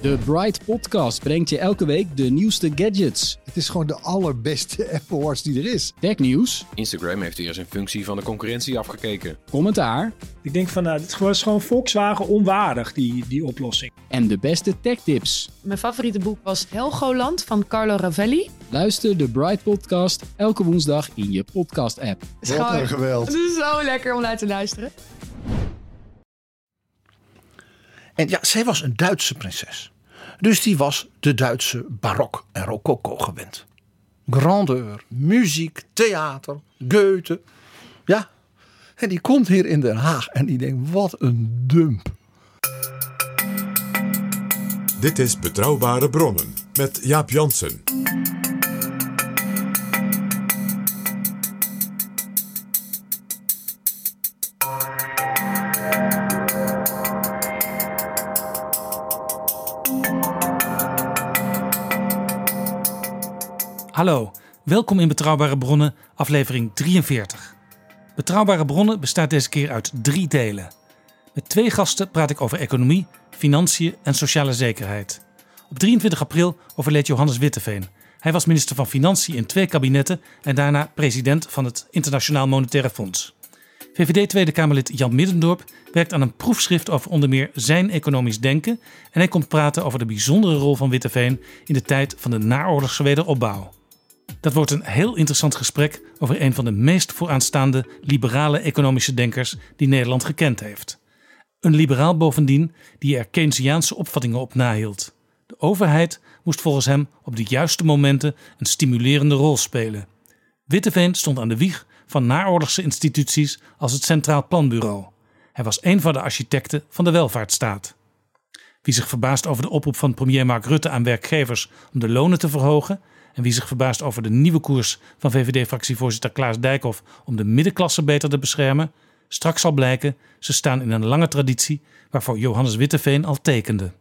De Bright Podcast brengt je elke week de nieuwste gadgets. Het is gewoon de allerbeste Apple Watch die er is. Technieuws. Instagram heeft weer zijn functie van de concurrentie afgekeken. Commentaar. Ik denk van, nou, het is gewoon Volkswagen onwaardig, die, die oplossing. En de beste techtips. Mijn favoriete boek was Helgoland van Carlo Ravelli. Luister de Bright Podcast elke woensdag in je podcast-app. Wat een geweld. Het is zo lekker om naar te luisteren. En ja, zij was een Duitse prinses. Dus die was de Duitse barok en rococo gewend. Grandeur, muziek, theater, Goethe. Ja, en die komt hier in Den Haag en die denkt, wat een dump. Dit is Betrouwbare Bronnen met Jaap Jansen. Hallo, welkom in Betrouwbare Bronnen, aflevering 43. Betrouwbare Bronnen bestaat deze keer uit drie delen. Met twee gasten praat ik over economie, financiën en sociale zekerheid. Op 23 april overleed Johannes Witteveen. Hij was minister van Financiën in twee kabinetten en daarna president van het Internationaal Monetaire Fonds. VVD Tweede Kamerlid Jan Middendorp werkt aan een proefschrift over onder meer zijn economisch denken en hij komt praten over de bijzondere rol van Witteveen in de tijd van de naoorlogse wederopbouw. Dat wordt een heel interessant gesprek over een van de meest vooraanstaande liberale economische denkers die Nederland gekend heeft. Een liberaal bovendien die er Keynesiaanse opvattingen op nahield. De overheid moest volgens hem op de juiste momenten een stimulerende rol spelen. Witteveen stond aan de wieg van naoorlogse instituties als het Centraal Planbureau. Hij was een van de architecten van de welvaartsstaat. Wie zich verbaast over de oproep van premier Mark Rutte aan werkgevers om de lonen te verhogen, en wie zich verbaast over de nieuwe koers van VVD-fractievoorzitter Klaas Dijkhoff om de middenklasse beter te beschermen, straks zal blijken ze staan in een lange traditie waarvoor Johannes Witteveen al tekende.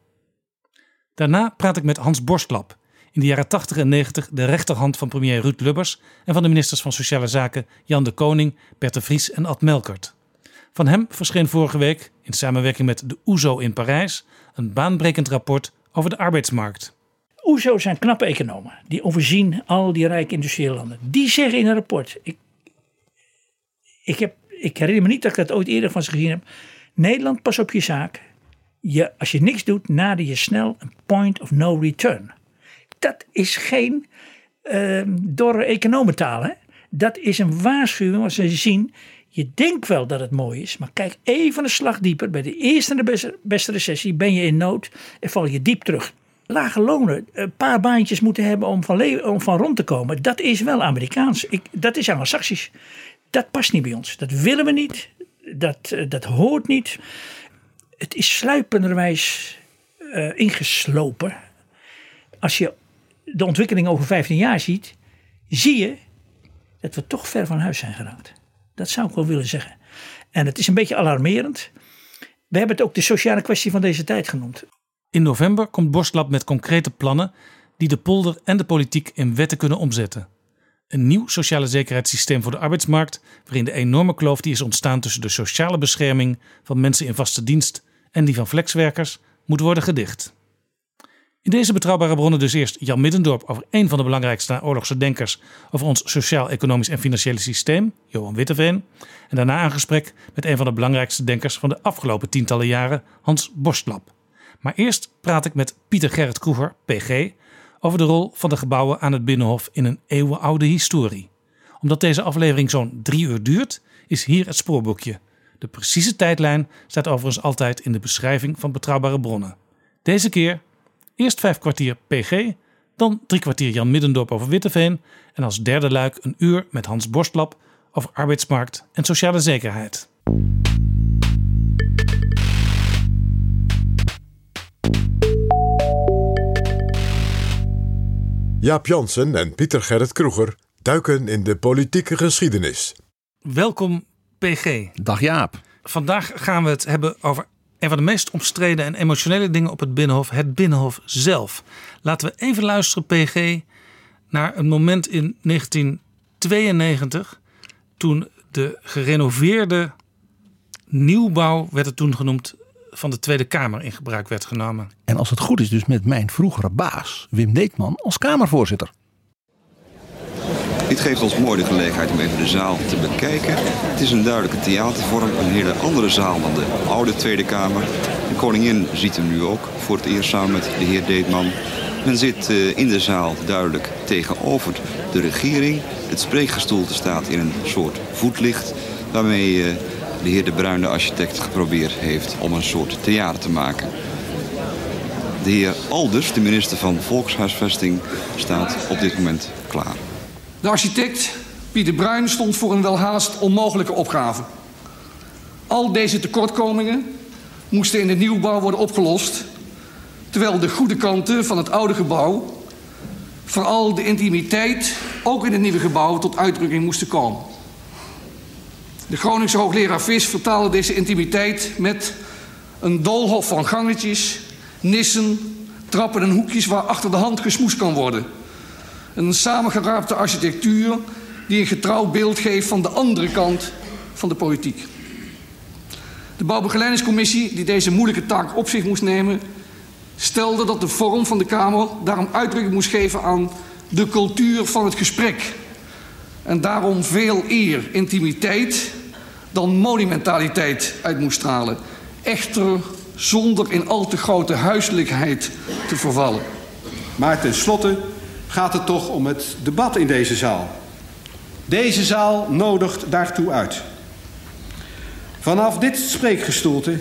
Daarna praat ik met Hans Borstlap, in de jaren 80 en 90 de rechterhand van premier Ruud Lubbers en van de ministers van Sociale Zaken Jan de Koning, Bert de Vries en Ad Melkert. Van hem verscheen vorige week, in samenwerking met de OESO in Parijs, een baanbrekend rapport over de arbeidsmarkt. OESO zijn knappe economen. Die overzien al die rijke industriële landen. Die zeggen in een rapport. Ik, ik, heb, ik herinner me niet dat ik dat ooit eerder van ze gezien heb. Nederland, pas op je zaak. Je, als je niks doet, nader je snel een point of no return. Dat is geen uh, dorre economentaal. Hè? Dat is een waarschuwing. Want ze zien, je denkt wel dat het mooi is. Maar kijk even een slag dieper. Bij de eerste en de beste recessie ben je in nood en val je diep terug lage lonen, een paar baantjes moeten hebben om van, om van rond te komen. Dat is wel Amerikaans. Ik, dat is Anglo-Saxisch. Dat past niet bij ons. Dat willen we niet. Dat, dat hoort niet. Het is sluipenderwijs uh, ingeslopen. Als je de ontwikkeling over 15 jaar ziet, zie je dat we toch ver van huis zijn geraakt. Dat zou ik wel willen zeggen. En het is een beetje alarmerend. We hebben het ook de sociale kwestie van deze tijd genoemd. In november komt Borstlab met concrete plannen die de polder en de politiek in wetten kunnen omzetten. Een nieuw sociale zekerheidssysteem voor de arbeidsmarkt, waarin de enorme kloof die is ontstaan tussen de sociale bescherming van mensen in vaste dienst en die van flexwerkers, moet worden gedicht. In deze betrouwbare bronnen dus eerst Jan Middendorp over een van de belangrijkste oorlogse denkers over ons sociaal-economisch en financiële systeem, Johan Witteveen. En daarna een gesprek met een van de belangrijkste denkers van de afgelopen tientallen jaren, Hans Borstlab. Maar eerst praat ik met Pieter Gerrit Kroeger, PG, over de rol van de gebouwen aan het Binnenhof in een eeuwenoude historie. Omdat deze aflevering zo'n drie uur duurt, is hier het spoorboekje. De precieze tijdlijn staat overigens altijd in de beschrijving van betrouwbare bronnen. Deze keer eerst vijf kwartier PG, dan drie kwartier Jan Middendorp over Witteveen en als derde luik een uur met Hans Borstlap over arbeidsmarkt en sociale zekerheid. Jaap Jansen en Pieter Gerrit Kroeger duiken in de politieke geschiedenis. Welkom PG. Dag Jaap. Vandaag gaan we het hebben over een van de meest omstreden en emotionele dingen op het Binnenhof, het Binnenhof zelf. Laten we even luisteren, PG, naar een moment in 1992 toen de gerenoveerde nieuwbouw, werd het toen genoemd, van de Tweede Kamer in gebruik werd genomen. En als het goed is, dus met mijn vroegere baas, Wim Deetman, als Kamervoorzitter. Dit geeft ons mooi de gelegenheid om even de zaal te bekijken. Het is een duidelijke theatervorm, een hele andere zaal dan de oude Tweede Kamer. De koningin ziet hem nu ook voor het eerst samen met de heer Deetman. Men zit eh, in de zaal duidelijk tegenover de regering. Het spreekgestoelte staat in een soort voetlicht... waarmee eh, de heer De Bruin, de architect, geprobeerd heeft om een soort theater te maken. De heer Alders, de minister van Volkshuisvesting, staat op dit moment klaar. De architect Pieter Bruin stond voor een welhaast onmogelijke opgave. Al deze tekortkomingen moesten in de nieuwbouw worden opgelost, terwijl de goede kanten van het oude gebouw, vooral de intimiteit, ook in het nieuwe gebouw tot uitdrukking moesten komen. De Groningse hoogleraar Vis vertaalde deze intimiteit met een doolhof van gangetjes, nissen, trappen en hoekjes waar achter de hand gesmoest kan worden. Een samengeraapte architectuur die een getrouw beeld geeft van de andere kant van de politiek. De bouwbegeleidingscommissie, die deze moeilijke taak op zich moest nemen, stelde dat de vorm van de Kamer daarom uitdrukking moest geven aan de cultuur van het gesprek. En daarom veel eer intimiteit dan monumentaliteit uit moest stralen. Echter zonder in al te grote huiselijkheid te vervallen. Maar tenslotte gaat het toch om het debat in deze zaal. Deze zaal nodigt daartoe uit. Vanaf dit spreekgestoelte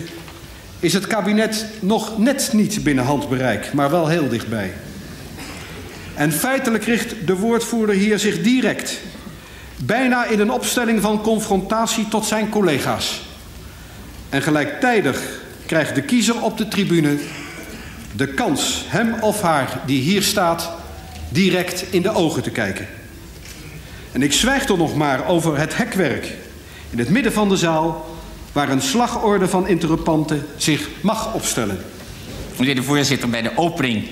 is het kabinet nog net niet binnen handbereik, maar wel heel dichtbij. En feitelijk richt de woordvoerder hier zich direct, bijna in een opstelling van confrontatie tot zijn collega's. En gelijktijdig krijgt de kiezer op de tribune de kans hem of haar die hier staat direct in de ogen te kijken. En ik zwijg toch nog maar over het hekwerk in het midden van de zaal waar een slagorde van interruptanten zich mag opstellen. Meneer de voorzitter, bij de opening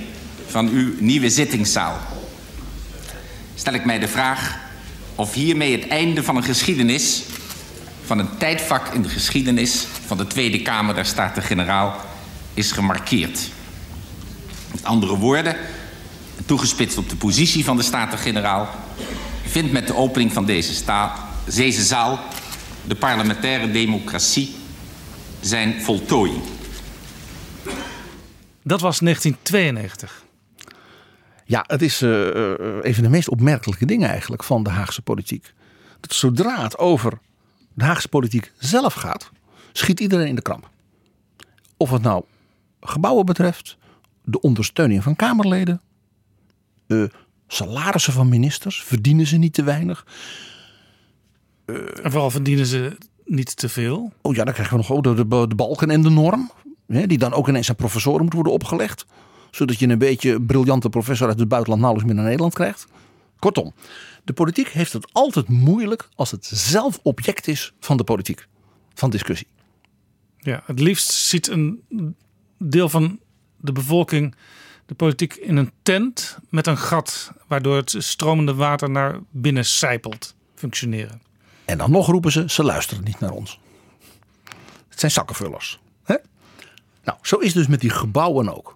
van uw nieuwe zittingszaal stel ik mij de vraag of hiermee het einde van een geschiedenis, van een tijdvak in de geschiedenis van de Tweede Kamer der Staten-Generaal is gemarkeerd. Met andere woorden, toegespitst op de positie van de Staten-Generaal, vindt met de opening van deze, deze zaal de parlementaire democratie zijn voltooiing. Dat was 1992. Ja, het is uh, een van de meest opmerkelijke dingen eigenlijk van de Haagse politiek. Dat zodra het over de Haagse politiek zelf gaat, schiet iedereen in de kramp. Of het nou gebouwen betreft, de ondersteuning van Kamerleden, uh, salarissen van ministers, verdienen ze niet te weinig. en vooral verdienen ze niet te veel. Oh ja, dan krijgen we nog de, de, de balken en de norm. Hè, die dan ook ineens aan professoren moeten worden opgelegd. Zodat je een beetje briljante professor uit het buitenland nauwelijks meer naar Nederland krijgt. Kortom, de politiek heeft het altijd moeilijk als het zelf object is van de politiek. Van discussie. Ja, het liefst ziet een deel van de bevolking de politiek in een tent met een gat waardoor het stromende water naar binnen sijpelt functioneren. En dan nog roepen ze, ze luisteren niet naar ons. Het zijn zakkenvullers. Hè? Nou, zo is dus met die gebouwen ook.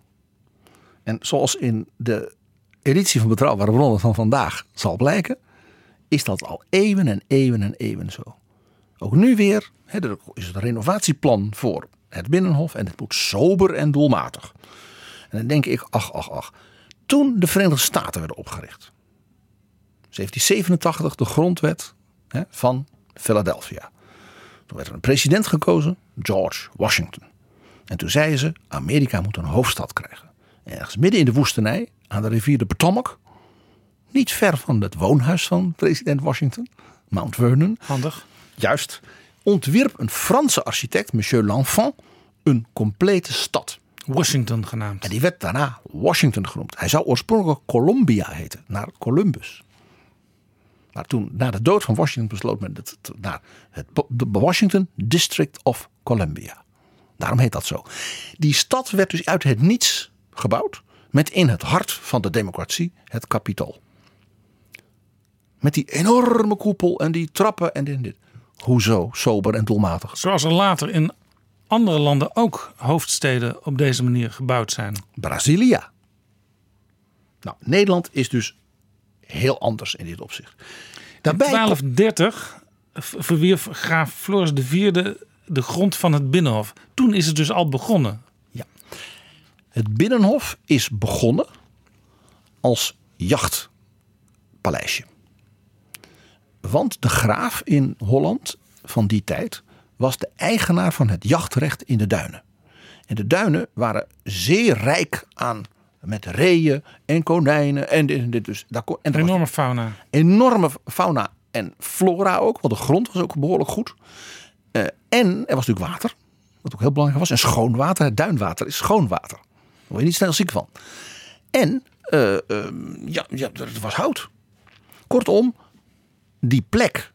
En zoals in de editie van Betrouwbare Bronnen van vandaag zal blijken, is dat al eeuwen en eeuwen en eeuwen zo. Ook nu weer er is het een renovatieplan voor het Binnenhof en het moet sober en doelmatig. En dan denk ik, ach, ach, ach. Toen de Verenigde Staten werden opgericht. 1787, de grondwet van Philadelphia. Toen werd er een president gekozen, George Washington. En toen zeiden ze, Amerika moet een hoofdstad krijgen. Ergens midden in de woestenij, aan de rivier de Potomac. Niet ver van het woonhuis van president Washington, Mount Vernon. Handig. Juist. Ontwierp een Franse architect, Monsieur L'Enfant, een complete stad. Washington genaamd. En die werd daarna Washington genoemd. Hij zou oorspronkelijk Columbia heten, naar Columbus. Maar toen, na de dood van Washington, besloot men het naar het Washington District of Columbia. Daarom heet dat zo. Die stad werd dus uit het niets gebouwd, met in het hart van de democratie het kapitool. Met die enorme koepel en die trappen en dit. dit. Hoezo sober en doelmatig? Zoals er later in andere landen ook hoofdsteden op deze manier gebouwd zijn. Brazilia. Nou, Nederland is dus heel anders in dit opzicht. In 1230 v- verwierf graaf Floris IV de grond van het Binnenhof. Toen is het dus al begonnen. Het Binnenhof is begonnen als jachtpaleisje. Want de graaf in Holland van die tijd was de eigenaar van het jachtrecht in de duinen. En de duinen waren zeer rijk aan met reeën en konijnen en dit en dit. Dus daar kon, en Enorme fauna. enorme fauna en flora ook, want de grond was ook behoorlijk goed. Eh, en er was natuurlijk water, wat ook heel belangrijk was. En schoon water, het duinwater is schoon water. Word je niet snel ziek van. En eh, ehm, ja, het was hout. Kortom, die plek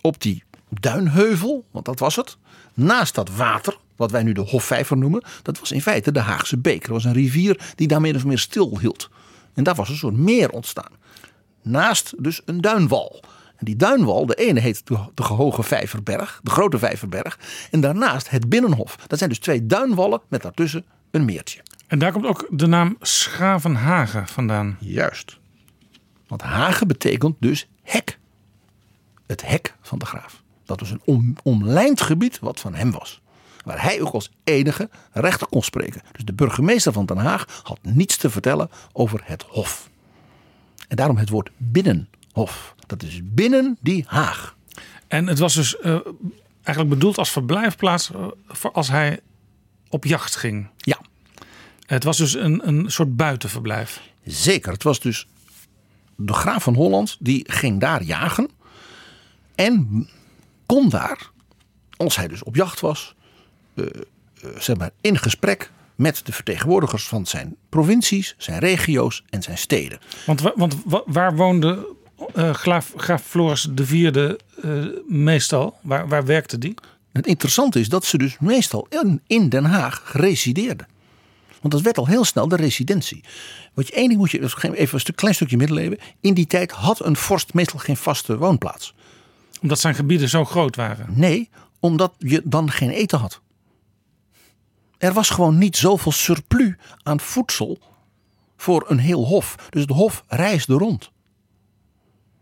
op die duinheuvel, want dat was het, naast dat water, wat wij nu de Hofvijver noemen, dat was in feite de Haagse Beek. Er was een rivier die daar meer of meer stil hield. En daar was een soort meer ontstaan. Naast dus een duinwal. En die duinwal, de ene heet de Gehoge Vijverberg, de Grote Vijverberg. En daarnaast het Binnenhof. Dat zijn dus twee duinwallen met daartussen een meertje. En daar komt ook de naam Schavenhagen vandaan. Juist. Want Hagen betekent dus hek. Het hek van de graaf. Dat was een om, omlijnd gebied wat van hem was. Waar hij ook als enige rechter kon spreken. Dus de burgemeester van Den Haag had niets te vertellen over het hof. En daarom het woord binnenhof. Dat is binnen die Haag. En het was dus eh, eigenlijk bedoeld als verblijfplaats eh, voor als hij op jacht ging. Ja. Het was dus een, een soort buitenverblijf. Zeker. Het was dus de graaf van Holland die ging daar jagen. En kon daar, als hij dus op jacht was, eh, eh, zeg maar in gesprek met de vertegenwoordigers van zijn provincies, zijn regio's en zijn steden. Want, wa- want wa- waar woonde eh graaf, graaf Floris IV eh, meestal? Waar, waar werkte die? Het interessante is dat ze dus meestal in, in Den Haag resideerden. Want dat werd al heel snel de residentie. Wat je één ding moet je, even een stuk, klein stukje middeleeuwen. In die tijd had een vorst meestal geen vaste woonplaats. Omdat zijn gebieden zo groot waren. Nee, omdat je dan geen eten had. Er was gewoon niet zoveel surplus aan voedsel voor een heel hof. Dus het hof reisde rond.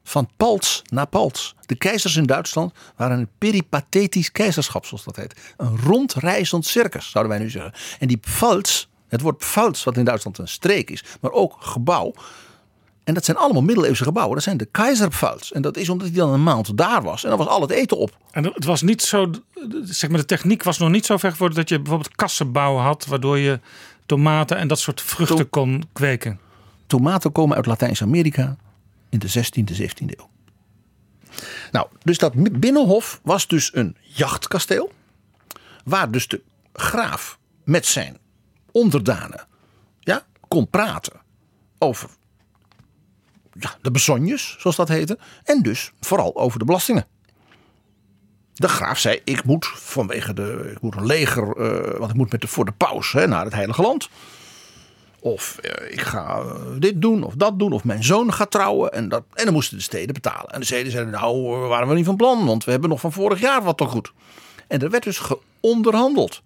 Van pals naar pals. De keizers in Duitsland waren een peripathetisch keizerschap, zoals dat heet. Een rondreizend circus, zouden wij nu zeggen. En die pfalz, het woord pfalz, wat in Duitsland een streek is, maar ook gebouw. En dat zijn allemaal middeleeuwse gebouwen. Dat zijn de keizerpfalz. En dat is omdat hij dan een maand daar was. En dan was al het eten op. En het was niet zo, zeg maar, de techniek was nog niet zo ver gevorderd dat je bijvoorbeeld kassenbouw had, waardoor je tomaten en dat soort vruchten kon kweken. Tomaten komen uit Latijns-Amerika in de 16e, 17e eeuw. Nou, dus dat binnenhof was dus een jachtkasteel. Waar dus de graaf met zijn onderdanen ja, kon praten over ja, de besonjes, zoals dat heette. En dus vooral over de belastingen. De graaf zei: Ik moet vanwege de. Ik moet een leger. eh, want ik moet met de, voor de paus hè, naar het Heilige Land. Of eh, ik ga eh, dit doen of dat doen. Of mijn zoon gaat trouwen. En, dat, en dan moesten de steden betalen. En de steden zeiden: Nou, eh, waren we niet van plan. Want we hebben nog van vorig jaar wat toch goed. En er werd dus geonderhandeld.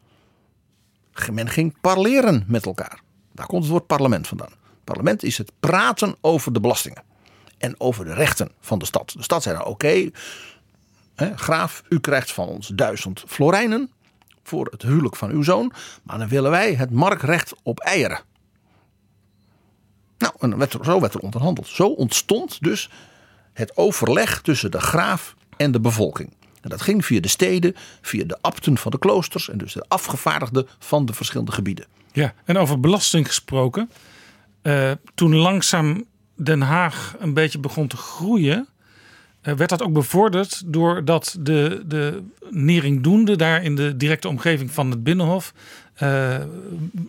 Men ging parleren met elkaar. Daar komt het woord parlement vandaan. Parlement is het praten over de belastingen. En over de rechten van de stad. De stad zei dan: Oké, graaf, u krijgt van ons duizend florijnen. Voor het huwelijk van uw zoon. Maar dan willen wij het markrecht op eieren. Nou, en zo werd er onderhandeld. Zo ontstond dus het overleg tussen de graaf en de bevolking. En dat ging via de steden, via de abten van de kloosters en dus de afgevaardigden van de verschillende gebieden. Ja, en over belasting gesproken. eh, toen langzaam Den Haag een beetje begon te groeien, eh, werd dat ook bevorderd doordat de, de Neringdoende daar in de directe omgeving van het Binnenhof eh,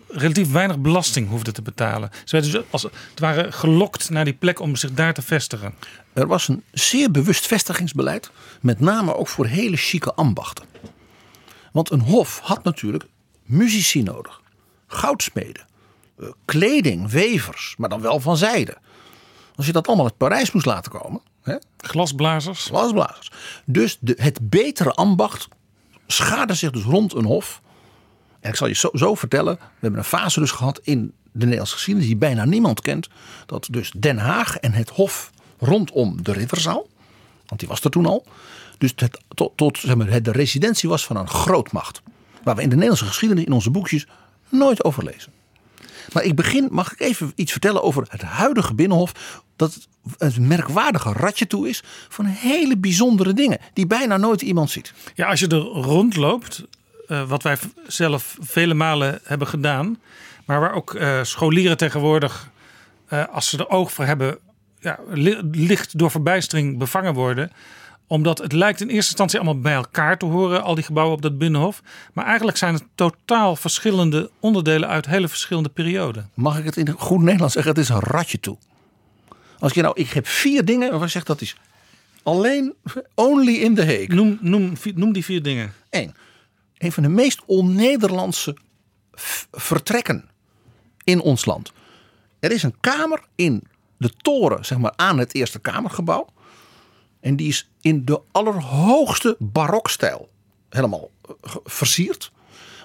relatief weinig belasting hoefden te betalen. Ze werden dus als het ware gelokt naar die plek om zich daar te vestigen. Er was een zeer bewust vestigingsbeleid, met name ook voor hele chique ambachten. Want een hof had natuurlijk muzici nodig, goudsmeden, eh, kleding, wevers, maar dan wel van zijde. Als je dat allemaal uit Parijs moest laten komen. Hè? Glasblazers. Glasblazers. Dus de, het betere ambacht schaarden zich dus rond een hof. Ik zal je zo, zo vertellen. We hebben een fase dus gehad in de Nederlandse geschiedenis die bijna niemand kent. Dat dus Den Haag en het hof rondom de Ridderzaal. Want die was er toen al. Dus het, tot, zeg maar, het de residentie was van een grootmacht. Waar we in de Nederlandse geschiedenis in onze boekjes nooit over lezen. Maar ik begin, mag ik even iets vertellen over het huidige Binnenhof. Dat het een merkwaardige ratje toe is van hele bijzondere dingen. Die bijna nooit iemand ziet. Ja, als je er rondloopt, wat wij zelf vele malen hebben gedaan. Maar waar ook eh, scholieren tegenwoordig, eh, als ze er oog voor hebben, ja, li- licht door verbijstering bevangen worden omdat het lijkt in eerste instantie allemaal bij elkaar te horen, al die gebouwen op dat binnenhof. Maar eigenlijk zijn het totaal verschillende onderdelen uit hele verschillende perioden. Mag ik het in goed Nederlands zeggen? Het is een ratje toe. Als je nou, ik heb vier dingen waarvan ik zeg dat is alleen only in the Hague. Noem, noem, noem die vier dingen. Eén. Een van de meest on-Nederlandse vertrekken in ons land. Er is een kamer in de toren, zeg maar, aan het Eerste Kamergebouw. En die is in de allerhoogste barokstijl helemaal eh, versierd.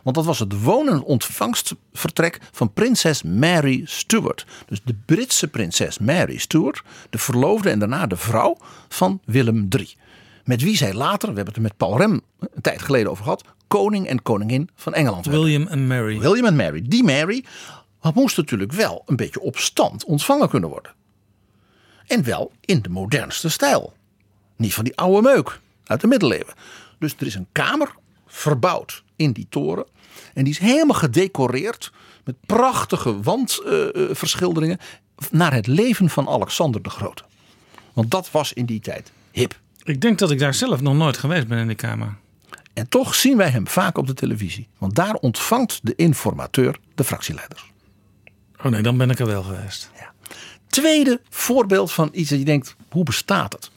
Want dat was het woon- en ontvangstvertrek van prinses Mary Stuart. Dus de Britse prinses Mary Stuart, de verloofde en daarna de vrouw van Willem III. Met wie zij later, we hebben het er met Paul Rem een tijd geleden over gehad, koning en koningin van Engeland werden. William en Mary. William en Mary. Die Mary moest natuurlijk wel een beetje op stand ontvangen kunnen worden. En wel in de modernste stijl. Niet van die oude meuk uit de middeleeuwen. Dus er is een kamer verbouwd in die toren. En die is helemaal gedecoreerd met prachtige wandverschilderingen naar het leven van Alexander de Grote. Want dat was in die tijd hip. Ik denk dat ik daar zelf nog nooit geweest ben in die kamer. En toch zien wij hem vaak op de televisie. Want daar ontvangt de informateur de fractieleiders. Oh nee, dan ben ik er wel geweest. Tweede voorbeeld van iets dat je denkt, hoe bestaat het?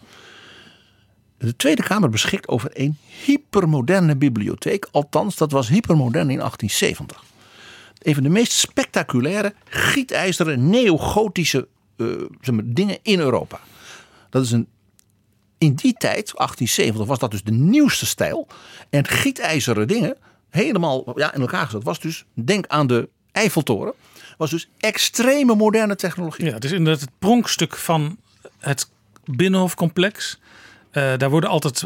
De Tweede Kamer beschikt over een hypermoderne bibliotheek. Althans, dat was hypermodern in 1870. Een van de meest spectaculaire, gietijzeren, neogotische eh, zeg maar, dingen in Europa. Dat is een, in die tijd, 1870, was dat dus de nieuwste stijl. En gietijzeren dingen, helemaal ja, in elkaar gezet, was dus, denk aan de Eiffeltoren, was dus extreme moderne technologie. Ja, het is inderdaad het pronkstuk van het Binnenhofcomplex. Eh, daar worden altijd,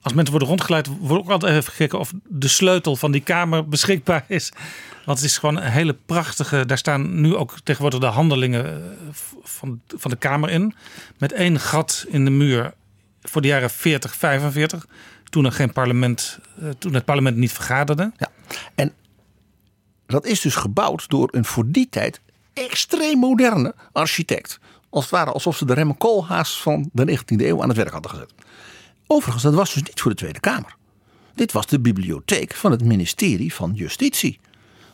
als mensen worden rondgeleid, wordt ook altijd even gekeken of de sleutel van die kamer beschikbaar is. Want het is gewoon een hele prachtige. Daar staan nu ook tegenwoordig de handelingen eh, van, van de kamer in. Met één gat in de muur voor de jaren 40, 45. Toen er geen parlement, eh, toen het parlement niet vergaderde. Ja. En dat is dus gebouwd door een voor die tijd extreem moderne architect. Als het ware alsof ze de Remme Koolhaas van de 19e eeuw aan het werk hadden gezet. Overigens, dat was dus niet voor de Tweede Kamer. Dit was de bibliotheek van het ministerie van Justitie.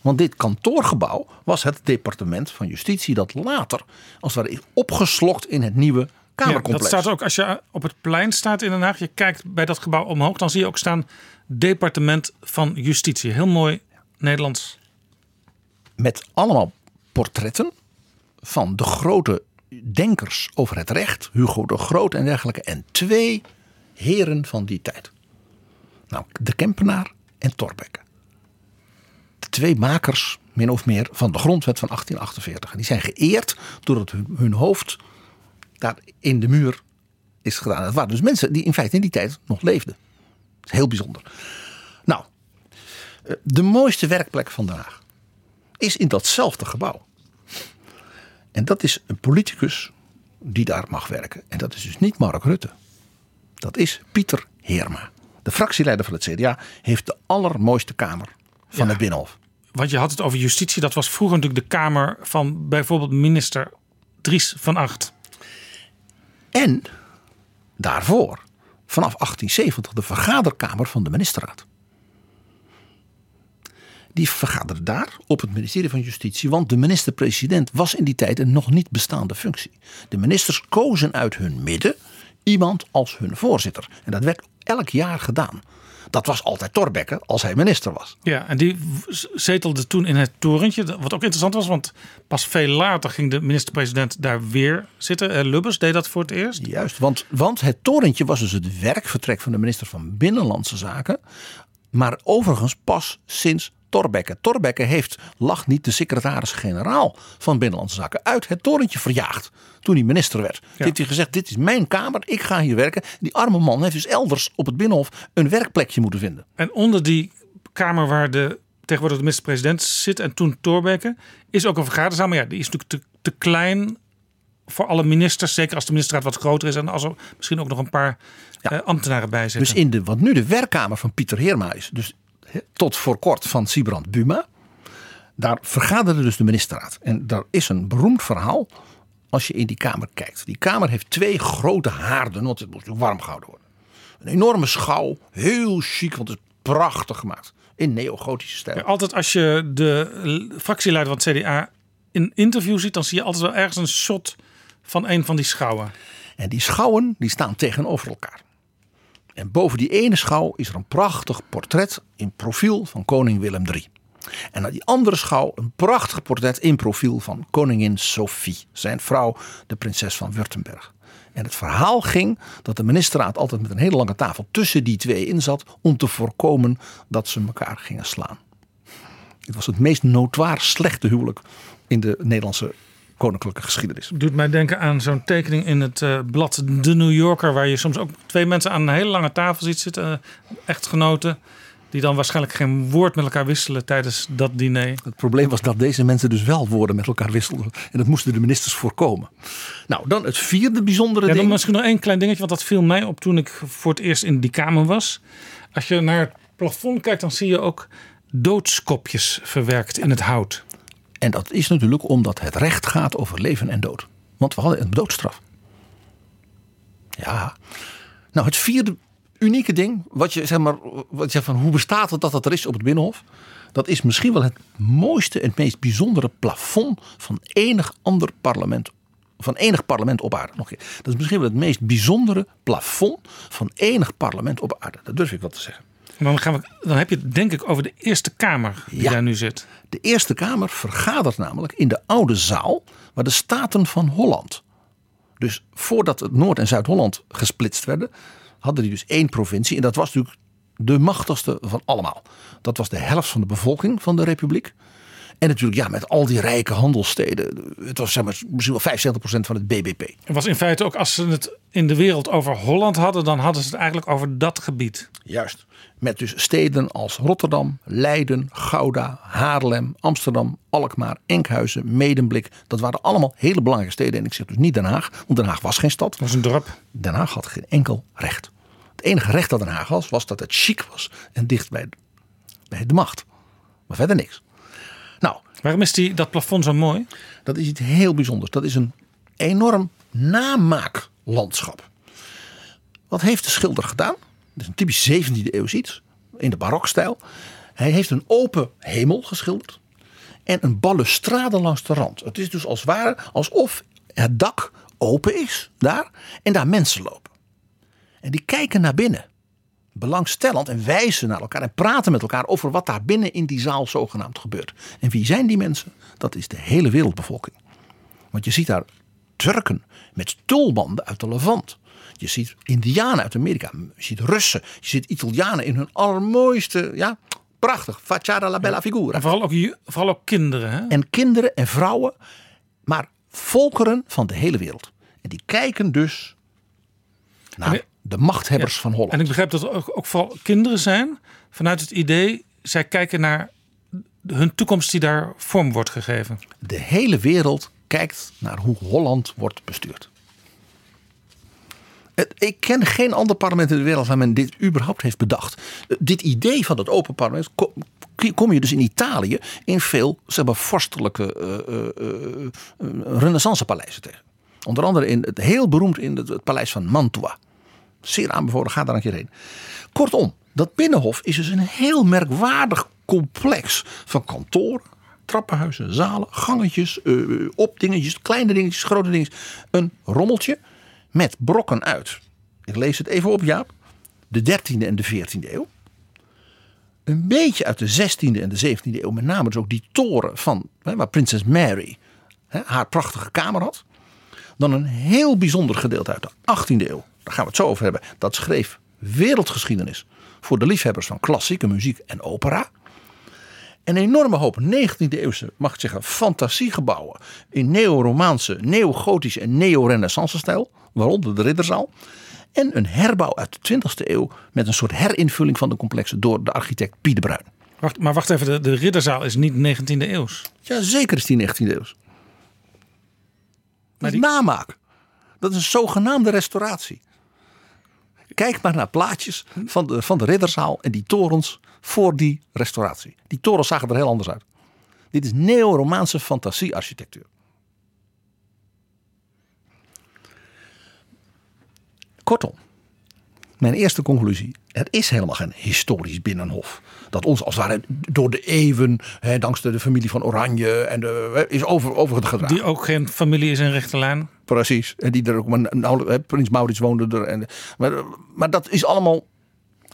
Want dit kantoorgebouw was het departement van Justitie dat later als het ware is opgeslokt in het nieuwe Ja, Kamercomplex. dat staat ook als je op het plein staat in Den Haag. Je kijkt bij dat gebouw omhoog, dan zie je ook staan Departement van Justitie. Heel mooi Nederlands. met allemaal portretten van de grote denkers over het recht, Hugo de Groot en dergelijke, en twee heren van die tijd. Nou, de Kempenaar en Thorbecke. De twee makers, min of meer, van de grondwet van 1848. En die zijn geëerd doordat hun hoofd daar in de muur is gedaan. Het waren dus mensen die in feite in die tijd nog leefden. Dat is heel bijzonder. Nou, eh, de mooiste werkplek van Den Haag is in datzelfde gebouw. En dat is een politicus die daar mag werken. En dat is dus niet Mark Rutte. Dat is Pieter Heerma. De fractieleider van het CDA heeft de allermooiste kamer van het Binnenhof. Want je had het over justitie. Dat was vroeger natuurlijk de kamer van bijvoorbeeld minister Dries van Acht. En daarvoor, vanaf 1870, de vergaderkamer van de ministerraad. Die vergaderde daar op het ministerie van Justitie. Want de minister-president was in die tijd een nog niet bestaande functie. De ministers kozen uit hun midden iemand als hun voorzitter. En dat werd elk jaar gedaan. Dat was altijd Thorbecke als hij minister was. Ja, en die zetelde toen in het torentje. Wat ook interessant was, want pas veel later ging de minister-president daar weer zitten. Eh, Lubbers deed dat voor het eerst. Juist, want, want het torentje was dus het werkvertrek van de minister van Binnenlandse Zaken. Maar overigens pas sinds Thorbecke. Thorbecke heeft, lag niet de secretaris-generaal van Binnenlandse Zaken uit het torentje verjaagd. Toen hij minister werd. Ja. Heeft hij gezegd: Dit is mijn kamer, ik ga hier werken. Die arme man heeft dus elders op het Binnenhof een werkplekje moeten vinden. En onder die kamer waar de tegenwoordig de minister-president zit en toen Thorbecke, is ook een vergaderzaal. Maar ja, die is natuurlijk te, te klein voor alle ministers. Zeker als de ministerraad wat groter is en als er misschien ook nog een paar ja. uh, ambtenaren bij zitten. Dus in de, wat nu de werkkamer van Pieter Heerma is, dus tot voor kort van Sibrand Buma. Daar vergaderde dus de ministerraad. En daar is een beroemd verhaal als je in die kamer kijkt. Die kamer heeft twee grote haarden, want het moet warm gehouden worden. Een enorme schouw, heel chic, want het is prachtig gemaakt. In neogotische stijl. Ja, altijd als je de fractieleider van het CDA in interview ziet, dan zie je altijd wel ergens een shot van een van die schouwen. En die schouwen die staan tegenover elkaar. En boven die ene schouw is er een prachtig portret in profiel van koning Willem III. En naar die andere schouw een prachtig portret in profiel van koningin Sophie, zijn vrouw, de prinses van Württemberg. En het verhaal ging dat de ministerraad altijd met een hele lange tafel tussen die twee in zat om te voorkomen dat ze elkaar gingen slaan. Het was het meest notoir slechte huwelijk in de Nederlandse koninklijke geschiedenis. Doet mij denken aan zo'n tekening in het uh, blad De New Yorker, waar je soms ook twee mensen aan een hele lange tafel ziet zitten, uh, echtgenoten. Die dan waarschijnlijk geen woord met elkaar wisselen tijdens dat diner. Het probleem was dat deze mensen dus wel woorden met elkaar wisselden. En dat moesten de ministers voorkomen. Nou, dan het vierde bijzondere ja, ding. Dan misschien nog één klein dingetje, want dat viel mij op toen ik voor het eerst in die kamer was. Als je naar het plafond kijkt, dan zie je ook doodskopjes verwerkt in het hout. En dat is natuurlijk omdat het recht gaat over leven en dood. Want we hadden een doodstraf. Ja. Nou, het vierde unieke ding, wat je zeg maar, wat je zegt van hoe bestaat het dat dat er is op het Binnenhof? Dat is misschien wel het mooiste en het meest bijzondere plafond van enig ander parlement. Van enig parlement op aarde. Nog een keer. Dat is misschien wel het meest bijzondere plafond van enig parlement op aarde. Dat durf ik wel te zeggen. Dan, gaan we, dan heb je het denk ik over de Eerste Kamer die ja, daar nu zit. De Eerste Kamer vergadert namelijk in de oude zaal waar de Staten van Holland. Dus voordat het Noord- en Zuid-Holland gesplitst werden, hadden die dus één provincie. En dat was natuurlijk de machtigste van allemaal. Dat was de helft van de bevolking van de republiek. En natuurlijk ja, met al die rijke handelssteden. Het was zeg maar, misschien wel 75% van het BBP. Het was in feite ook als ze het in de wereld over Holland hadden, dan hadden ze het eigenlijk over dat gebied. Juist. Met dus steden als Rotterdam, Leiden, Gouda, Haarlem, Amsterdam, Alkmaar, Enkhuizen, Medemblik. Dat waren allemaal hele belangrijke steden. En ik zeg dus niet Den Haag, want Den Haag was geen stad. Dat was een dorp. Den Haag had geen enkel recht. Het enige recht dat Den Haag was, was dat het chic was en dicht bij, bij de macht. Maar verder niks. Waarom is die, dat plafond zo mooi? Dat is iets heel bijzonders. Dat is een enorm namaaklandschap. Wat heeft de schilder gedaan? Dat is een typisch 17e eeuws iets. In de barokstijl. Hij heeft een open hemel geschilderd. En een balustrade langs de rand. Het is dus als het ware alsof het dak open is daar. En daar mensen lopen. En die kijken naar binnen. Belangstellend en wijzen naar elkaar. En praten met elkaar over wat daar binnen in die zaal zogenaamd gebeurt. En wie zijn die mensen? Dat is de hele wereldbevolking. Want je ziet daar Turken met tulbanden uit de Levant. Je ziet Indianen uit Amerika. Je ziet Russen. Je ziet Italianen in hun allermooiste, ja, prachtig. Facciata la bella figura. En vooral ook, vooral ook kinderen. Hè? En kinderen en vrouwen. Maar volkeren van de hele wereld. En die kijken dus naar de machthebbers ja. van Holland. En ik begrijp dat er ook, ook vooral kinderen zijn. Vanuit het idee, zij kijken naar hun toekomst die daar vorm wordt gegeven. De hele wereld kijkt naar hoe Holland wordt bestuurd. Ik ken geen ander parlement in de wereld waar men dit überhaupt heeft bedacht. Dit idee van het open parlement kom je dus in Italië in veel zeg maar, vorstelijke uh, uh, uh, renaissancepaleizen tegen. Onder andere in het heel beroemd in het, het paleis van Mantua. Zeer aanbevolen, ga daar een keer heen. Kortom, dat binnenhof is dus een heel merkwaardig complex van kantoren, trappenhuizen, zalen, gangetjes, uh, opdingetjes, kleine dingetjes, grote dingetjes. Een rommeltje met brokken uit. Ik lees het even op, Jaap. De 13e en de 14e eeuw. Een beetje uit de 16e en de 17e eeuw. Met name dus ook die toren van waar prinses Mary hè, haar prachtige kamer had. Dan een heel bijzonder gedeelte uit de 18e eeuw. Daar gaan we het zo over hebben. Dat schreef wereldgeschiedenis voor de liefhebbers van klassieke muziek en opera. Een enorme hoop 19e eeuwse, mag ik zeggen, fantasiegebouwen in neo-romaanse, neo-gotische en neo-renaissance stijl, waaronder de Ridderzaal. En een herbouw uit de 20e eeuw met een soort herinvulling van de complexen door de architect Piet de Bruin. Wacht, maar wacht even, de, de Ridderzaal is niet 19e eeuws. Ja, zeker is die 19e eeuws. Dat is namaak. Dat is een zogenaamde restauratie. Kijk maar naar plaatjes van de, van de Ridderzaal en die torens voor die restauratie. Die torens zagen er heel anders uit. Dit is neo-Romaanse fantasiearchitectuur. Kortom, mijn eerste conclusie. Er is helemaal geen historisch binnenhof. Dat ons als het ware door de eeuwen, hè, dankzij de familie van Oranje, en de, is over, overgedragen. Die ook geen familie is in rechte lijn. Precies. En die er ook maar hè, Prins Maurits woonde er. En, maar, maar dat is allemaal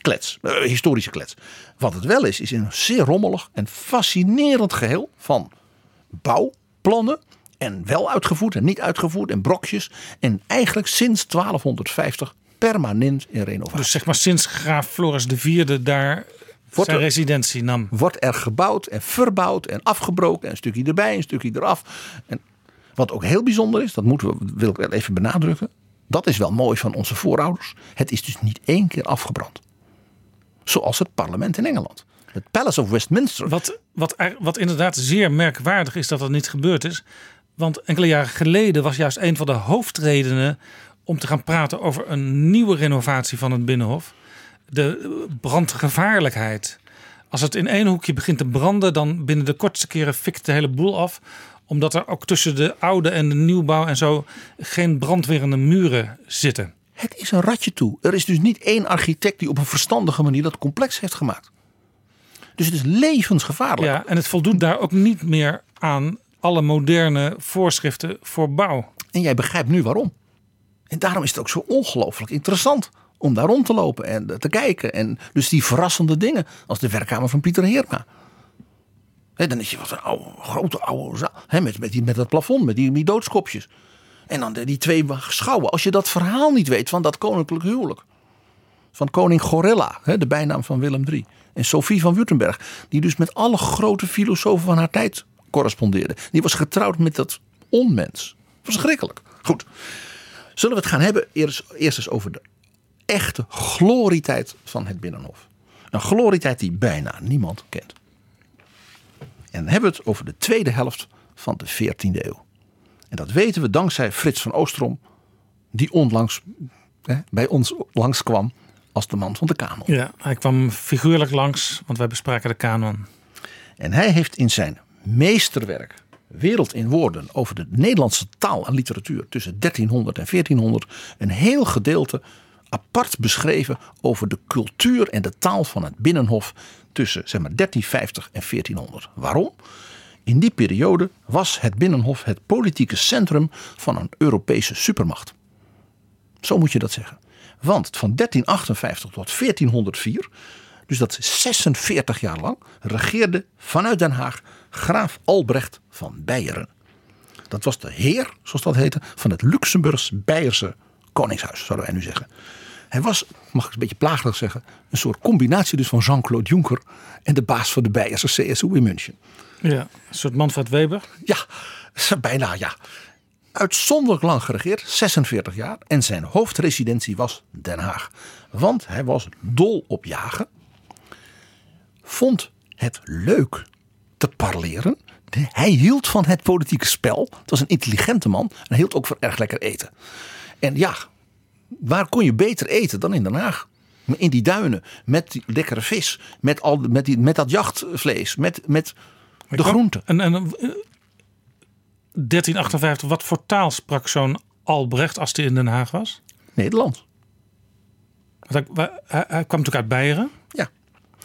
klets, eh, historische klets. Wat het wel is, is een zeer rommelig en fascinerend geheel van bouwplannen. En wel uitgevoerd en niet uitgevoerd en brokjes. En eigenlijk sinds 1250 permanent in renovatie. Dus zeg maar sinds graaf Floris IV daar Wordt zijn er- residentie nam. wordt er gebouwd en verbouwd en afgebroken. En een stukje erbij, een stukje eraf. En wat ook heel bijzonder is, dat moeten we, wil ik wel even benadrukken. Dat is wel mooi van onze voorouders. Het is dus niet één keer afgebrand. Zoals het parlement in Engeland. Het Palace of Westminster. Wat, wat, wat inderdaad zeer merkwaardig is dat dat niet gebeurd is. Want enkele jaren geleden was juist een van de hoofdredenen om te gaan praten over een nieuwe renovatie van het Binnenhof. De brandgevaarlijkheid. Als het in één hoekje begint te branden, dan binnen de kortste keren fikt de hele boel af. Omdat er ook tussen de oude en de nieuwbouw en zo geen brandwerende muren zitten. Het is een ratje toe. Er is dus niet één architect die op een verstandige manier dat complex heeft gemaakt. Dus het is levensgevaarlijk. Ja, en het voldoet daar ook niet meer aan alle moderne voorschriften voor bouw. En jij begrijpt nu waarom. En daarom is het ook zo ongelooflijk interessant om daar rond te lopen en te kijken. En dus die verrassende dingen als de werkkamer van Pieter Heerma. Dan is je wat een oude, grote oude zaal. Met, met, die, met dat plafond, met die, die doodskopjes. En dan die twee schouwen. Als je dat verhaal niet weet van dat koninklijk huwelijk. Van koning Gorilla, de bijnaam van Willem III. En Sophie van Württemberg. Die dus met alle grote filosofen van haar tijd correspondeerde. Die was getrouwd met dat onmens. Verschrikkelijk. Goed. Zullen we het gaan hebben eerst, eerst eens over de echte glorietijd van het Binnenhof. Een glorietijd die bijna niemand kent. En dan hebben we het over de tweede helft van de 14e eeuw. En dat weten we dankzij Frits van Oostrom, die onlangs hè, bij ons langskwam als de man van de kanon. Ja, hij kwam figuurlijk langs, want wij bespraken de kanon. En hij heeft in zijn meesterwerk Wereld in Woorden over de Nederlandse taal en literatuur tussen 1300 en 1400 een heel gedeelte apart beschreven over de cultuur en de taal van het Binnenhof tussen zeg maar 1350 en 1400. Waarom? In die periode was het Binnenhof het politieke centrum van een Europese supermacht. Zo moet je dat zeggen. Want van 1358 tot 1404, dus dat is 46 jaar lang, regeerde vanuit Den Haag graaf Albrecht van Beieren. Dat was de heer, zoals dat heette, van het Luxemburgs-Beierse koningshuis, zouden wij nu zeggen. Hij was, mag ik een beetje plagerig zeggen, een soort combinatie dus van Jean-Claude Juncker en de baas van de Beierse CSU in München. Ja, een soort Manfred Weber. Ja, bijna ja. Uitzonderlijk lang geregeerd, 46 jaar. En zijn hoofdresidentie was Den Haag. Want hij was dol op jagen. Vond het leuk te parleren. Hij hield van het politieke spel. Het was een intelligente man. En hij hield ook van erg lekker eten. En ja, waar kon je beter eten dan in Den Haag? In die duinen, met die lekkere vis, met, al, met, die, met dat jachtvlees, met, met de groenten. En, en eh, 1358, wat voor taal sprak zo'n Albrecht als hij in Den Haag was? Nederlands. Want hij, hij, hij kwam natuurlijk uit Beieren. Ja.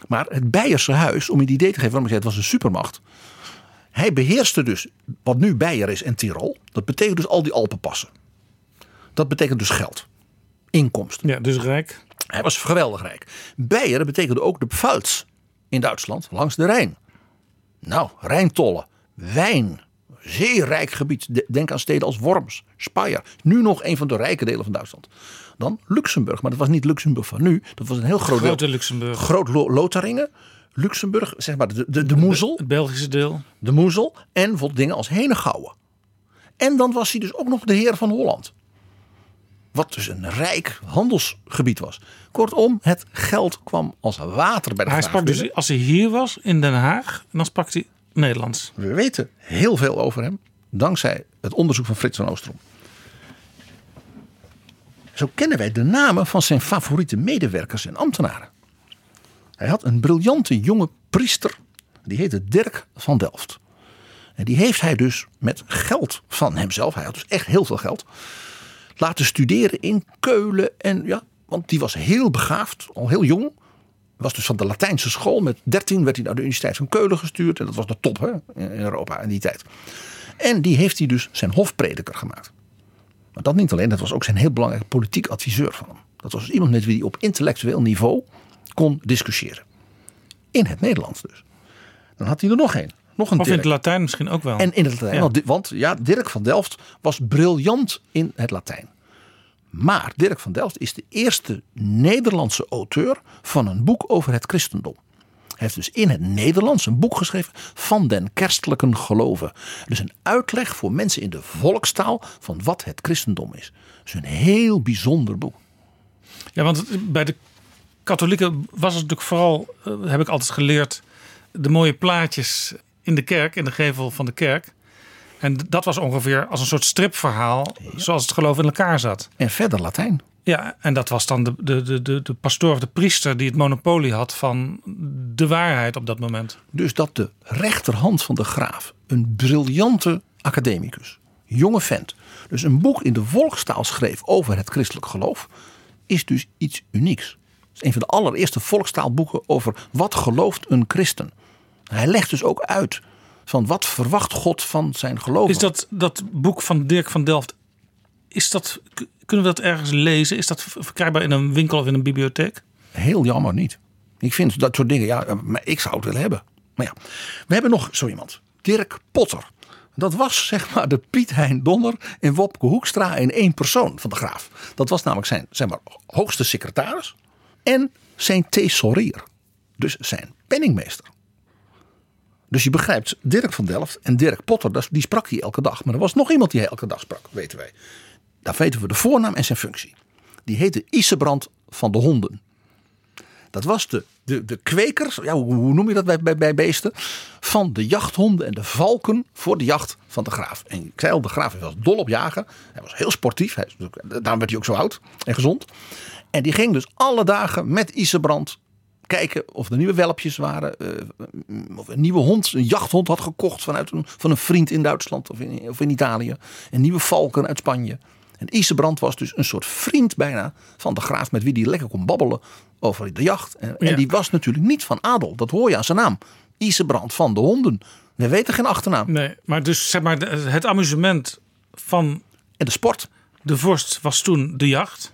Maar het Beierse huis, om je het idee te geven waarom ik zei het was een supermacht. Hij beheerste dus wat nu Beier is en Tirol. Dat betekent dus al die Alpenpassen. Dat betekent dus geld. Inkomsten. Ja, dus rijk. Hij was geweldig rijk. Beieren betekende ook de Pfalz in Duitsland langs de Rijn. Nou, Rijntollen, wijn, zeer rijk gebied. De- Denk aan steden als Worms, Speyer. Nu nog een van de rijke delen van Duitsland. Dan Luxemburg, maar dat was niet Luxemburg van nu. Dat was een heel groot Grote deel. Luxemburg. Groot Lo- Lotharingen. Luxemburg, zeg maar de, de, de Moezel. Het Belgische deel. De Moezel. En bijvoorbeeld dingen als Henegouwen. En dan was hij dus ook nog de heer van Holland. Wat dus een rijk handelsgebied was. Kortom, het geld kwam als water bij de Hij sprak dus, als hij hier was in Den Haag, dan sprak hij Nederlands. We weten heel veel over hem. Dankzij het onderzoek van Frits van Oostrom. Zo kennen wij de namen van zijn favoriete medewerkers en ambtenaren. Hij had een briljante jonge priester. Die heette Dirk van Delft. En die heeft hij dus met geld van hemzelf. Hij had dus echt heel veel geld. Laten studeren in Keulen. En ja, want die was heel begaafd. Al heel jong. Was dus van de Latijnse school. Met 13 werd hij naar de Universiteit van Keulen gestuurd. En dat was de top hè, in Europa in die tijd. En die heeft hij dus zijn hofprediker gemaakt. Maar dat niet alleen, dat was ook zijn heel belangrijk politiek adviseur van hem. Dat was dus iemand met wie hij op intellectueel niveau kon discussiëren. In het Nederlands dus. Dan had hij er nog één. Nog een Of in het Latijn misschien ook wel. En in het Latijn. Ja. Want, di- want ja, Dirk van Delft was briljant in het Latijn. Maar Dirk van Delft is de eerste Nederlandse auteur van een boek over het christendom. Hij heeft dus in het Nederlands een boek geschreven van den kerstelijken geloven. Dus een uitleg voor mensen in de volkstaal van wat het christendom is. Dus een heel bijzonder boek. Ja, want bij de katholieken was het natuurlijk vooral, eh, heb ik altijd geleerd, de mooie plaatjes in de kerk, in de gevel van de kerk. En dat was ongeveer als een soort stripverhaal, zoals het geloof in elkaar zat. En verder Latijn. Ja, en dat was dan de, de, de, de, de pastoor of de priester die het monopolie had van de waarheid op dat moment. Dus dat de rechterhand van de graaf, een briljante academicus, jonge vent, dus een boek in de volkstaal schreef over het christelijk geloof, is dus iets unieks. Het is een van de allereerste volkstaalboeken over wat gelooft een christen. Hij legt dus ook uit van wat verwacht God van zijn geloof. Is dat, dat boek van Dirk van Delft, is dat, kunnen we dat ergens lezen? Is dat verkrijgbaar in een winkel of in een bibliotheek? Heel jammer niet. Ik vind dat soort dingen, ja, maar ik zou het willen hebben. Maar ja, we hebben nog zo iemand. Dirk Potter. Dat was zeg maar de Piet Hein Donner en Wopke Hoekstra in één persoon van de graaf. Dat was namelijk zijn zeg maar, hoogste secretaris en zijn thesaurier. Dus zijn penningmeester. Dus je begrijpt, Dirk van Delft en Dirk Potter, die sprak hij elke dag. Maar er was nog iemand die hij elke dag sprak, weten wij. Daar weten we de voornaam en zijn functie. Die heette Isebrand van de Honden. Dat was de, de, de kweker, ja, hoe, noem je dat bij, bij, beesten? Van de jachthonden en de valken voor de jacht van de graaf. En ik zei al, de graaf was dol op jagen. Hij was heel sportief. Hij, daarom werd hij ook zo oud en gezond. En die ging dus alle dagen met Isebrand kijken of er nieuwe welpjes waren. eh, of een nieuwe hond, een jachthond had gekocht vanuit een, van een vriend in Duitsland of in, of in Italië. Een nieuwe valken uit Spanje. En Isebrand was dus een soort vriend bijna van de graaf met wie hij lekker kon babbelen over de jacht. En, en die was natuurlijk niet van adel, dat hoor je aan zijn naam. Isebrand van de honden. We weten geen achternaam. Nee, maar dus zeg maar het amusement van En de sport. de vorst was toen de jacht.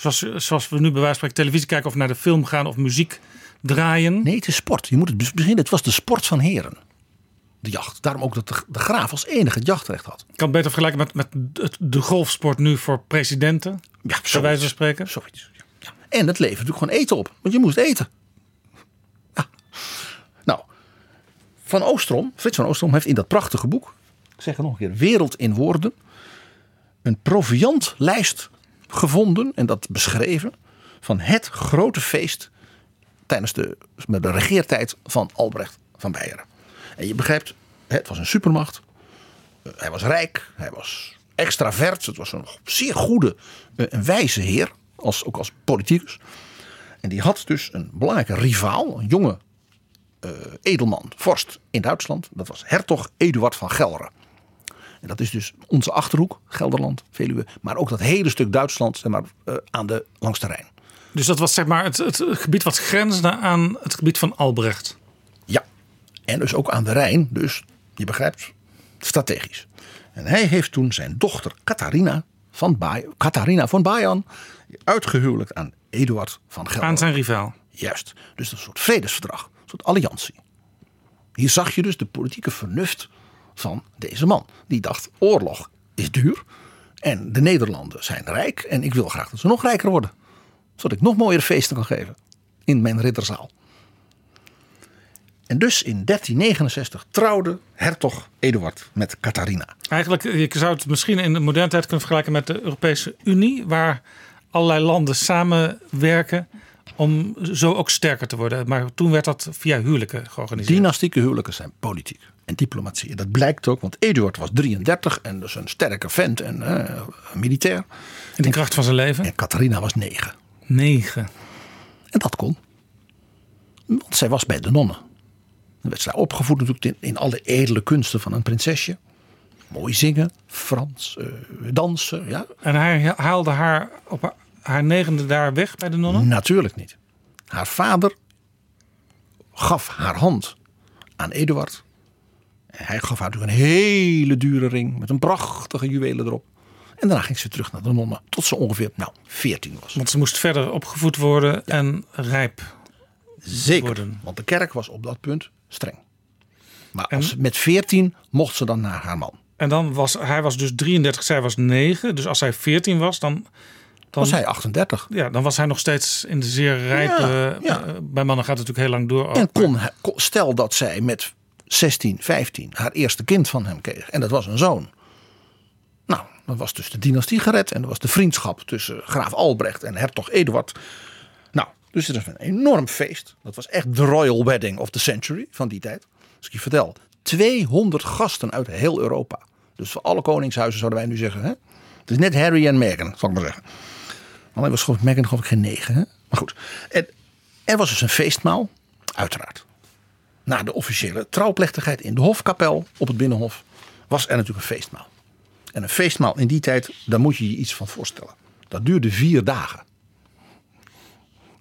Zoals, zoals we nu bij wijze van spreken televisie kijken of naar de film gaan of muziek draaien. Nee, het is sport. Je moet het beginnen. Het was de sport van heren. De jacht. Daarom ook dat de, de graaf als enige het jachtrecht had. Ik kan het beter vergelijken met, met het- de golfsport nu voor presidenten. Ja, bij wijze van spreken. Zoiets. Ja. Ja. En het levert natuurlijk gewoon eten op. Want je moest eten. Ja. Nou, Van Oostrom, Frits van Oostrom heeft in dat prachtige boek, ik zeg het nog een keer, Wereld in Woorden, een proviantlijst gevonden en dat beschreven van het grote feest tijdens de, met de regeertijd van Albrecht van Beieren. En je begrijpt, het was een supermacht. Eh, Hij was rijk, hij was extravert. Het was een zeer goede, eh, een wijze heer, als, ook als politicus. En die had dus een belangrijke rivaal, een jonge eh, edelman, vorst in Duitsland. Dat was hertog Eduard van Gelre. En dat is dus onze achterhoek, Gelderland, Veluwe. Maar ook dat hele stuk Duitsland zeg maar, eh, aan de, langs de Rijn. Dus dat was zeg maar het, het gebied wat grensde aan het gebied van Albrecht. Ja, en dus ook aan de Rijn. Dus je begrijpt, strategisch. En hij heeft toen zijn dochter Catharina van, Bay Catharina van Bayern uitgehuwelijkt aan Eduard van Gelre. Aan zijn rivaal. Juist. Dus een soort vredesverdrag, een soort alliantie. Hier zag je dus de politieke vernuft van deze man. Die dacht, oorlog is duur. En de Nederlanden zijn rijk. En ik wil graag dat ze nog rijker worden. Zodat ik nog mooiere feesten kan geven. In mijn ridderzaal. En dus in 1369 trouwde hertog Eduard met Catharina. Eigenlijk, je zou het misschien in de moderne tijd kunnen vergelijken met de Europese Unie, waar allerlei landen samenwerken om zo ook sterker te worden. Maar toen werd dat via huwelijken georganiseerd. Dynastieke huwelijken zijn politiek en diplomatie. En dat blijkt ook, want Eduard was 33 en dus een sterke vent en eh, militair. In de kracht van zijn leven. En Catharina was 9. 9. En dat kon. Want zij was bij de nonnen. Dan werd zij opgevoed natuurlijk in, in alle edele kunsten van een prinsesje. Mooi zingen, Frans, eh, dansen. Ja. En hij haalde haar op haar, haar negende daar weg bij de nonnen? Natuurlijk niet. Haar vader gaf haar hand aan Eduard. Hij gaf haar natuurlijk een hele dure ring met een prachtige juwelen erop. En daarna ging ze terug naar de nonnen tot ze ongeveer nou, 14 was. Want ze moest verder opgevoed worden en rijp Zeker, worden. want de kerk was op dat punt streng. Maar als, met 14 mocht ze dan naar haar man. En dan was hij was dus 33, zij was 9. Dus als hij 14 was, dan, dan was hij 38. Ja, dan was hij nog steeds in de zeer rijpe. Ja, ja. eh, bij mannen gaat het natuurlijk heel lang door. En kon- stel dat zij met 16, 15 haar eerste kind van hem kreeg. En dat was een zoon. Nou, dan was dus de dynastie gered. En er was de vriendschap tussen graaf Albrecht en hertog Eduard. Nou, dus het is een enorm feest. Dat was echt de royal wedding of the century van die tijd. Als ik je vertel, 200 gasten uit heel Europa. Dus voor alle koningshuizen zouden wij nu zeggen. Hè? Het is net Harry en Meghan, zal ik maar zeggen. Alleen was Meghan geloof ik geen negen. Hè? Maar goed. En er was dus een feestmaal. Uiteraard. Na de officiële trouwplechtigheid in de hofkapel op het Binnenhof was er natuurlijk een feestmaal. En een feestmaal in die tijd, daar moet je je iets van voorstellen. Dat duurde vier dagen.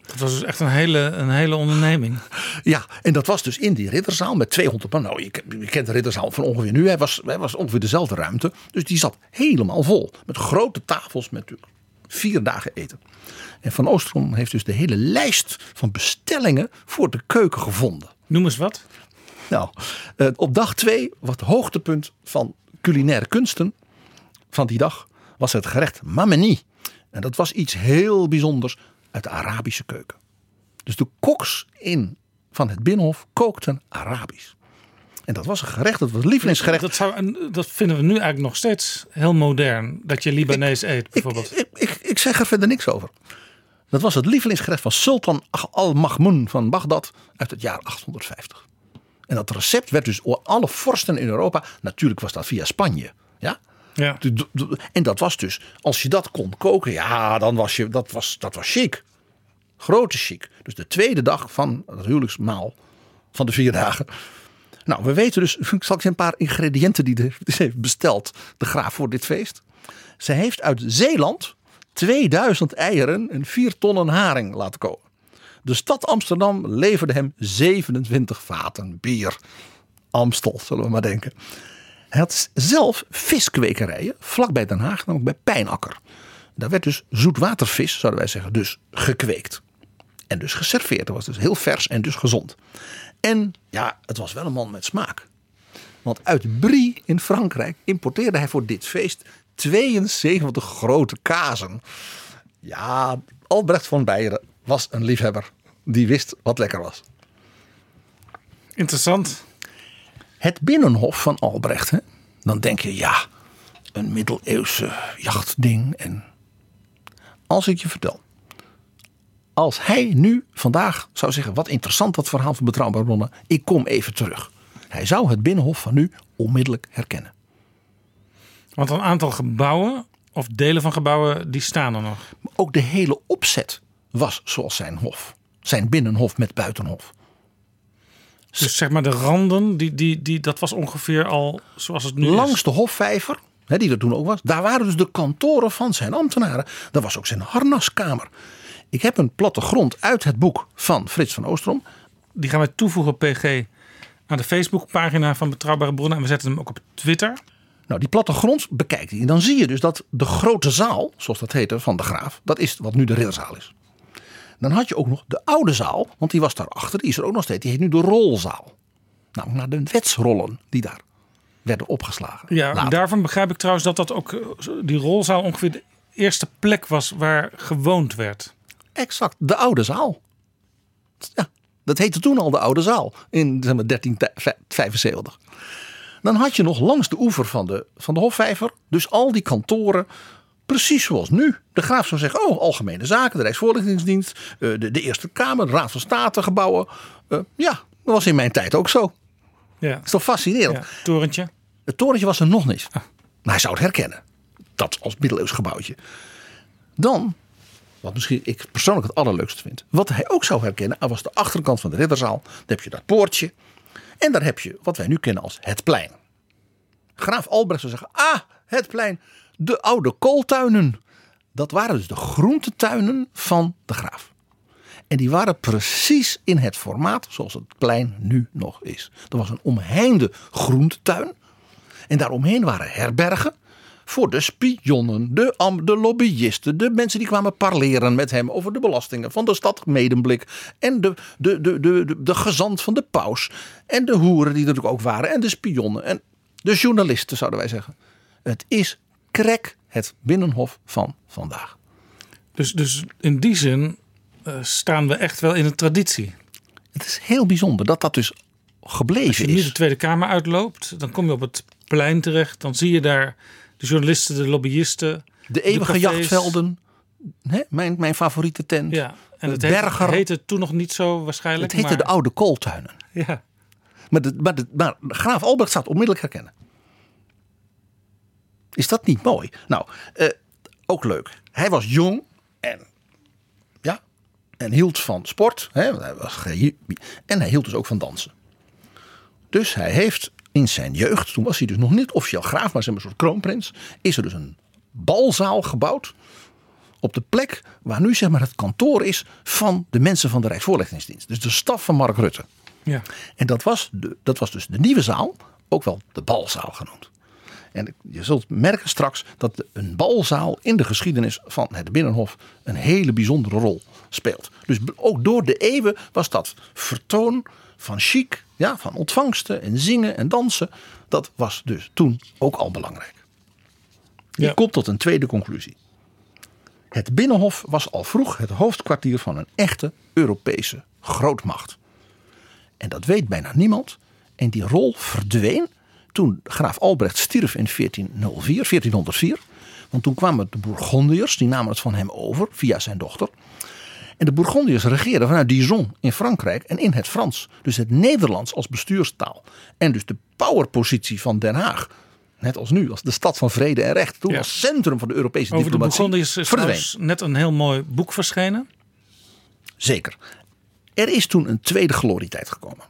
Het was dus echt een hele, een hele onderneming. Ja, en dat was dus in die ridderzaal met 200 man. Nou, je kent de ridderzaal van ongeveer nu. Hij was, hij was ongeveer dezelfde ruimte. Dus die zat helemaal vol. Met grote tafels met natuurlijk vier dagen eten. En Van Oostrom heeft dus de hele lijst van bestellingen voor de keuken gevonden. Noem eens wat. Nou, eh, op dag twee, wat hoogtepunt van culinaire kunsten van die dag, was het gerecht mameni. En dat was iets heel bijzonders uit de Arabische keuken. Dus de koks in van het Binnenhof kookten Arabisch. En dat was een gerecht, dat was een lievelingsgerecht. Dat, zou, dat vinden we nu eigenlijk nog steeds heel modern. Dat je Libanees eet bijvoorbeeld. Ik, ik, ik zeg er verder niks over. Dat was het lievelingsgerecht van Sultan al-Mahmoud van Bagdad uit het jaar 850. En dat recept werd dus door alle vorsten in Europa. Natuurlijk was dat via Spanje. Ja? Ja. En dat was dus, als je dat kon koken, ja, dan was je, dat was, dat was chic. Grote chic. Dus de tweede dag van het huwelijksmaal van de vier dagen. Nou, we weten dus, ik zal ik je een paar ingrediënten die de, die ze heeft besteld, de graaf voor dit feest. Ze heeft uit Zeeland 2000 eieren en 4 tonnen haring laten komen. De stad Amsterdam leverde hem 27 vaten bier. Amstel, zullen we maar denken. Hij had zelf viskwekerijen vlakbij Den Haag, namelijk bij Pijnakker. Daar werd dus zoetwatervis, zouden wij zeggen, dus gekweekt. En dus geserveerd. Dat was dus heel vers en dus gezond. En ja, het was wel een man met smaak. Want uit Brie in Frankrijk importeerde hij voor dit feest 72 grote kazen. Ja, Albrecht van Beieren was een liefhebber. Die wist wat lekker was. Interessant. Het binnenhof van Albrecht. Hè? Dan denk je, ja, een middeleeuwse jachtding. En als ik je vertel. Als hij nu vandaag zou zeggen, wat interessant dat verhaal van Betrouwbare Bronnen. Ik kom even terug. Hij zou het binnenhof van nu onmiddellijk herkennen. Want een aantal gebouwen of delen van gebouwen die staan er nog. Ook de hele opzet was zoals zijn hof. Zijn binnenhof met buitenhof. Dus zeg maar de randen, die, die, die, dat was ongeveer al zoals het nu Langs is. de hofvijver, hè, die er toen ook was, daar waren dus de kantoren van zijn ambtenaren. Daar was ook zijn harnaskamer. Ik heb een plattegrond uit het boek van Frits van Oostrom. Die gaan wij toevoegen, PG, aan de Facebookpagina van Betrouwbare Bronnen. En we zetten hem ook op Twitter. Nou, die plattegrond bekijkt hij. En dan zie je dus dat de grote zaal, zoals dat heette, van de graaf, dat is wat nu de ridderzaal is. Dan had je ook nog de oude zaal, want die was daarachter. Die is er ook nog steeds. Die heet nu de rolzaal. Nou, naar de wetsrollen die daar werden opgeslagen. Ja, en Later. daarvan begrijp ik trouwens dat dat ook, eh, die rolzaal ongeveer de eerste plek was waar gewoond werd. Exact, de oude zaal. Ja, dat heette toen al de oude zaal in zeg maar, 1375. Dan had je nog langs de oever van de, van de Hofvijver, dus al die kantoren, precies zoals nu. De graaf zou zeggen, oh, algemene zaken, de Rijksvoorlichtingsdienst, eh, de, de Eerste Kamer, de Raad van State gebouwen. Eh, ja, dat was in mijn tijd ook zo. Ja. Dat is toch fascinerend? Ja, torentje. Het torentje was er nog niet. Maar hij zou het herkennen. Dat als middeleeuws gebouwtje. Dan, wat misschien ik persoonlijk het allerleukste vind. Wat hij ook zou herkennen, was de achterkant van de ridderzaal. Daar heb je dat poortje. En daar heb je wat wij nu kennen als het plein. Graaf Albrecht zou zeggen, ah, het plein. De oude kooltuinen. Dat waren dus de groentetuinen van de graaf. En die waren precies in het formaat zoals het plein nu nog is. Er was een omheinde groentetuin. En daaromheen waren herbergen voor de spionnen, de, am- de lobbyisten, de mensen die kwamen parleren met hem over de belastingen van de stad Medemblik. En de, de, de, de, de, de gezant van de paus. En de hoeren die er natuurlijk ook waren. En de spionnen. En de journalisten zouden wij zeggen. Het is krek het binnenhof van vandaag. Dus, dus in die zin eh, staan we echt wel in een traditie. Het is heel bijzonder dat dat dus gebleven Als je nu is. de Tweede Kamer uitloopt, dan kom je op het plein terecht. Dan zie je daar de journalisten, de lobbyisten. De eeuwige jachtvelden. Hè, mijn, mijn favoriete tent. Ja, en het Berger. heette toen nog niet zo waarschijnlijk. het heette maar, de oude kooltuinen. Ja. Maar, de, maar, de, maar graaf Albrecht staat onmiddellijk herkennen. Is dat niet mooi? Nou, eh, ook leuk. Hij was jong en, ja, en hield van sport. Hè, en hij hield dus ook van dansen. Dus hij heeft in zijn jeugd, toen was hij dus nog niet officieel graaf, maar een soort kroonprins, is er dus een balzaal gebouwd op de plek waar nu zeg maar het kantoor is van de mensen van de Rijksvoorlichtingsdienst. Dus de staf van Mark Rutte. Ja. En dat was, de, dat was dus de nieuwe zaal, ook wel de balzaal genoemd. En je zult merken straks dat een balzaal in de geschiedenis van het Binnenhof een hele bijzondere rol speelt. Dus ook door de eeuwen was dat vertoon van chic, ja, van ontvangsten en zingen en dansen. Dat was dus toen ook al belangrijk. Je Ja. komt tot een tweede conclusie. Het Binnenhof was al vroeg het hoofdkwartier van een echte Europese grootmacht. En dat weet bijna niemand. En die rol verdween toen graaf Albrecht stierf in 1404, 1404. Want toen kwamen de Bourgondiërs, die namen het van hem over via zijn dochter. En de Bourgondiërs regeerden vanuit Dijon in Frankrijk en in het Frans. Dus het Nederlands als bestuurstaal. En dus de powerpositie van Den Haag. Net als nu, als de stad van vrede en recht. Toen Ja. als centrum van de Europese Over de diplomatie. Bourgondiërs is net een heel mooi boek verschenen. Zeker. Er is toen een tweede glorietijd gekomen.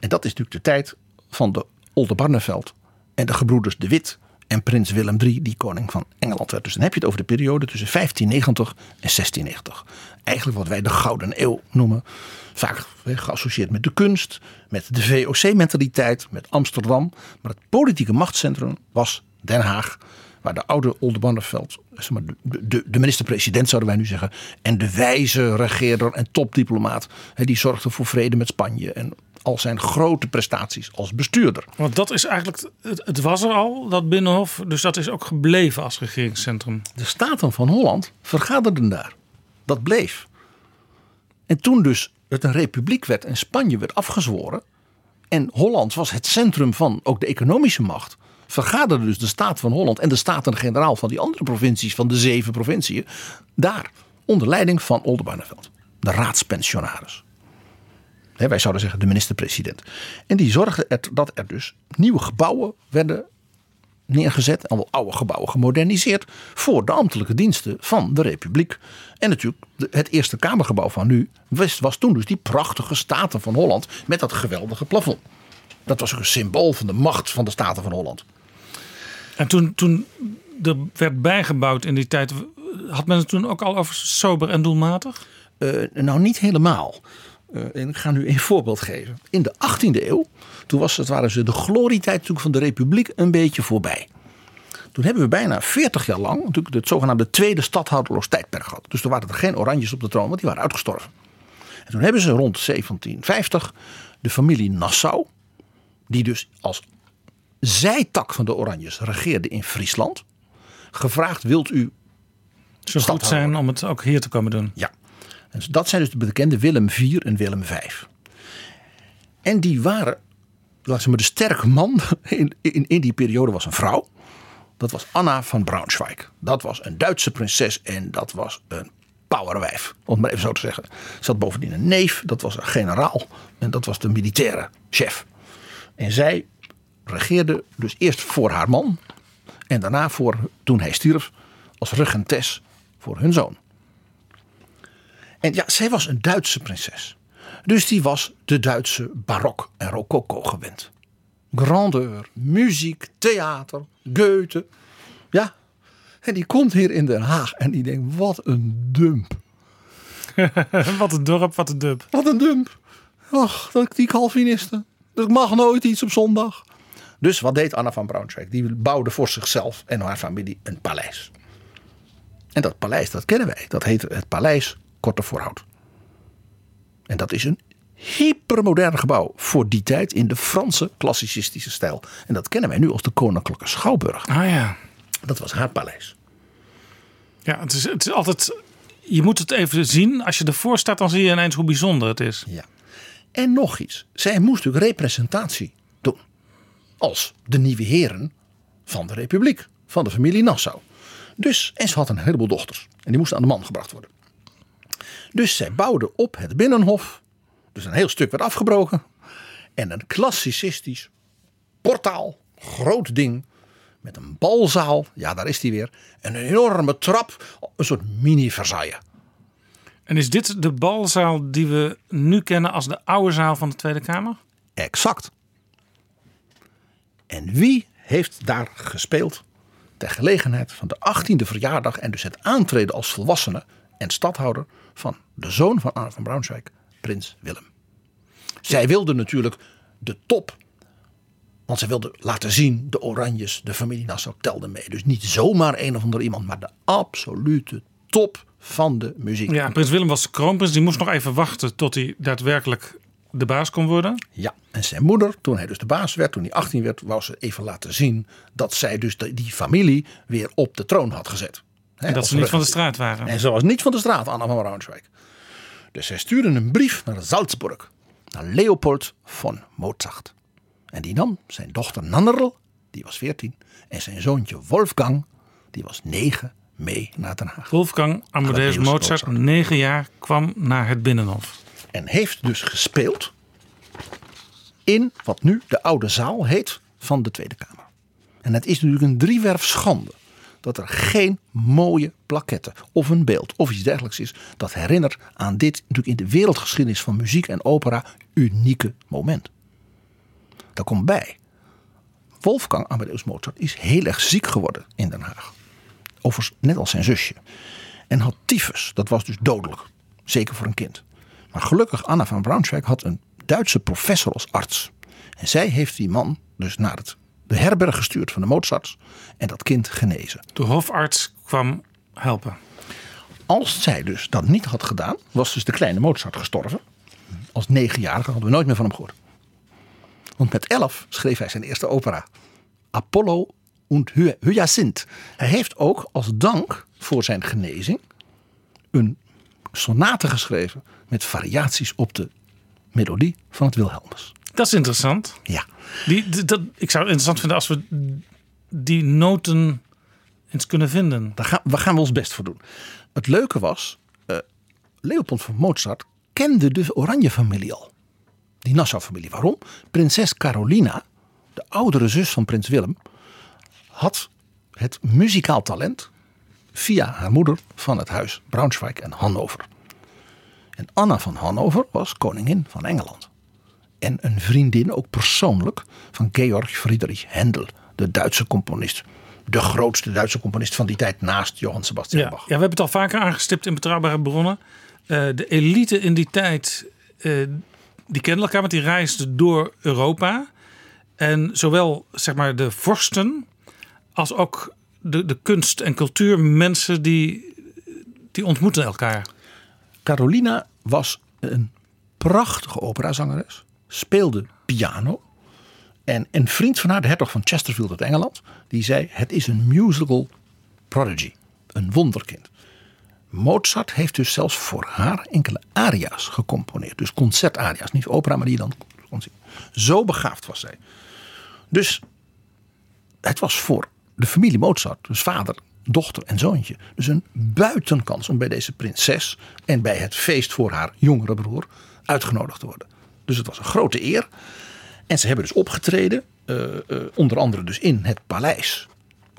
En dat is natuurlijk de tijd van de Oldenbarneveld en de gebroeders De Wit en prins Willem III, die koning van Engeland werd. Dus dan heb je het over de periode tussen 1590 en 1690. Eigenlijk wat wij de Gouden Eeuw noemen. Vaak geassocieerd met de kunst, met de VOC-mentaliteit, met Amsterdam. Maar het politieke machtscentrum was Den Haag. Waar de oude Oldenbarneveld, zeg maar, de, de, de minister-president zouden wij nu zeggen. En de wijze regeerder en topdiplomaat. Die zorgde voor vrede met Spanje. En al zijn grote prestaties als bestuurder. Want dat is eigenlijk, het, het was er al, dat Binnenhof. Dus dat is ook gebleven als regeringscentrum. De Staten van Holland vergaderden daar. Dat bleef. En toen dus het een republiek werd en Spanje werd afgezworen. En Holland was het centrum van ook de economische macht. Vergaderden dus de Staat van Holland en de Staten-Generaal van die andere provincies, van de zeven provinciën. Daar, onder leiding van Oldenbarneveld. De raadspensionaris. Hè, wij zouden zeggen de minister-president. En die zorgde er dat er dus nieuwe gebouwen werden neergezet. Al oude gebouwen gemoderniseerd. Voor de ambtelijke diensten van de Republiek. En natuurlijk het Eerste Kamergebouw van nu. Was, was toen dus die prachtige Staten van Holland. Met dat geweldige plafond. Dat was ook een symbool van de macht van de Staten van Holland. En toen, toen er werd bijgebouwd in die tijd, had men het toen ook al over sober en doelmatig? Eh, nou, niet helemaal. Eh, en ik ga nu een voorbeeld geven. In de 18e eeuw, toen was het, waren ze de glorietijd van de Republiek een beetje voorbij. Toen hebben we bijna 40 jaar lang natuurlijk het zogenaamde tweede stadhouderloos tijdperk gehad. Dus er waren er geen oranjes op de troon, want die waren uitgestorven. En toen hebben ze rond 1750 de familie Nassau, die dus als zijtak van de Oranjes regeerde in Friesland. Gevraagd, wilt u Zo goed zijn om het ook hier te komen doen. Ja. Dat zijn dus de bekende Willem IV en Willem V. En die waren, laten we maar, de sterke man in, in, in die periode was een vrouw. Dat was Anna van Braunschweig. Dat was een Duitse prinses en dat was een powerwijf. Om het maar even zo te zeggen. Ze had bovendien een neef, dat was een generaal. En dat was de militaire chef. En zij regeerde dus eerst voor haar man. En daarna voor, toen hij stierf, als regentes voor hun zoon. En ja, zij was een Duitse prinses. Dus die was de Duitse barok en rococo gewend. Grandeur, muziek, theater, Goethe. Ja, en die komt hier in Den Haag en die denkt, wat een dump. wat een dorp, wat een dump. Wat een dump. Dat, die Calvinisten. Dat mag nooit iets op zondag. Dus wat deed Anna van Braunschweig? Die bouwde voor zichzelf en haar familie een paleis. En dat paleis, dat kennen wij. Dat heet het Paleis Korte Voorhout. En dat is een hypermodern gebouw voor die tijd in de Franse klassicistische stijl. En dat kennen wij nu als de Koninklijke Schouwburg. Ah ja. Dat was haar paleis. Ja, het is, het is altijd. Je moet het even zien. Als je ervoor staat, dan zie je ineens hoe bijzonder het is. Ja. En nog iets. Zij moest natuurlijk representatie doen. Als de nieuwe heren van de Republiek. Van de familie Nassau. Dus, en ze had een heleboel dochters. En die moesten aan de man gebracht worden. Dus zij bouwde op het Binnenhof. Dus een heel stuk werd afgebroken. En een klassicistisch portaal. Groot ding. Met een balzaal. Ja, daar is die weer. En een enorme trap. Een soort mini-Versailles. En is dit de balzaal die we nu kennen als de oude zaal van de Tweede Kamer? Exact. En wie heeft daar gespeeld ter gelegenheid van de 18e verjaardag en dus het aantreden als volwassene en stadhouder van de zoon van Anne van Braunschweig, prins Willem. Zij wilde natuurlijk de top, want zij wilde laten zien, de Oranjes, de familie Nassau telde mee. Dus niet zomaar een of ander iemand, maar de absolute top van de muziek. Ja, prins Willem was de kroonprins. Die moest nog even wachten tot hij daadwerkelijk de baas kon worden. Ja, en zijn moeder, toen hij dus de baas werd, toen hij 18 werd, wou ze even laten zien dat zij dus die familie weer op de troon had gezet. Hè, En dat ze niet van de straat waren. En ze was niet van de straat, Anna van Braunschweig. Dus zij stuurde een brief naar Salzburg, naar Leopold von Mozart. En die nam zijn dochter Nannerl, die was 14, en zijn zoontje Wolfgang, die was 9, mee naar Den Haag. Wolfgang Amadeus Mozart, negen jaar, kwam naar het Binnenhof. En heeft dus gespeeld in wat nu de oude zaal heet van de Tweede Kamer. En het is natuurlijk een driewerf schande dat er geen mooie plaketten of een beeld of iets dergelijks is dat herinnert aan dit natuurlijk in de wereldgeschiedenis van muziek en opera unieke moment. Daar komt bij. Wolfgang Amadeus Mozart is heel erg ziek geworden in Den Haag. Overigens net als zijn zusje. En had tyfus. Dat was dus dodelijk. Zeker voor een kind. Maar gelukkig Anna van Braunschweig had een Duitse professor als arts. En zij heeft die man dus naar het, de herberg gestuurd van de Mozarts. En dat kind genezen. De hofarts kwam helpen. Als zij dus dat niet had gedaan, was dus de kleine Mozart gestorven. Als negenjarige hadden we nooit meer van hem gehoord. Want met elf schreef hij zijn eerste opera. Apollo und Hy- Hyacinth. Hij heeft ook als dank voor zijn genezing een sonate geschreven met variaties op de melodie van het Wilhelmus. Dat is interessant. Ja. Die, dat, ik zou het interessant vinden als we die noten eens kunnen vinden. Daar gaan, we gaan we ons best voor doen. Het leuke was, eh, Leopold van Mozart kende de Oranje-familie al. Die Nassau-familie. Waarom? Prinses Carolina, de oudere zus van prins Willem, had het muzikaal talent via haar moeder van het huis Braunschweig en Hannover. En Anna van Hannover was koningin van Engeland. En een vriendin ook persoonlijk van Georg Friedrich Händel, de Duitse componist. De grootste Duitse componist van die tijd naast Johann Sebastian Ja, ja, Bach. we hebben het al vaker aangestipt in betrouwbare bronnen. Eh, de elite in die tijd, eh, die kende elkaar, want die reisde door Europa. En zowel zeg maar, de vorsten als ook de, de kunst- en cultuurmensen die, die ontmoeten elkaar. Carolina was een prachtige operazangeres, speelde piano En een vriend van haar, de hertog van Chesterfield uit Engeland, die zei: Het is een musical prodigy, een wonderkind. Mozart heeft dus zelfs voor haar enkele aria's gecomponeerd. Dus concertaria's, niet opera, maar die je dan kon zien. Zo begaafd was zij. Dus het was voor de familie Mozart, dus vader, dochter en zoontje, dus een buitenkans om bij deze prinses en bij het feest voor haar jongere broer uitgenodigd te worden. Dus het was een grote eer. En ze hebben dus opgetreden, eh, eh, onder andere dus in het paleis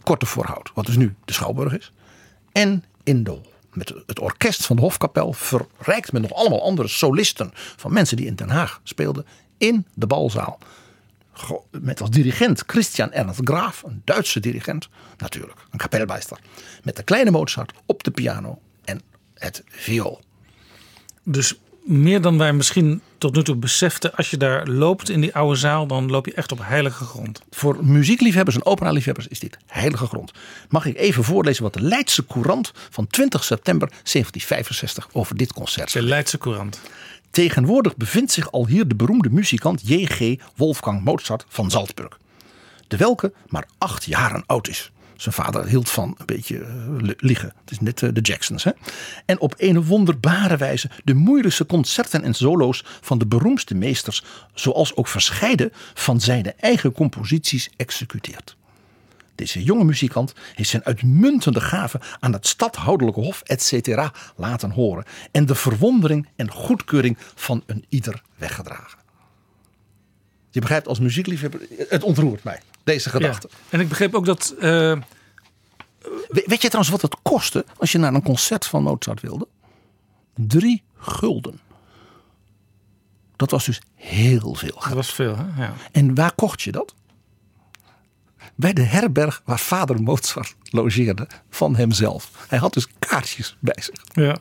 Korte Voorhout, wat dus nu de Schouwburg is. En in de, met het orkest van de Hofkapel, verrijkt met nog allemaal andere solisten van mensen die in Den Haag speelden, in de balzaal. Met als dirigent Christian Ernst Graaf, een Duitse dirigent, natuurlijk, een kapelmeister. Met de kleine Mozart op de piano en het viool. Dus meer dan wij misschien tot nu toe beseften. Als je daar loopt in die oude zaal, dan loop je echt op heilige grond. Voor muziekliefhebbers en operaliefhebbers is dit heilige grond. Mag ik even voorlezen wat de Leidse Courant van 20 september 1765 over dit concert De Leidse Courant. Tegenwoordig bevindt zich al hier de beroemde muzikant J.G. Wolfgang Mozart van Salzburg. De welke maar acht jaren oud is. Zijn vader hield van een beetje eh, li- liegen. Het is net eh, de Jacksons. Hè? En op een wonderbare wijze de moeilijkste concerten en solo's van de beroemdste meesters, zoals ook verscheiden van zijn eigen composities executeert. Deze jonge muzikant heeft zijn uitmuntende gaven aan het stadhoudelijke hof etc. laten horen en de verwondering en goedkeuring van een ieder weggedragen. Je begrijpt als muziekliefhebber, het ontroert mij, deze gedachte. Ja. En ik begreep ook dat. eh, We- Weet je trouwens wat het kostte als je naar een concert van Mozart wilde? Drie gulden. Dat was dus heel veel geld. dat was veel, hè? Ja. En waar kocht je dat? Bij de herberg waar vader Mozart logeerde van hemzelf. Hij had dus kaartjes bij zich. ja.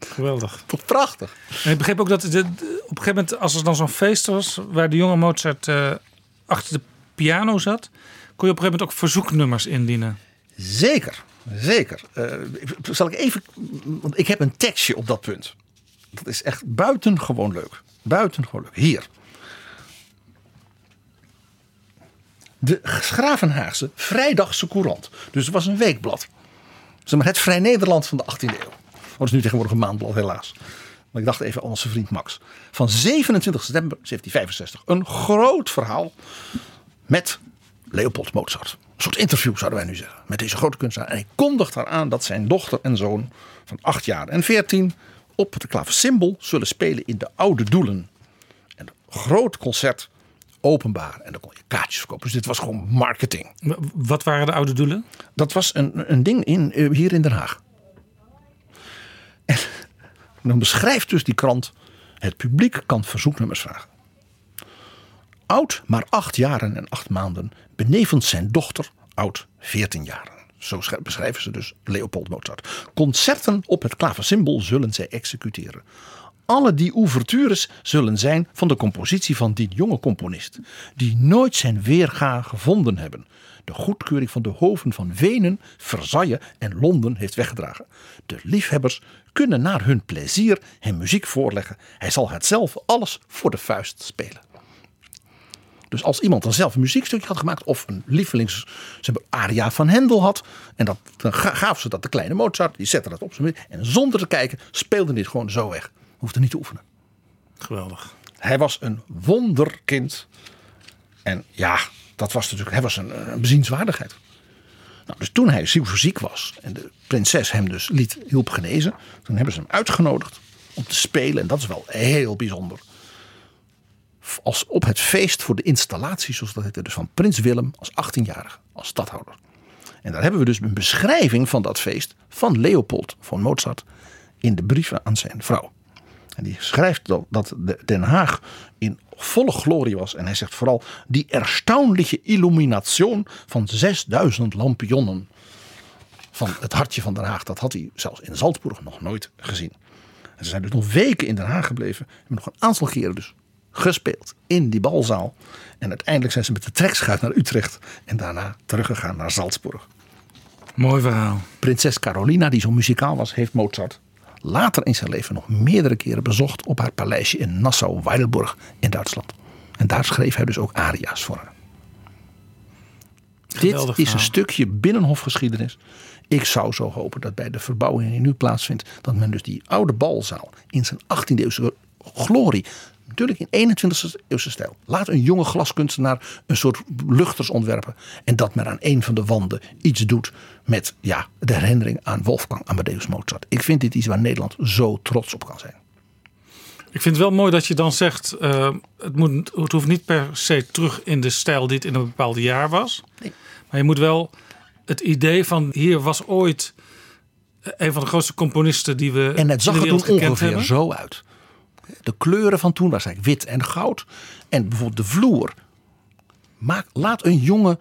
Geweldig. Wat prachtig. En ik begreep ook dat op een gegeven moment, als er dan zo'n feest was, waar de jonge Mozart eh, achter de piano zat, kon je op een gegeven moment ook verzoeknummers indienen. Zeker, zeker. Eh, zal ik even, want ik heb een tekstje op dat punt. Dat is echt buitengewoon leuk. Buitengewoon leuk. Hier. De Schravenhaagse Vrijdagse Courant. Dus het was een weekblad. Zeg maar het Vrij Nederland van de 18e eeuw. Dat is nu tegenwoordig een maandblad helaas. Maar ik dacht even aan onze vriend Max. Van 27 september 1765. Een groot verhaal met Leopold Mozart. Een soort interview zouden wij nu zeggen. Met deze grote kunstenaar. En hij kondigt haar aan dat zijn dochter en zoon van 8 jaar en 14 op het klaversymbol zullen spelen in de Oude Doelen. En een groot concert openbaar. En dan kon je kaartjes verkopen. Dus dit was gewoon marketing. Wat waren de oude doelen? Dat was een, een ding in, eh, hier in Den Haag. En dan beschrijft dus die krant... het publiek kan verzoeknummers vragen. Oud, maar acht jaren en acht maanden... benevens zijn dochter, oud, veertien jaren. Zo sch- beschrijven ze dus Leopold Mozart. Concerten op het klaversymbol zullen zij executeren. Alle die ouvertures zullen zijn van de compositie van die jonge componist, die nooit zijn weerga gevonden hebben. De goedkeuring van de hoven van Wenen, Versailles en Londen heeft weggedragen. De liefhebbers kunnen naar hun plezier hem muziek voorleggen. Hij zal het zelf alles voor de vuist spelen. Dus als iemand dan zelf een muziekstukje had gemaakt of een lievelings aria van Hendel had. En dat, dan ga- gaven ze dat de kleine Mozart. Die zette dat op zijn. En zonder te kijken speelde dit gewoon zo weg. Hoefde niet te oefenen. Geweldig. Hij was een wonderkind. En ja, dat was natuurlijk, hij was een, een bezienswaardigheid. Nou, dus toen hij ziek ziek was en de prinses hem dus liet, hielp genezen. Toen hebben ze hem uitgenodigd om te spelen. En dat is wel heel bijzonder. Als op het feest voor de installatie, zoals dat heette, dus van prins Willem als 18-jarige, als stadhouder. En daar hebben we dus een beschrijving van dat feest van Leopold van Mozart in de brieven aan zijn vrouw. En die schrijft dat, dat de- Den Haag in volle glorie was. En hij zegt vooral die erstaunliche illumination van 6000 lampionnen. Van het hartje van Den Haag. Dat had hij zelfs in Salzburg nog nooit gezien. En ze zijn dus nog weken in Den Haag gebleven. Hebben nog een aantal keren dus gespeeld in die balzaal. En uiteindelijk zijn ze met de trekschuit naar Utrecht. En daarna teruggegaan naar Salzburg. Mooi verhaal. Prinses Carolina, die zo muzikaal was, heeft Mozart later in zijn leven nog meerdere keren bezocht op haar paleisje in Nassau-Weilburg in Duitsland. En daar schreef hij dus ook aria's voor haar. Geweldig Dit is een stukje binnenhofgeschiedenis. Ik zou zo hopen dat bij de verbouwing die nu plaatsvindt, dat men dus die oude balzaal in zijn 18e eeuwse glorie, natuurlijk in 21e eeuwse stijl, laat een jonge glaskunstenaar een soort luchters ontwerpen en dat men aan een van de wanden iets doet met ja, de herinnering aan Wolfgang Amadeus Mozart. Ik vind dit iets waar Nederland zo trots op kan zijn. Ik vind het wel mooi dat je dan zegt, eh, het, moet, het hoeft niet per se terug in de stijl die het in een bepaald jaar was. Maar je moet wel het idee van hier was ooit een van de grootste componisten die we En het zag er ongeveer hebben. zo uit. De kleuren van toen was eigenlijk wit en goud. En bijvoorbeeld de vloer. Maak, laat een jonge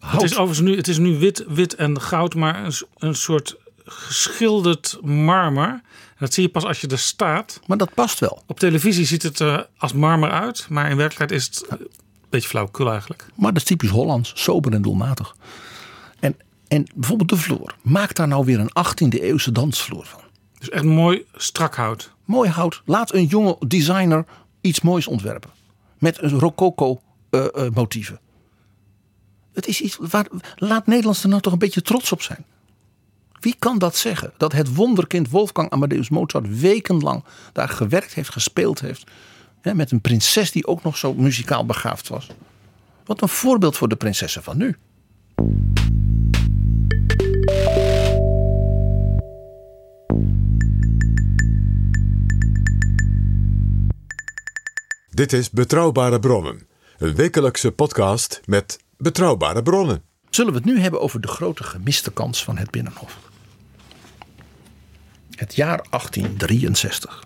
Het is overigens nu, het is nu wit, wit en goud, maar een, een soort geschilderd marmer. Dat zie je pas als je er staat. Maar dat past wel. Op televisie ziet het er als marmer uit, maar in werkelijkheid is het een beetje flauwekul eigenlijk. Maar dat is typisch Hollands. Sober en doelmatig. En, en bijvoorbeeld de vloer. Maak daar nou weer een 18e eeuwse dansvloer van. Dus echt mooi strak hout. Mooi hout. Laat een jonge designer iets moois ontwerpen. Met een rococo eh, eh, motieven. Het is iets waar, laat Nederlanders er nou toch een beetje trots op zijn. Wie kan dat zeggen? Dat het wonderkind Wolfgang Amadeus Mozart wekenlang daar gewerkt heeft, gespeeld heeft. Hè, met een prinses die ook nog zo muzikaal begaafd was. Wat een voorbeeld voor de prinsessen van nu. Dit is Betrouwbare Bronnen. Een wekelijkse podcast met betrouwbare bronnen. Zullen we het nu hebben over de grote gemiste kans van het Binnenhof? Het jaar 1863.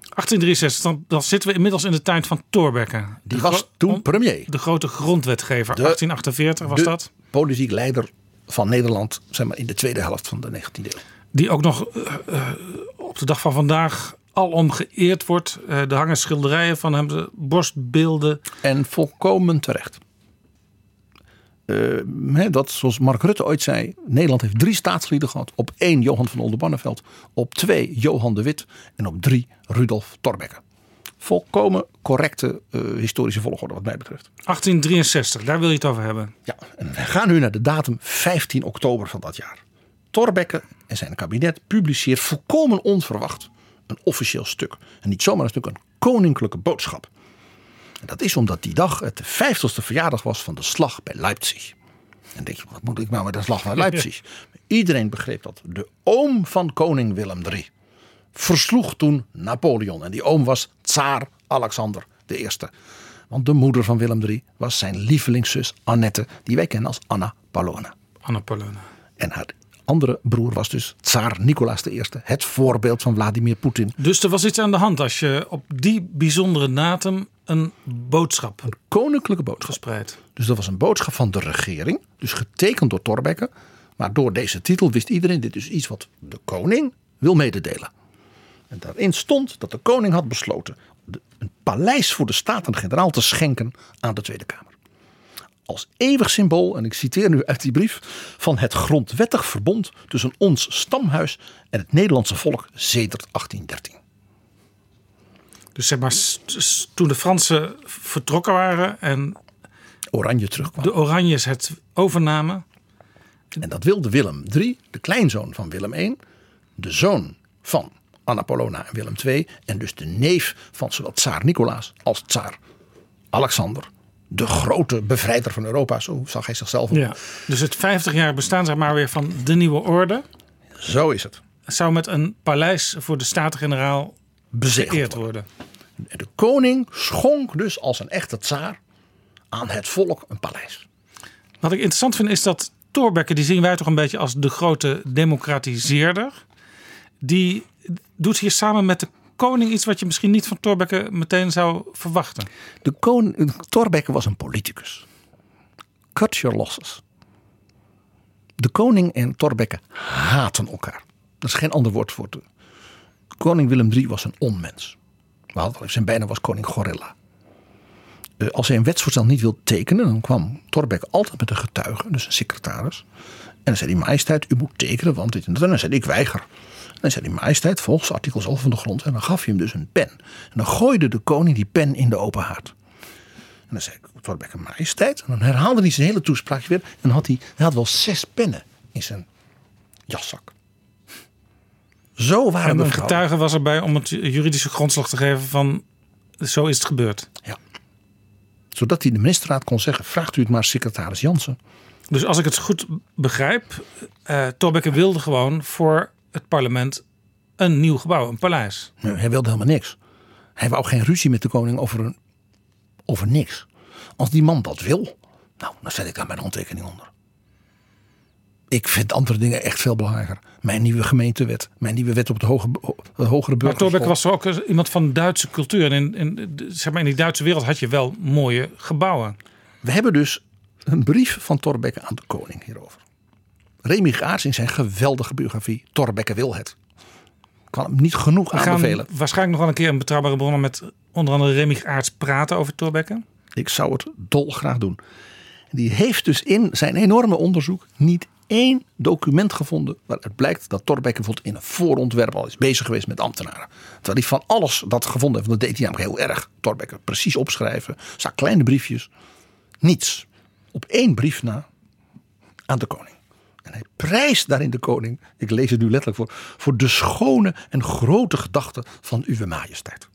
1863, dan, dan zitten we inmiddels in de tijd van Thorbecke. Die De was toen premier. De grote grondwetgever. De- 1848 was de dat. Politiek leider van Nederland zeg maar, in de tweede helft van de 19e eeuw. Die ook nog eh, eh, op de dag van vandaag alom geëerd wordt. Eh er hangen schilderijen van hem, de borstbeelden. En volkomen terecht. Eh, dat, zoals Mark Rutte ooit zei, Nederland heeft drie staatslieden gehad. Op één Johan van Oldenbarneveld, op twee Johan de Wit en op drie Rudolf Thorbecke. Volkomen correcte eh, historische volgorde wat mij betreft. 1863, daar wil je het over hebben. Ja, en we gaan nu naar de datum 15 oktober van dat jaar. Thorbecke en zijn kabinet publiceert volkomen onverwacht een officieel stuk. En niet zomaar een stuk, een koninklijke boodschap. En dat is omdat die dag het de 50ste verjaardag was van de slag bij Leipzig. En denk je, wat moet ik nou met de slag bij Leipzig? Iedereen begreep dat. De oom van koning Willem III versloeg toen Napoleon. En die oom was tsaar Alexander I. Want de moeder van Willem III was zijn lievelingszus Annette, die wij kennen als Anna Paulowna. Anna Paulowna. En haar andere broer was dus tsaar Nicolaas I, het voorbeeld van Vladimir Poetin. Dus er was iets aan de hand als je op die bijzondere datum een boodschap Een koninklijke boodschap. verspreidt. Dus dat was een boodschap van de regering, dus getekend door Thorbecke. Maar door deze titel wist iedereen, dit is iets wat de koning wil mededelen. En daarin stond dat de koning had besloten een paleis voor de Staten-Generaal te schenken aan de Tweede Kamer. Als eeuwig symbool, en ik citeer nu uit die brief, van het grondwettig verbond tussen ons stamhuis en het Nederlandse volk sedert 1813. Dus zeg maar, toen de Fransen vertrokken waren en Oranje terugkwam. de Oranjes het overnamen. En dat wilde Willem III, de kleinzoon van Willem I, de zoon van Anna Paulowna en Willem II, en dus de neef van zowel tsaar Nicolaas als tsaar Alexander, de grote bevrijder van Europa, zo zag hij zichzelf op. Ja. Dus het 50 jaar bestaan zeg maar weer van de nieuwe orde. Zo is het. Zou met een paleis voor de Staten-Generaal Bezegeld worden. worden. En de koning schonk dus als een echte tsaar aan het volk een paleis. Wat ik interessant vind is dat Thorbecke, die zien wij toch een beetje als de grote democratiseerder. Die doet hier samen met de koning iets wat je misschien niet van Thorbecke meteen zou verwachten. De koning, Thorbecke was een politicus. Cut your losses. De koning en Thorbecke haten elkaar. Dat is geen ander woord voor. De koning Willem III was een onmens. Zijn bijna was koning Gorilla. Eh, als hij een wetsvoorstel niet wilde tekenen, dan kwam Thorbecke altijd met een getuige, dus een secretaris. En dan zei hij, majesteit, u moet tekenen, want dit en. En dan zei hij, ik weiger. En dan zei hij, majesteit, volgens artikel 11 van de grond. En dan gaf hij hem dus een pen. En dan gooide de koning die pen in de open haard. dan zei ik, Thorbecke majesteit. En dan herhaalde hij zijn hele toespraakje weer. En dan had hij, hij had wel zes pennen in zijn jaszak. Zo waren En de een getuige was erbij om het juridische grondslag te geven van zo is het gebeurd. Zodat hij de ministerraad kon zeggen, vraagt u het maar secretaris Jansen. Dus als ik het goed begrijp, eh Thorbecke wilde gewoon voor het parlement een nieuw gebouw, een paleis. Nee, hij wilde helemaal niks. Hij wou geen ruzie met de koning over, een, over niks. Als die man dat wil, nou, dan zet ik daar mijn handtekening onder. Ik vind andere dingen echt veel belangrijker. Mijn nieuwe gemeentewet, mijn nieuwe wet op het, hoge, het hogere Maar Thorbecke burgerschap. was ook iemand van Duitse cultuur. En in, in, zeg maar, in die Duitse wereld had je wel mooie gebouwen. We hebben dus een brief van Thorbecke aan de koning hierover. Remy Gaars in zijn geweldige biografie Thorbecke wil het. Ik kan hem niet genoeg We gaan aanbevelen. waarschijnlijk nog wel een keer een betrouwbare bronnen met onder andere Remy Aarts praten over Thorbecke. Ik zou het dolgraag doen. Die heeft dus in zijn enorme onderzoek niet één document gevonden waaruit blijkt dat Thorbecke bijvoorbeeld in een voorontwerp al is bezig geweest met ambtenaren. Terwijl hij van alles dat gevonden heeft, want dat deed hij namelijk heel erg. Thorbecke precies opschrijven, zag kleine briefjes, niets. Op één brief na aan de koning. En hij prijst daarin de koning, ik lees het nu letterlijk voor, voor de schone en grote gedachten van uw majesteit.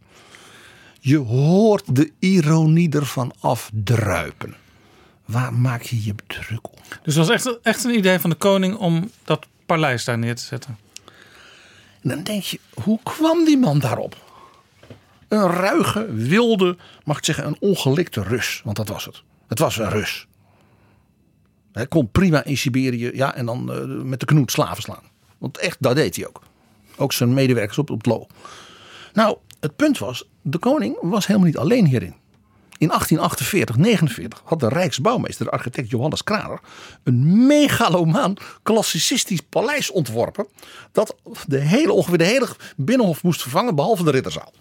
Je hoort de ironie ervan afdruipen. Waar maak je je druk om? Dus het was echt, echt een idee van de koning om dat paleis daar neer te zetten. En dan denk je, hoe kwam die man daarop? Een ruige, wilde, mag ik zeggen, een ongelikte Rus. Want dat was het. Het was een Rus. Hij kon prima in Siberië, ja, en dan eh, met de knoet slaven slaan. Want echt, dat deed hij ook. Ook zijn medewerkers op, op het Lo. Nou, het punt was, de koning was helemaal niet alleen hierin. In 1848, 49 had de Rijksbouwmeester, de architect Johannes Kraner, een megalomaan klassicistisch paleis ontworpen. Dat de hele, ongeveer de hele binnenhof moest vervangen, behalve de ridderzaal.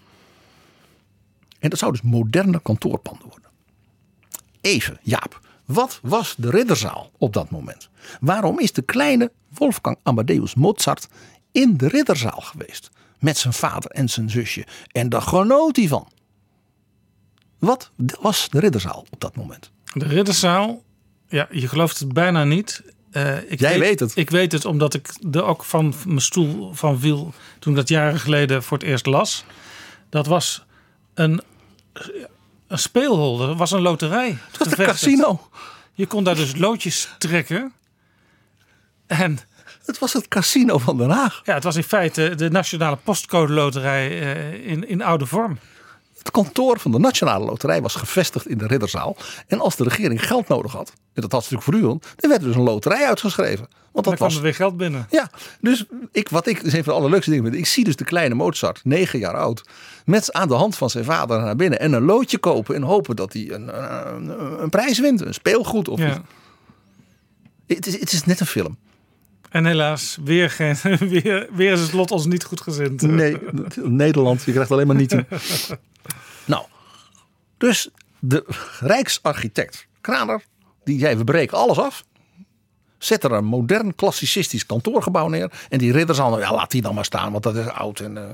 En dat zou dus moderne kantoorpanden worden. Even, Jaap, wat was de ridderzaal op dat moment? Waarom is de kleine Wolfgang Amadeus Mozart in de ridderzaal geweest? Met zijn vader en zijn zusje. En daar genoot hij van. Wat was de ridderzaal op dat moment? De ridderzaal, ja, je gelooft het bijna niet. Eh, ik Jij weet het. Ik weet het omdat ik er ook van mijn stoel van viel toen ik dat jaren geleden voor het eerst las. Dat was een, een speelhol, dat was een loterij. Het was een casino. Je kon daar dus loodjes trekken. En Het was het casino van Den Haag. ja, het was in feite de nationale postcode loterij eh, in, in oude vorm. Het kantoor van de Nationale Loterij was gevestigd in de Ridderzaal. En als de regering geld nodig had, en dat had ze natuurlijk voortdurend, dan werd er dus een loterij uitgeschreven. Want Dan dat kwam was er weer geld binnen. Ja, dus ik, wat ik, is een van de allerleukste dingen. Ik zie dus de kleine Mozart, negen jaar oud, met aan de hand van zijn vader naar binnen en een loodje kopen en hopen dat hij een, een, een prijs wint, een speelgoed of Ja. Het is, het is net een film. En helaas, weer, geen, weer, weer is het lot ons niet goed gezind. Nee, Nederland, je krijgt alleen maar niet. nou, dus de Rijksarchitect Kraner, die zei: we breken alles af. Zet er een modern klassicistisch kantoorgebouw neer. En die ridderzaal, nou ja, laat die dan maar staan, want dat is oud. En, eh,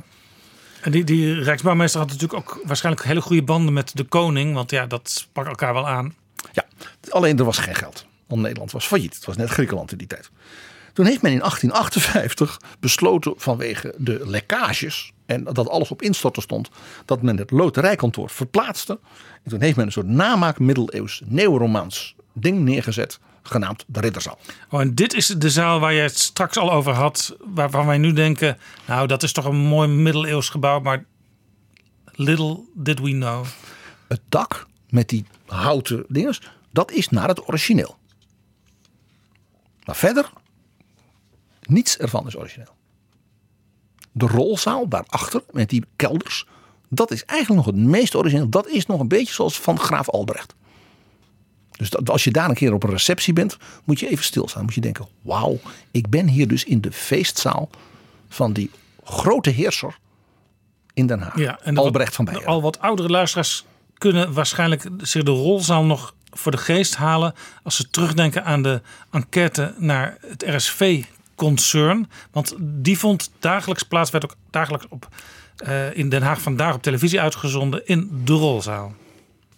En die, die Rijksbouwmeester had natuurlijk ook waarschijnlijk hele goede banden met de koning. Want ja, dat sprak elkaar wel aan. Ja, alleen er was geen geld. Want Nederland was failliet. Het was net Griekenland in die tijd. Toen heeft men in 1858 besloten vanwege de lekkages en dat alles op instorten stond, dat men het loterijkantoor verplaatste. En toen heeft men een soort namaak middeleeuws neoromaans ding neergezet, genaamd de Ridderzaal. Oh, en dit is de zaal waar je het straks al over had. Waarvan wij nu denken, nou dat is toch een mooi middeleeuws gebouw. Maar little did we know. Het dak met die houten dingen, dat is naar het origineel. Maar verder, niets ervan is origineel. De rolzaal daarachter met die kelders, dat is eigenlijk nog het meest origineel. Dat is nog een beetje zoals van Graaf Albrecht. Dus dat, als je daar een keer op een receptie bent, moet je even stilstaan. Moet je denken, wauw, ik ben hier dus in de feestzaal van die grote heerser in Den Haag. Ja, en Albrecht van Beieren. al wat oudere luisteraars kunnen waarschijnlijk zich de rolzaal nog voor de geest halen. Als ze terugdenken aan de enquête naar het RSV-concern. Want die vond dagelijks plaats, werd ook dagelijks op, eh, in Den Haag vandaag op televisie uitgezonden in de rolzaal.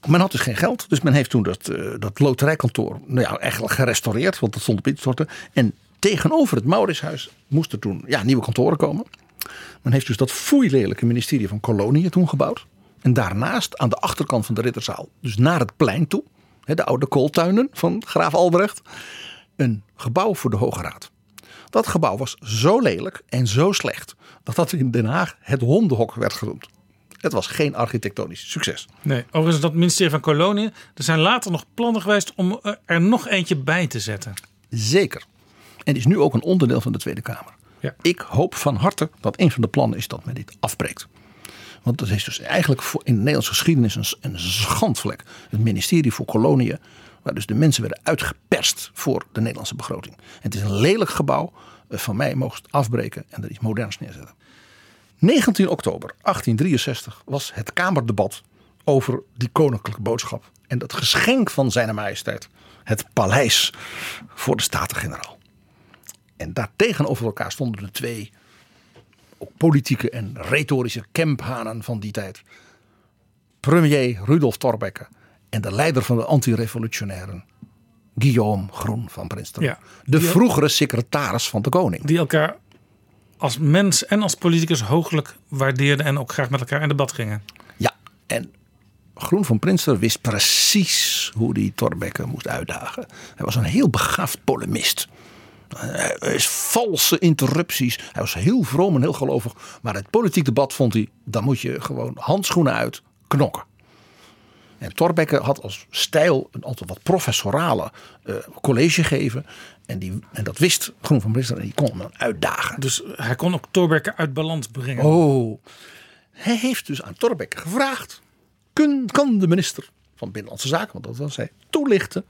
Men had dus geen geld, dus men heeft toen dat, eh, dat loterijkantoor nou ja, eigenlijk gerestaureerd, want dat stond op instorten. En tegenover het Mauritshuis moesten toen ja, nieuwe kantoren komen. Men heeft dus dat foeilelijke ministerie van Koloniën toen gebouwd. En daarnaast aan de achterkant van de Ridderzaal, dus naar het plein toe, de oude kooltuinen van graaf Albrecht, een gebouw voor de Hoge Raad. Dat gebouw was zo lelijk en zo slecht dat dat in Den Haag het hondenhok werd genoemd. Het was geen architectonisch succes. Nee, overigens dat ministerie van Koloniën. Er zijn later nog plannen geweest om er nog eentje bij te zetten. Zeker. En is nu ook een onderdeel van de Tweede Kamer. Ja. Ik hoop van harte dat een van de plannen is dat men dit afbreekt. Want dat is dus eigenlijk voor in de Nederlandse geschiedenis een, een schandvlek. Het ministerie voor koloniën, dus de mensen werden uitgeperst voor de Nederlandse begroting. Het is een lelijk gebouw. Eh, Van mij mogen het afbreken en er iets moderns neerzetten. 19 oktober 1863 was het Kamerdebat over die koninklijke boodschap. En dat geschenk van zijn majesteit. Het paleis voor de Staten-Generaal. En daar tegenover elkaar stonden de twee politieke en retorische kemphanen van die tijd. Premier Rudolf Thorbecke en de leider van de antirevolutionairen Guillaume Groen van Prinstein. Ja. de vroegere secretaris van de koning. Die elkaar als mens en als politicus hooglijk waardeerden en ook graag met elkaar in debat gingen. Ja, en Groen van Prinster wist precies hoe die Thorbecke moest uitdagen. Hij was een heel begaafd polemist. Hij is valse interrupties. Hij was heel vroom en heel gelovig. Maar het politiek debat vond hij, dan moet je gewoon handschoenen uit, knokken. En Thorbecke had als stijl een altijd wat professorale eh, college geven. En, die, en dat wist Groen van Prinster en die kon hem dan uitdagen. Dus hij kon ook Thorbecke uit balans brengen. Oh, hij heeft dus aan Thorbecke gevraagd. Kun, kan de minister van Binnenlandse Zaken, want dat was hij, toelichten.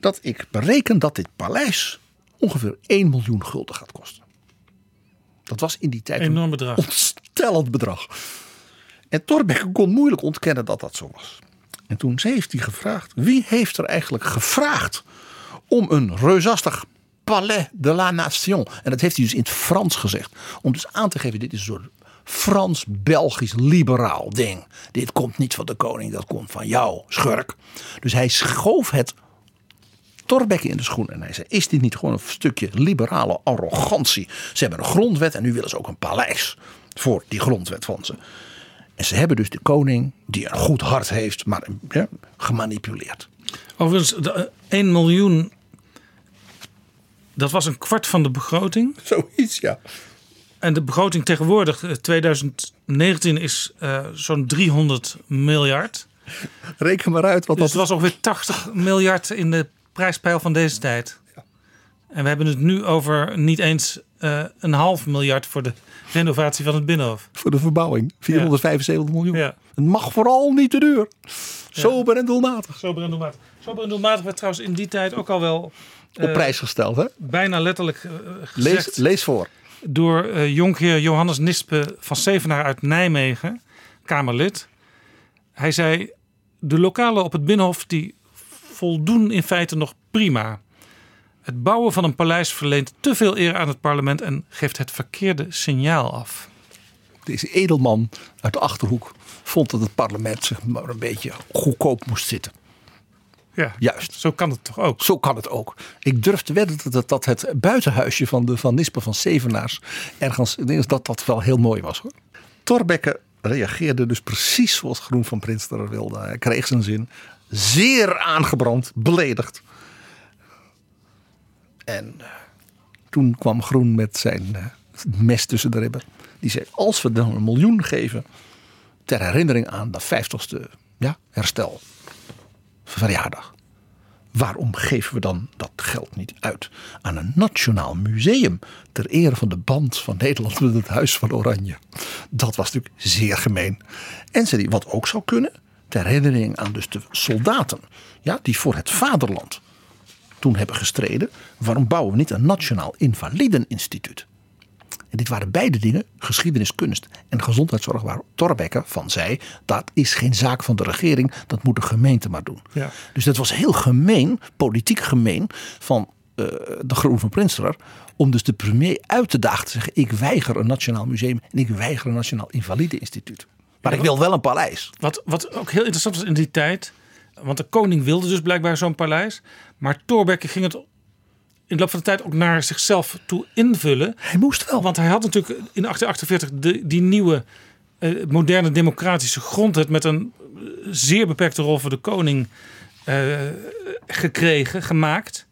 Dat ik bereken dat dit paleis ongeveer 1 miljoen gulden gaat kosten. Dat was in die tijd Enorm een bedrag. ontstellend bedrag. En Thorbecke kon moeilijk ontkennen dat dat zo was. En toen heeft hij gevraagd: wie heeft er eigenlijk gevraagd om een reusachtig Palais de la Nation? En dat heeft hij dus in het Frans gezegd. Om dus aan te geven: dit is een soort Frans-Belgisch liberaal ding. Dit komt niet van de koning, dat komt van jou, schurk. Dus hij schoof het Thorbecke in de schoen. En hij zei: Is dit niet gewoon een stukje liberale arrogantie? Ze hebben een grondwet en nu willen ze ook een paleis voor die grondwet van ze. En ze hebben dus de koning, die een goed hart heeft, maar ja, gemanipuleerd. Overigens, de, eh, 1 miljoen. Dat was een kwart van de begroting. Zoiets, ja. En de begroting tegenwoordig, eh, 2019, is eh, zo'n 300 miljard. Reken maar uit wat Dus dat het was ongeveer 80 miljard in de prijspeil van deze tijd. En we hebben het nu over niet eens eh, een half miljard voor de renovatie van het Binnenhof. voor de verbouwing. 475 miljoen. Ja. Het mag vooral niet te duur. Sober en doelmatig. Sober en doelmatig. Sober en doelmatig werd trouwens in die tijd ook al wel eh, Op prijs gesteld, hè? bijna letterlijk eh, gezegd Lees, lees voor. door eh, jonkheer Johannes Nispe van Zevenaar uit Nijmegen, Kamerlid. Hij zei, de lokalen op het Binnenhof die voldoen in feite nog prima. Het bouwen van een paleis verleent te veel eer aan het parlement en geeft het verkeerde signaal af. Deze edelman uit de Achterhoek vond dat het parlement zich maar een beetje goedkoop moest zitten. Ja, Juist. zo kan het toch ook. Zo kan het ook. Ik durf te wedden dat, dat het buitenhuisje van, de, van Nispe van Zevenaars ergens, dat dat wel heel mooi was hoor. Thorbecke reageerde dus precies zoals Groen van Prinster wilde. Hij kreeg zijn zin. Zeer aangebrand, beledigd. En eh, toen kwam Groen met zijn eh, mes tussen de ribben. Die zei, als we dan een miljoen geven ter herinnering aan de 50ste ja, herstel verjaardag. Waarom geven we dan dat geld niet uit aan een nationaal museum ter ere van de band van Nederland met het Huis van Oranje? Dat was natuurlijk zeer gemeen. En zei hij, wat ook zou kunnen, ter herinnering aan dus de soldaten ja, die voor het vaderland toen hebben gestreden. Waarom bouwen we niet een nationaal invalideninstituut? En dit waren beide dingen, geschiedenis, kunst en gezondheidszorg, waar Thorbecke van zei, dat is geen zaak van de regering, dat moet de gemeente maar doen. Ja. Dus dat was heel gemeen, politiek gemeen van eh, de Groen van Prinsterer, om dus de premier uit te dagen te zeggen, ik weiger een nationaal museum en ik weiger een nationaal invalide instituut. Maar ik wil wel een paleis. Wat, wat ook heel interessant was in die tijd. Want de koning wilde dus blijkbaar zo'n paleis. Maar Thorbecke ging het in de loop van de tijd ook naar zichzelf toe invullen. Hij moest wel. Want hij had natuurlijk in 1848 de, die nieuwe eh, moderne democratische grondwet met een eh, zeer beperkte rol voor de koning eh, gekregen, gemaakt.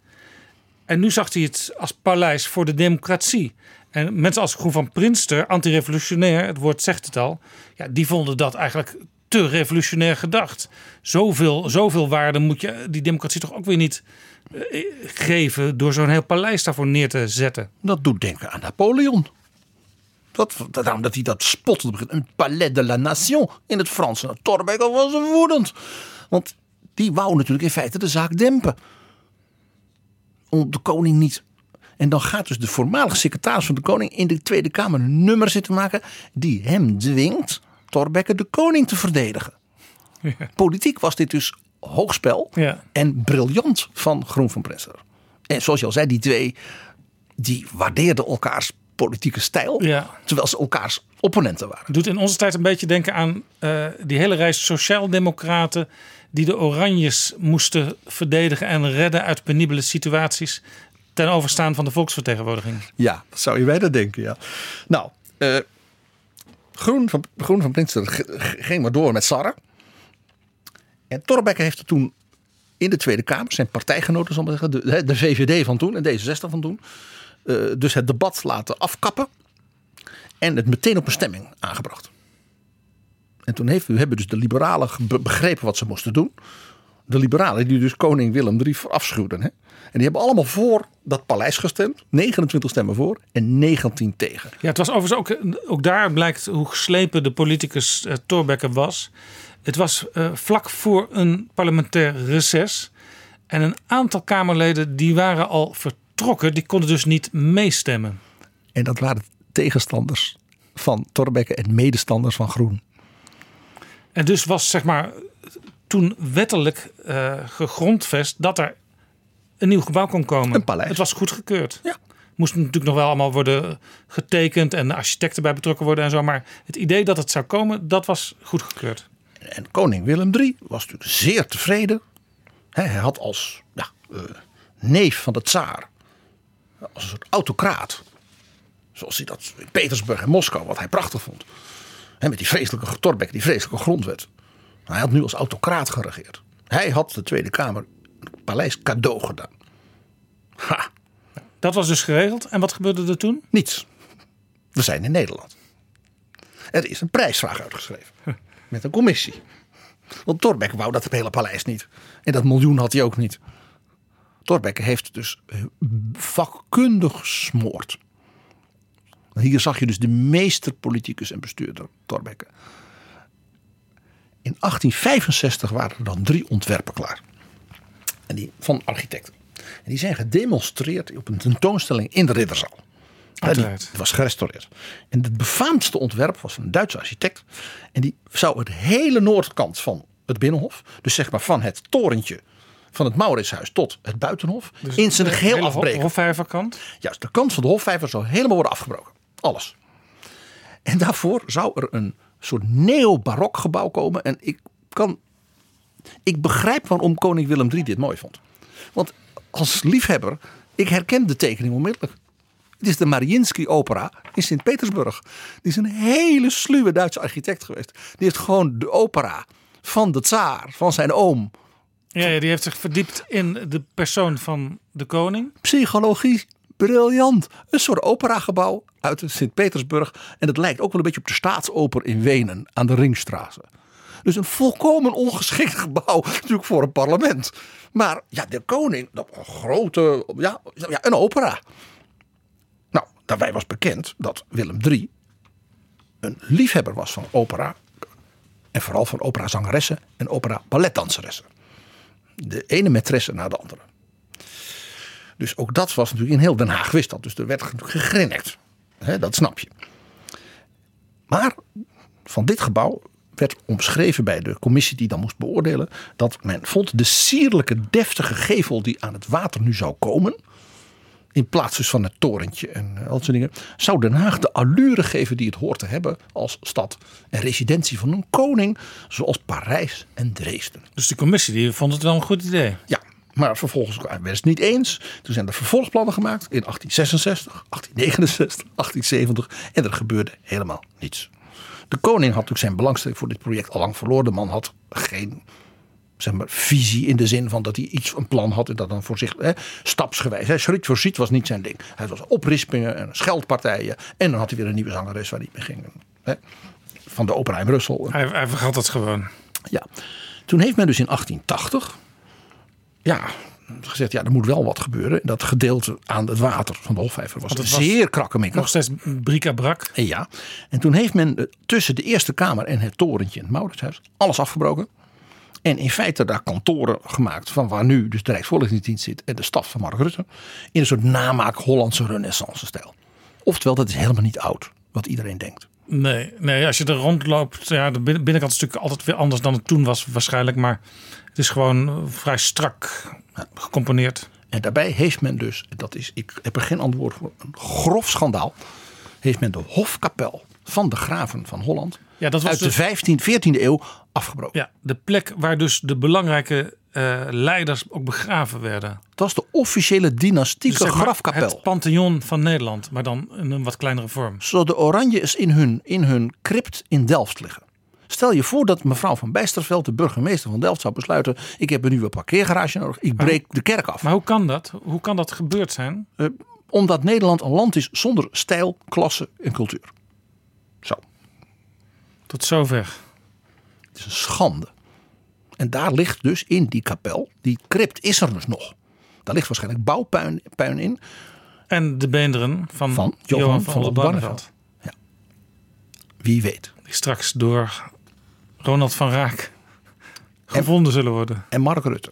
En nu zag hij het als paleis voor de democratie. En mensen als Groen van Prinster, antirevolutionair, het woord zegt het al, ja, die vonden dat eigenlijk te revolutionair gedacht. Zoveel, zoveel waarde moet je die democratie toch ook weer niet eh, geven door zo'n heel paleis daarvoor neer te zetten. Dat doet denken aan Napoleon. Dat, daarom dat hij dat spottend begint. Een palais de la nation in het Frans. En Thorbecke was woedend. Want die wou natuurlijk in feite de zaak dempen. Om de koning niet. En dan gaat dus de voormalige secretaris van de koning in de Tweede Kamer een nummer zitten maken. die hem dwingt Thorbecke de koning te verdedigen. Politiek was dit dus hoogspel Ja. en briljant van Groen van Prinsen. En zoals je al zei, die twee die waardeerden elkaars politieke stijl. Ja. Terwijl ze elkaars opponenten waren. Doet in onze tijd een beetje denken aan eh, die hele reis sociaaldemocraten die de Oranjes moesten verdedigen en redden uit penibele situaties ten overstaan van de volksvertegenwoordiging. Ja, dat zou je bijna denken, ja. Nou, eh, Groen, van, Groen van Prinsen ging maar door met Sarre. En Thorbecke heeft toen in de Tweede Kamer, zijn partijgenoten, zal zeggen, de, de VVD van toen en D66 van toen, eh, dus het debat laten afkappen en het meteen op een stemming aangebracht. En toen heeft, hebben dus de liberalen be- begrepen wat ze moesten doen. De liberalen die dus koning Willem III verafschuwden. Hè? En die hebben allemaal voor dat paleis gestemd. 29 stemmen voor en 19 tegen. Ja, het was overigens ook, ook daar blijkt hoe geslepen de politicus uh, Thorbecke was. Het was eh, vlak voor een parlementair reces. En een aantal Kamerleden die waren al vertrokken. Die konden dus niet meestemmen. En dat waren tegenstanders van Thorbecke en medestanders van Groen. En dus was zeg maar toen wettelijk uh, gegrondvest dat er een nieuw gebouw kon komen. Een paleis. Het was goedgekeurd. Ja. Moest natuurlijk nog wel allemaal worden getekend en de architecten bij betrokken worden en zo. Maar het idee dat het zou komen, dat was goedgekeurd. En koning Willem III was natuurlijk zeer tevreden. Hij had als ja, uh, neef van de tsaar, als een soort autocraat. Zoals hij dat in Petersburg en Moskou, wat hij prachtig vond. He, met die vreselijke Thorbecke, die vreselijke grondwet. Hij had nu als autocraat geregeerd. Hij had de Tweede Kamer paleis cadeau gedaan. Ha. Dat was dus geregeld. En wat gebeurde er toen? Niets. We zijn in Nederland. Er is een prijsvraag uitgeschreven. Met een commissie. Want Thorbecke wou dat hele paleis niet. En dat miljoen had hij ook niet. Thorbecke heeft dus vakkundig gesmoord. Hier zag je dus de meester politicus en bestuurder Thorbecke. In 1865 waren er dan drie ontwerpen klaar. En die, van architecten. En die zijn gedemonstreerd op een tentoonstelling in de Ridderzaal. Het was gerestaureerd. En het befaamdste ontwerp was van een Duitse architect. En die zou het hele noordkant van het Binnenhof, dus zeg maar van het torentje van het Mauritshuis tot het Buitenhof, dus in zijn geheel afbreken. Hofvijverkant? Juist, de kant van de Hofvijver zou helemaal worden afgebroken. Alles. En daarvoor zou er een soort neo-barok gebouw komen. En ik kan. Ik begrijp waarom koning Willem III dit mooi vond. Want als liefhebber, ik herken de tekening onmiddellijk. Het is de Mariinsky Opera in Sint-Petersburg. Die is een hele sluwe Duitse architect geweest. Die heeft gewoon de opera van de tsaar, van zijn oom. Ja, ja, die heeft zich verdiept in de persoon van de koning. Psychologie, briljant. Een soort operagebouw uit Sint-Petersburg. En het lijkt ook wel een beetje op de staatsoper in Wenen aan de Ringstraße. Dus een volkomen ongeschikt gebouw natuurlijk voor een parlement. Maar ja, de koning, een grote, ja, ja een opera. Nou, daarbij was bekend dat Willem III een liefhebber was van opera. En vooral van operazangeressen en opera balletdanseressen. De ene maîtresse na de andere. Dus ook dat was natuurlijk in heel Den Haag wist dat. Dus er werd gegrinnikt. Dat snap je. Maar van dit gebouw werd omschreven bij de commissie die dan moest beoordelen. Dat men vond de sierlijke deftige gevel die aan het water nu zou komen. in plaats dus van het torentje en uh, al dat soort dingen, zou Den Haag de allure geven die het hoort te hebben als stad en residentie van een koning, zoals Parijs en Dresden. Dus die commissie die vond het wel een goed idee. Ja, maar vervolgens werden ze het niet eens. Toen zijn er vervolgplannen gemaakt in 1866, 1869, 1870 en er gebeurde helemaal niets. De koning had natuurlijk zijn belangstelling voor dit project al lang verloren. De man had geen zeg maar, visie in de zin van dat hij iets, een plan had en dat dan voor zich hè, stapsgewijs. Hè, schriet voor schriet was niet zijn ding. Hij was oprispingen en scheldpartijen en dan had hij weer een nieuwe zangeres waar hij mee ging. Hè, van de opera in Brussel. Hij, hij vergat het gewoon. Ja. Toen heeft men dus in 1880 ja, gezegd, ja, er moet wel wat gebeuren. Dat gedeelte aan het water van de Hofvijver was, het zeer was krakkemikkig. Nog steeds bric-à-brac. En ja, en toen heeft men eh, tussen de Eerste Kamer en het torentje in het Mauritshuis alles afgebroken. En in feite daar kantoren gemaakt van waar nu dus de Rijksvoorlichtingsdienst zit en de staf van Mark Rutte. In een soort namaak Hollandse renaissance stijl. Oftewel, dat is helemaal niet oud, wat iedereen denkt. Nee, nee, als je er rondloopt, ja, de binnen- binnenkant is natuurlijk altijd weer anders dan het toen was waarschijnlijk. Maar het is gewoon eh, vrij strak gecomponeerd. En daarbij heeft men dus, dat is, ik heb er geen antwoord voor, een grof schandaal. Heeft men de hofkapel van de graven van Holland Ja, dat was uit dus- de 15, 14e eeuw afgebroken. Ja, de plek waar dus de belangrijke eh, leiders ook begraven werden. Dat was de officiële dynastieke Dus zeg maar grafkapel. Het Pantheon van Nederland, maar dan in een wat kleinere vorm. Zoals de Oranjes in hun, in hun crypt in Delft liggen. Stel je voor dat mevrouw van Bijsterveld, de burgemeester van Delft, zou besluiten: ik heb een nieuwe parkeergarage nodig, ik breek de kerk af. Maar hoe kan dat? Hoe kan dat gebeurd zijn? Eh, omdat Nederland een land is zonder stijl, klasse en cultuur. Zo. Tot zover. Het is een schande. En daar ligt dus in die kapel, die crypt is er dus nog. Daar ligt waarschijnlijk bouwpuin puin in. En de beenderen van, Van Johan, Johan van van Oldenbarneveld. Wie weet. Die straks door Ronald van Raak gevonden zullen worden. En Mark Rutte.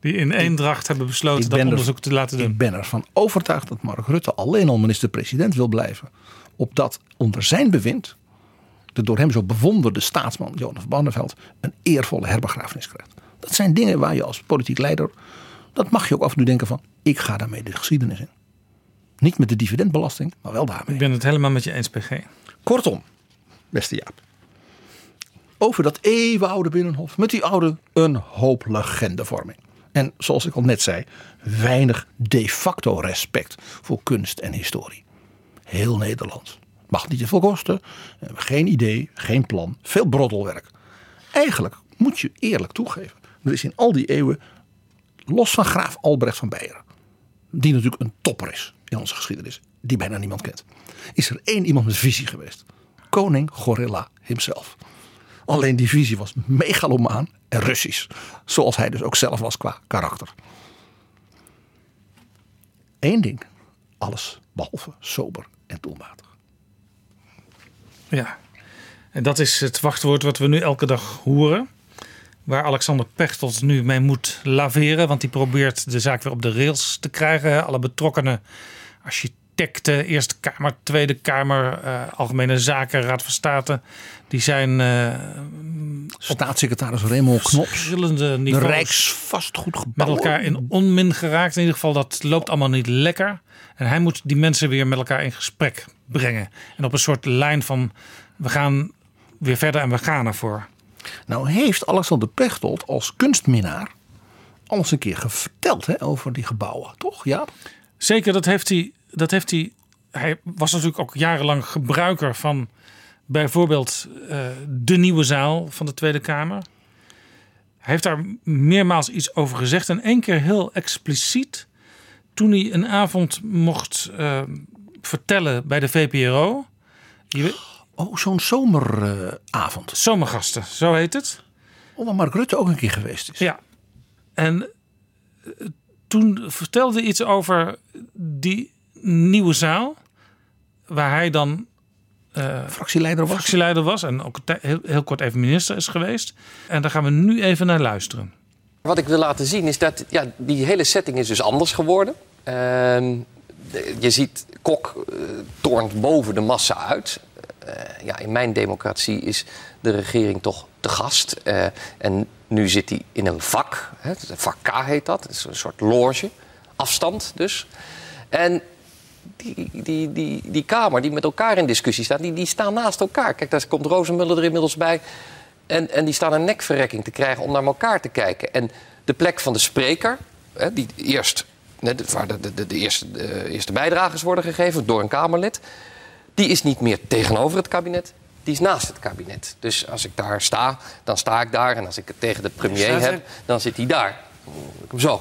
Die in eendracht hebben besloten dat er- onderzoek te laten doen. Ik ben ervan overtuigd dat Mark Rutte alleen al minister-president wil blijven. Opdat onder zijn bewind de door hem zo bewonderde staatsman Johan van Barneveld een eervolle herbegrafenis krijgt. Dat zijn dingen waar je als politiek leider, dat mag je ook af en toe denken van, ik ga daarmee de geschiedenis in. Niet met de dividendbelasting, maar wel daarmee. Ik ben het helemaal met je eens, PG. Kortom, beste Jaap. Over dat eeuwenoude Binnenhof. Met die oude een hoop legendevorming. En zoals ik al net zei, weinig de facto respect voor kunst en historie. Heel Nederland. Mag niet te veel kosten. eh, Geen idee, geen plan. Veel broddelwerk. Eigenlijk moet je eerlijk toegeven. Er is in al die eeuwen, los van graaf Albrecht van Beieren. Die natuurlijk een topper is in onze geschiedenis. Die bijna niemand kent. Is er één iemand met visie geweest. Koning Gorilla himself. Alleen die visie was megalomaan en Russisch. Zoals hij dus ook zelf was qua karakter. Eén ding. Alles behalve sober en doelmatig. Ja. En dat is het wachtwoord wat we nu elke dag horen. Waar Alexander Pechtold nu mee moet laveren. Want die probeert de zaak weer op de rails te krijgen. Alle betrokkenen, architecten, Eerste Kamer, Tweede Kamer, eh, Algemene Zaken, Raad van State. Die zijn eh, Staatssecretaris Raymond Knops. verschillende De niveaus Rijksvastgoedgebouw. met elkaar in onmin geraakt. In ieder geval, dat loopt allemaal niet lekker. En hij moet die mensen weer met elkaar in gesprek brengen. En op een soort lijn van, we gaan weer verder en we gaan ervoor. Nou heeft Alexander Pechtold als kunstminnaar al eens een keer verteld hè, over die gebouwen, toch? Ja. Zeker, dat heeft hij. Dat heeft hij. Hij was natuurlijk ook jarenlang gebruiker van bijvoorbeeld eh, de nieuwe zaal van de Tweede Kamer. Hij heeft daar meermaals iets over gezegd en één keer heel expliciet toen hij een avond mocht eh, vertellen bij de VPRO. Je Oh, zo'n zomeravond. Zomergasten, zo heet het. Waar Mark Rutte ook een keer geweest is. Ja. En eh, toen vertelde hij iets over die nieuwe zaal. Waar hij dan eh, Fractieleider was. fractieleider was. En ook heel, heel kort even minister is geweest. En daar gaan we nu even naar luisteren. Wat ik wil laten zien is dat ja, die hele setting is dus anders geworden. Ehm, de- je ziet, Kok toornt boven de massa uit. Eh, ja, in mijn democratie is de regering toch te gast. Eh, en nu zit hij in een vak. Hè, vak K heet dat. Het is een soort loge. Afstand dus. En die, die, die, die Kamer die met elkaar in discussie staat, die, die staan naast elkaar. Kijk, daar komt Rozenmuller er inmiddels bij. En, en die staan een nekverrekking te krijgen om naar elkaar te kijken. En de plek van de spreker, hè, die eerst, waar de, de, de, de eerste, eerste bijdragers worden gegeven door een Kamerlid, die is niet meer tegenover het kabinet. Die is naast het kabinet. Dus als ik daar sta, dan sta ik daar. En als ik het tegen de premier er- heb, dan zit hij daar. Zo.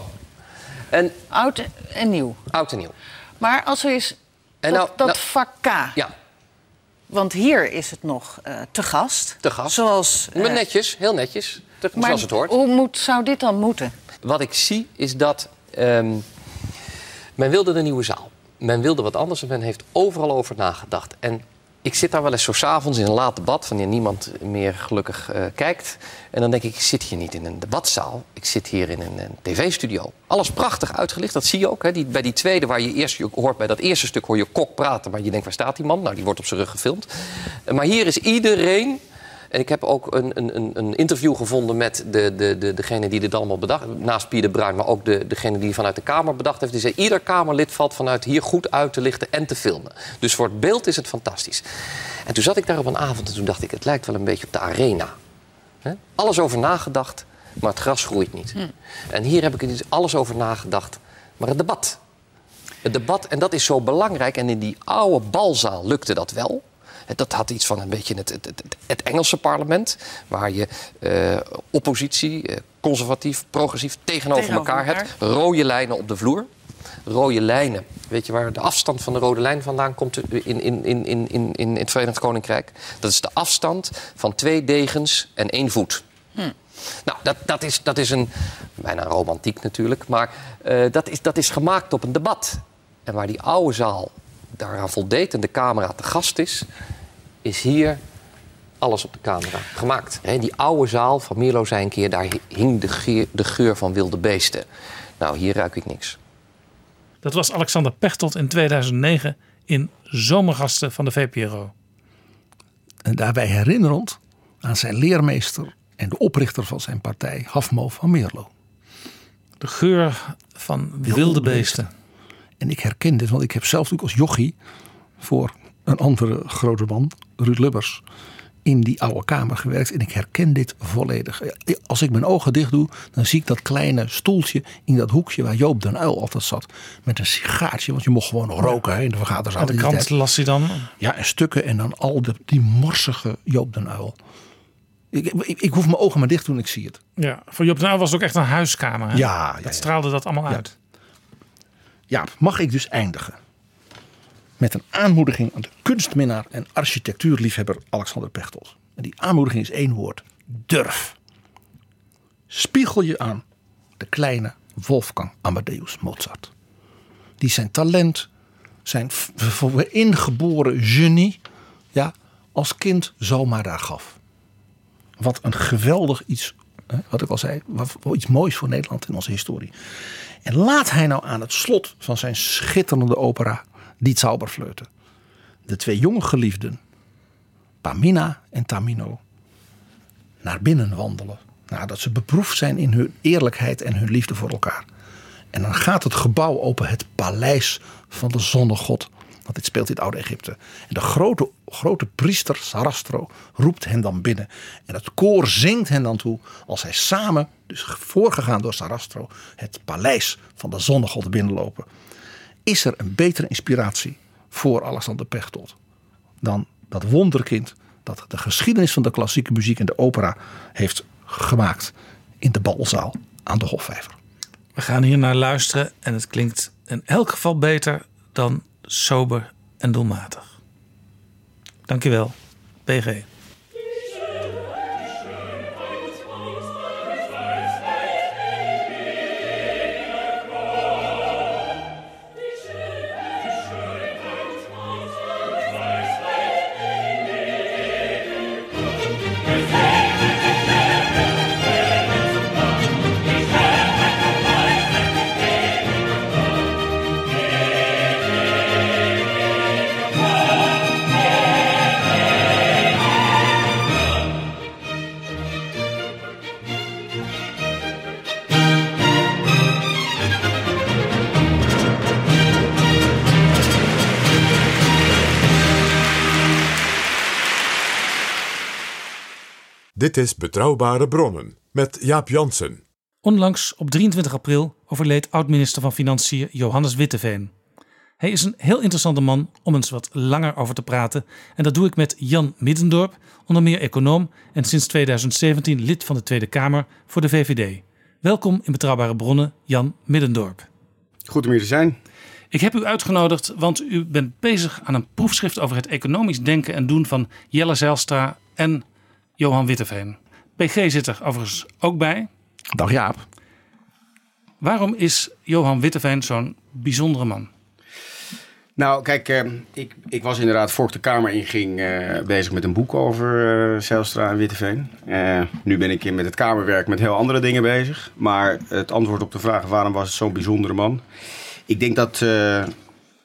En, Oud en nieuw. oud en nieuw. Maar als er is En dat, nou- dat nou- vak K. Ja. Want hier is het nog eh, te gast. Te gast. Zoals, eh, Maar netjes, heel netjes. Te- maar zoals het hoort. Hoe moet, zou dit dan moeten? Wat ik zie is dat ehm, men wilde de nieuwe zaal. Men wilde wat anders en men heeft overal over nagedacht. En ik zit daar wel eens zo s'avonds in een laat debat... wanneer niemand meer gelukkig eh, kijkt. En dan denk ik, ik zit hier niet in een debatzaal. Ik zit hier in een, tv-studio. Alles prachtig uitgelicht, dat zie je ook. Hè. Die, bij die tweede, waar je eerst hoort... bij dat eerste stuk hoor je Kok praten... maar je denkt, waar staat die man? Nou, die wordt op zijn rug gefilmd. Maar hier is iedereen... En ik heb ook een, een, een- interview gevonden met de, de, de, degene die dit allemaal bedacht Naast Pierre de Bruin, maar ook de, degene die vanuit de Kamer bedacht heeft. Die zei, ieder Kamerlid valt vanuit hier goed uit te lichten en te filmen. Dus voor het beeld is het fantastisch. En toen zat ik daar op een avond en toen dacht ik... het lijkt wel een beetje op de arena. Alles over nagedacht, maar het gras groeit niet. En hier heb ik er dus alles over nagedacht, maar het debat. Het debat, en dat is zo belangrijk. En in die oude balzaal lukte dat wel. Dat had iets van een beetje het, het, het, het Engelse parlement, waar je eh, oppositie, eh, conservatief, progressief tegenover, Tegenover elkaar, elkaar. hebt. Rode lijnen op de vloer. Rode lijnen. Weet je waar de afstand van de rode lijn vandaan komt in, in, in, in, in, in het Verenigd Koninkrijk? Dat is de afstand van twee degens en één voet. Nou, dat, dat, is, dat is een, bijna romantiek natuurlijk, maar eh, dat, is, dat is gemaakt op een debat. En waar die oude zaal daaraan voldeed en de camera te gast is, is hier alles op de camera gemaakt. Hè, die oude zaal van Mierlo zei een keer, daar hing de geur, de geur van wilde beesten. Nou, hier ruik ik niks. Dat was Alexander Pechtold in 2009 in Zomergasten van de VPRO. En daarbij herinnerend aan zijn leermeester en de oprichter van zijn partij, Hafmo van Meerlo. De geur van wilde beesten. En ik herken dit, want ik heb zelf natuurlijk als jochie voor een andere grote man, Ruud Lubbers, in die oude kamer gewerkt. En ik herken dit volledig. Als ik mijn ogen dicht doe, dan zie ik dat kleine stoeltje in dat hoekje waar Joop den Uil altijd zat. Met een sigaartje, want je mocht gewoon nog roken hè, in de vergaderzaal. En de krant las hij dan. Ja, en stukken en dan al de, die morsige Joop den Uil. Ik, ik, ik hoef mijn ogen maar dicht doen, ik zie het. Ja, voor Job den Uyl was het ook echt een huiskamer. Hè? Ja, ja, Dat straalde dat allemaal uit. Ja, mag ik dus eindigen met een aanmoediging aan de kunstminnaar en architectuurliefhebber Alexander Pechtold. En die aanmoediging is één woord: durf. Spiegel je aan de kleine Wolfgang Amadeus Mozart. Die zijn talent, zijn ingeboren genie, ja, als kind zomaar daar gaf. Wat een geweldig iets, wat ik al zei, wat iets moois voor Nederland in onze historie. En laat hij nou aan het slot van zijn schitterende opera Die Zauberfleuten de twee jonge geliefden, Pamina en Tamino, naar binnen wandelen. Nadat ze beproefd zijn in hun eerlijkheid en hun liefde voor elkaar. En dan gaat het gebouw open, het paleis van de zonnegod. Want dit speelt in het oude Egypte. En de grote, grote priester Sarastro roept hen dan binnen. En het koor zingt hen dan toe als zij samen, dus voorgegaan door Sarastro, het paleis van de zonnegod binnenlopen. Is er een betere inspiratie voor Alexander Pechtold dan dat wonderkind dat de geschiedenis van de klassieke muziek en de opera heeft gemaakt in de balzaal aan de Hofvijver. We gaan hier naar luisteren en het klinkt in elk geval beter dan sober en doelmatig. Dankjewel, PG. Dit is Betrouwbare Bronnen met Jaap Jansen. Onlangs, op 23 april, overleed oud-minister van Financiën Johannes Witteveen. Hij is een heel interessante man om eens wat langer over te praten. En dat doe ik met Jan Middendorp, onder meer econoom en sinds 2017 lid van de Tweede Kamer voor de VVD. Welkom in Betrouwbare Bronnen, Jan Middendorp. Goed om hier te zijn. Ik heb u uitgenodigd, want u bent bezig aan een proefschrift over het economisch denken en doen van Jelle Zijlstra en Johan Witteveen. PG zit er overigens ook bij. Dag Jaap. Waarom is Johan Witteveen zo'n bijzondere man? Nou, kijk, eh, ik, ik was inderdaad voor ik de Kamer inging eh, bezig met een boek over uh, Zijlstra en Witteveen. Eh, nu ben ik in met het Kamerwerk met heel andere dingen bezig. Maar het antwoord op de vraag waarom was het zo'n bijzondere man... Ik denk dat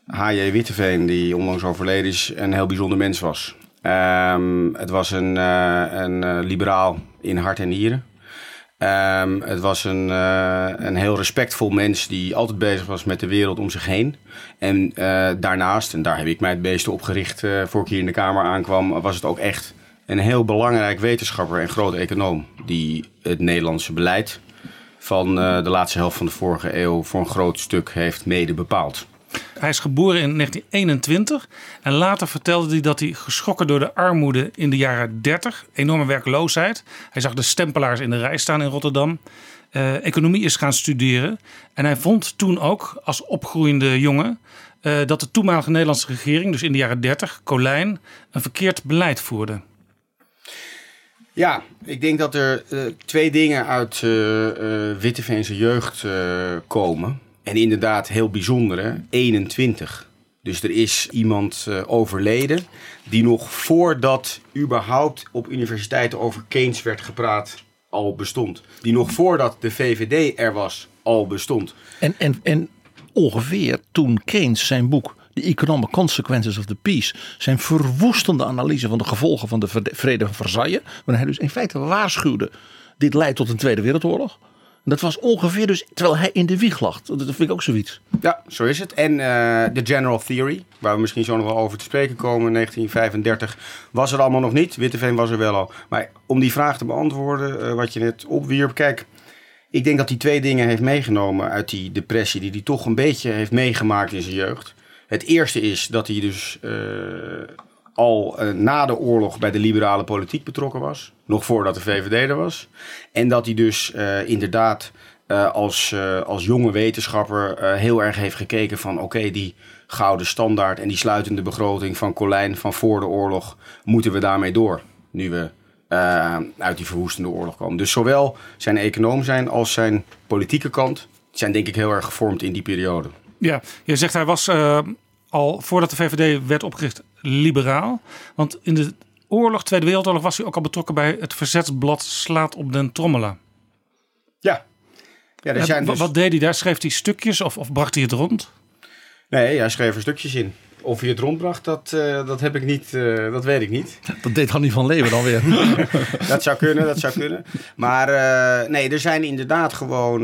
H.J. Witteveen, die onlangs overleden is, een heel bijzonder mens was. Ehm, het was een, een liberaal in hart en nieren. Um, het was een, uh, een heel respectvol mens die altijd bezig was met de wereld om zich heen. En daarnaast, en daar heb ik mij het meeste op gericht voor ik hier in de Kamer aankwam, was het ook echt een heel belangrijk wetenschapper en groot econoom. Die het Nederlandse beleid van de laatste helft van de vorige eeuw voor een groot stuk heeft mede bepaald. Hij is geboren in 1921 en later vertelde hij dat hij geschrokken door de armoede in de jaren 30, enorme werkloosheid. Hij zag de stempelaars in de rij staan in Rotterdam. Uh, economie is gaan studeren. En hij vond toen ook als opgroeiende jongen uh, dat de toenmalige Nederlandse regering, dus in de jaren 30, Colijn, een verkeerd beleid voerde. Ja, ik denk dat er uh, twee dingen uit Witteveense jeugd komen. En inderdaad, heel bijzonder, 21. Dus er is iemand uh, overleden die nog voordat überhaupt op universiteiten over Keynes werd gepraat, al bestond. Die nog voordat de VVD er was, al bestond. En, en, en ongeveer toen Keynes zijn boek The Economic Consequences of the Peace, zijn verwoestende analyse van de gevolgen van de Vrede van Versailles, waarin hij dus in feite waarschuwde: dit leidt tot een Tweede Wereldoorlog. Dat was ongeveer dus terwijl hij in de wieg lag. Dat vind ik ook zoiets. Ja, zo is het. En de uh, General Theory, waar we misschien zo nog wel over te spreken komen, in 1935, was er allemaal nog niet. Witteveen was er wel al. Maar om die vraag te beantwoorden, uh, wat je net opwierp. Kijk, ik denk dat hij twee dingen heeft meegenomen uit die depressie, die hij toch een beetje heeft meegemaakt in zijn jeugd. Het eerste is dat hij dus uh, al uh, na de oorlog bij de liberale politiek betrokken was. Nog voordat de VVD er was. En dat hij dus uh, inderdaad uh, als, als jonge wetenschapper heel erg heeft gekeken van... oké, die gouden standaard en die sluitende begroting van Colijn van voor de oorlog... moeten we daarmee door, nu we uit die verwoestende oorlog komen. Dus zowel zijn econoom zijn als zijn politieke kant... zijn denk ik heel erg gevormd in die periode. Ja, je zegt hij was al voordat de VVD werd opgericht liberaal. Want in de oorlog, Tweede Wereldoorlog, was hij ook al betrokken bij het verzetsblad Slaat op den Trommelen. Ja. ja er zijn dus... Wat deed hij daar? Schreef hij stukjes of, of bracht hij het rond? Nee, hij schreef er stukjes in. Of hij het rondbracht, dat, uh, dat heb ik niet, uh, dat weet ik niet. Dat deed niet van leven dan weer. dat zou kunnen, dat zou kunnen. Maar uh, nee, er zijn inderdaad gewoon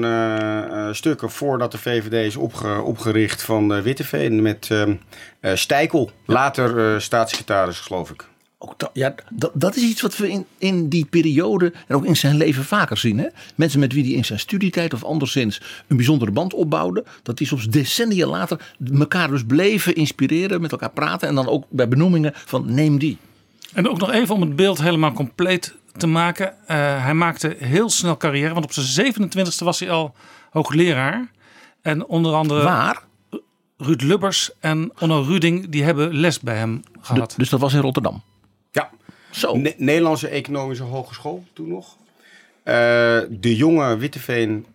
stukken voordat de VVD is opge opgericht van Witteveen met Stijkel. Later staatssecretaris, geloof ik. Ook dat, ja, dat, dat is iets wat we in, in die periode en ook in zijn leven vaker zien. Hè? Mensen met wie hij in zijn studietijd of anderszins een bijzondere band opbouwde. Dat die soms decennia later elkaar dus bleven inspireren, met elkaar praten. En dan ook bij benoemingen van neem die. En ook nog even om het beeld helemaal compleet te maken. Uh, hij maakte heel snel carrière, want op zijn 27e was hij al hoogleraar. En onder andere... Waar? Ruud Lubbers en Onno Ruding, die hebben les bij hem gehad. Dus dat was in Rotterdam? Ja, Zo. Ne Nederlandse Economische Hogeschool toen nog. Uh, de jonge Witteveen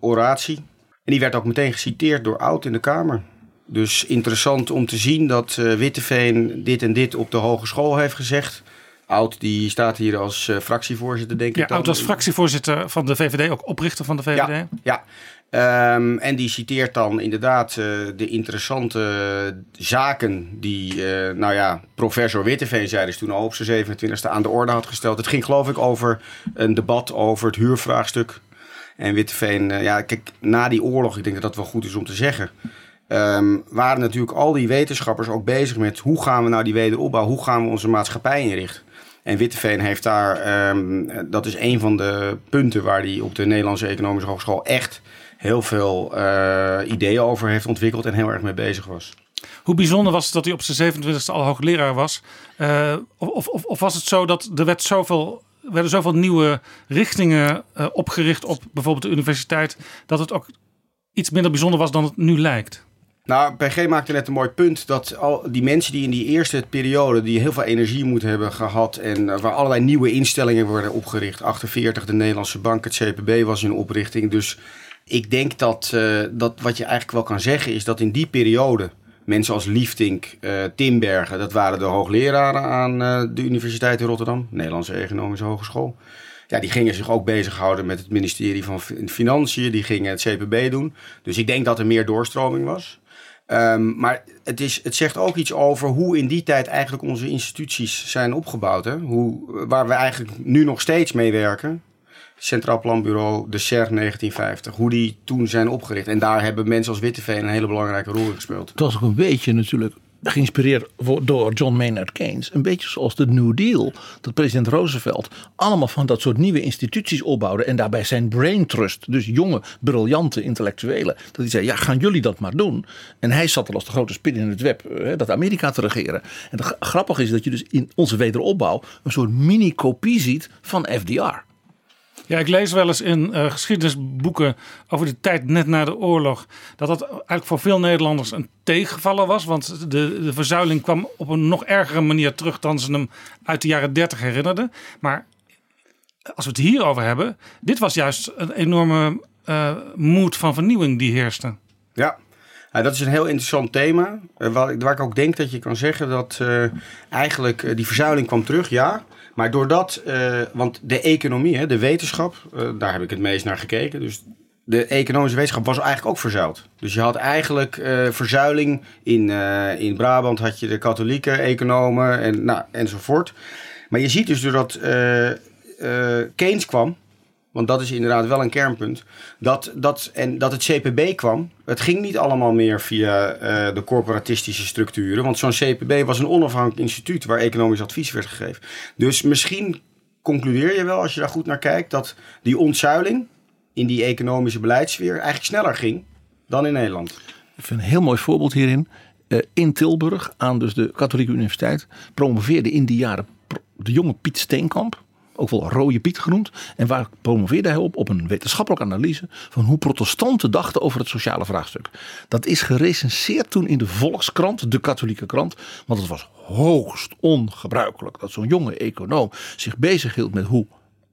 oratie. En die werd ook meteen geciteerd door Oud in de Kamer. Dus interessant om te zien dat uh, Witteveen dit en dit op de hogeschool heeft gezegd. Oud die staat hier als uh, fractievoorzitter, denk ja, ik. Dan. Oud als fractievoorzitter van de VVD, ook oprichter van de VVD. Ja, ja. Um, en die citeert dan inderdaad uh, de interessante zaken die, uh, nou ja, professor Witteveen zei dus toen al op zijn 27e aan de orde had gesteld. Het ging geloof ik over een debat over het huurvraagstuk. En Witteveen, uh, ja, kijk, na die oorlog, ik denk dat dat wel goed is om te zeggen, um, waren natuurlijk al die wetenschappers ook bezig met hoe gaan we nou die wederopbouw, hoe gaan we onze maatschappij inrichten. En Witteveen heeft daar, ehm, dat is een van de punten waar hij op de Nederlandse Economische Hogeschool echt heel veel eh, ideeën over heeft ontwikkeld en heel erg mee bezig was. Hoe bijzonder was het dat hij op zijn 27e al hoogleraar was? Uh, of, of, of, was het zo dat er werd zoveel, werden zoveel nieuwe richtingen uh, opgericht op bijvoorbeeld de universiteit, dat het ook iets minder bijzonder was dan het nu lijkt? Nou, PG maakte net een mooi punt dat al die mensen die in die eerste periode, die heel veel energie moeten hebben gehad en waar allerlei nieuwe instellingen worden opgericht, 48 de Nederlandse Bank, het CPB was in oprichting, dus ik denk dat, uh, dat wat je eigenlijk wel kan zeggen is dat in die periode mensen als Liefdink, uh, Timbergen, dat waren de hoogleraren aan uh, de Universiteit in Rotterdam, Nederlandse Economische Hogeschool. Ja, die gingen zich ook bezighouden met het ministerie van Financiën, die gingen het CPB doen. Dus ik denk dat er meer doorstroming was. Um, maar het, is, het zegt ook iets over hoe in die tijd eigenlijk onze instituties zijn opgebouwd. Hè? Hoe, waar we eigenlijk nu nog steeds mee werken. Centraal Planbureau, de CER 1950. Hoe die toen zijn opgericht. En daar hebben mensen als Witteveen een hele belangrijke rol gespeeld. Het was ook een beetje natuurlijk geïnspireerd door John Maynard Keynes. Een beetje zoals de New Deal. Dat president Roosevelt allemaal van dat soort nieuwe instituties opbouwde. En daarbij zijn brain trust. Dus jonge, briljante intellectuelen. Dat hij zei, ja gaan jullie dat maar doen. En hij zat er als de grote spin in het web. Hè, dat Amerika te regeren. En het grappige is dat je dus in onze wederopbouw. Een soort mini-kopie ziet van FDR. Ja, ik lees wel eens in uh, geschiedenisboeken over de tijd net na de oorlog. dat dat eigenlijk voor veel Nederlanders een tegenvaller was. Want de, de verzuiling kwam op een nog ergere manier terug dan ze hem uit de jaren 30 herinnerden. Maar als we het hierover hebben, dit was juist een enorme uh, moed van vernieuwing die heerste. Ja, ja, dat is een heel interessant thema. Uh, waar, ik ook denk dat je kan zeggen dat uh, eigenlijk uh, die verzuiling kwam terug, ja. Maar doordat, want de economie, hè, de wetenschap, daar heb ik het meest naar gekeken. Dus de economische wetenschap was eigenlijk ook verzuild. Dus je had eigenlijk verzuiling in, in Brabant had je de katholieke economen en, nou, enzovoort. Maar je ziet dus doordat Keynes kwam, want dat is inderdaad wel een kernpunt. Dat, dat, en dat het CPB kwam. Het ging niet allemaal meer via uh, de corporatistische structuren. Want zo'n CPB was een onafhankelijk instituut waar economisch advies werd gegeven. Dus misschien concludeer je wel, als je daar goed naar kijkt, dat die ontzuiling in die economische beleidssfeer eigenlijk sneller ging dan in Nederland. Ik vind een heel mooi voorbeeld hierin. Uh, in Tilburg, aan dus de Katholieke Universiteit, promoveerde in die jaren de jonge Piet Steenkamp ook wel Rode Piet genoemd. En waar promoveerde hij op? Op een wetenschappelijke analyse van hoe protestanten dachten over het sociale vraagstuk. Dat is gerecenseerd toen in de Volkskrant, de katholieke krant. Want het was hoogst ongebruikelijk dat zo'n jonge econoom zich bezighield met hoe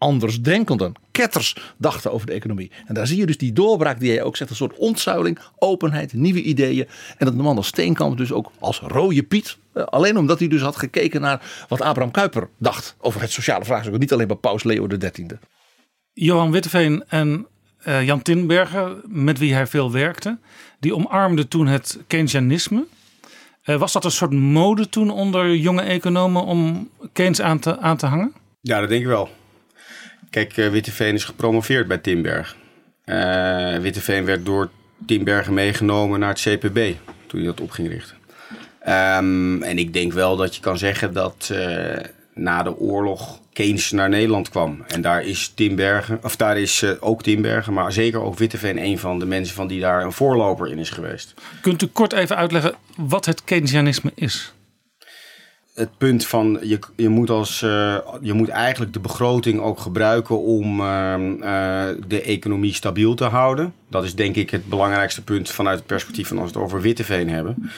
andersdenkenden, ketters dachten over de economie. En daar zie je dus die doorbraak die jij ook zegt, een soort ontzuiling, openheid, nieuwe ideeën. En dat de man als Steenkamp dus ook als rode Piet, eh, alleen omdat hij dus had gekeken naar wat Abraham Kuyper dacht over het sociale vraagstuk. Niet alleen bij paus Leo XIII. Johan Witteveen en uh, Jan Tinbergen, met wie hij veel werkte, die omarmden toen het Keynesianisme. Uh, was dat een soort mode toen onder jonge economen om Keynes aan te, aan te hangen? Ja, dat denk ik wel. Kijk, uh, Witteveen is gepromoveerd bij Timberg. Uh, Witteveen werd door Timbergen meegenomen naar het CPB toen hij dat op ging richten. Um, en ik denk wel dat je kan zeggen dat uh, na de oorlog Keynes naar Nederland kwam. En daar is Timbergen, of daar is ook Timbergen, maar zeker ook Witteveen een van de mensen van die daar een voorloper in is geweest. Kunt u kort even uitleggen wat het Keynesianisme is? Het punt van je, je, moet als, uh, je moet eigenlijk de begroting ook gebruiken om uh, uh, de economie stabiel te houden. Dat is denk ik het belangrijkste punt vanuit het perspectief van als we het over Witteveen hebben.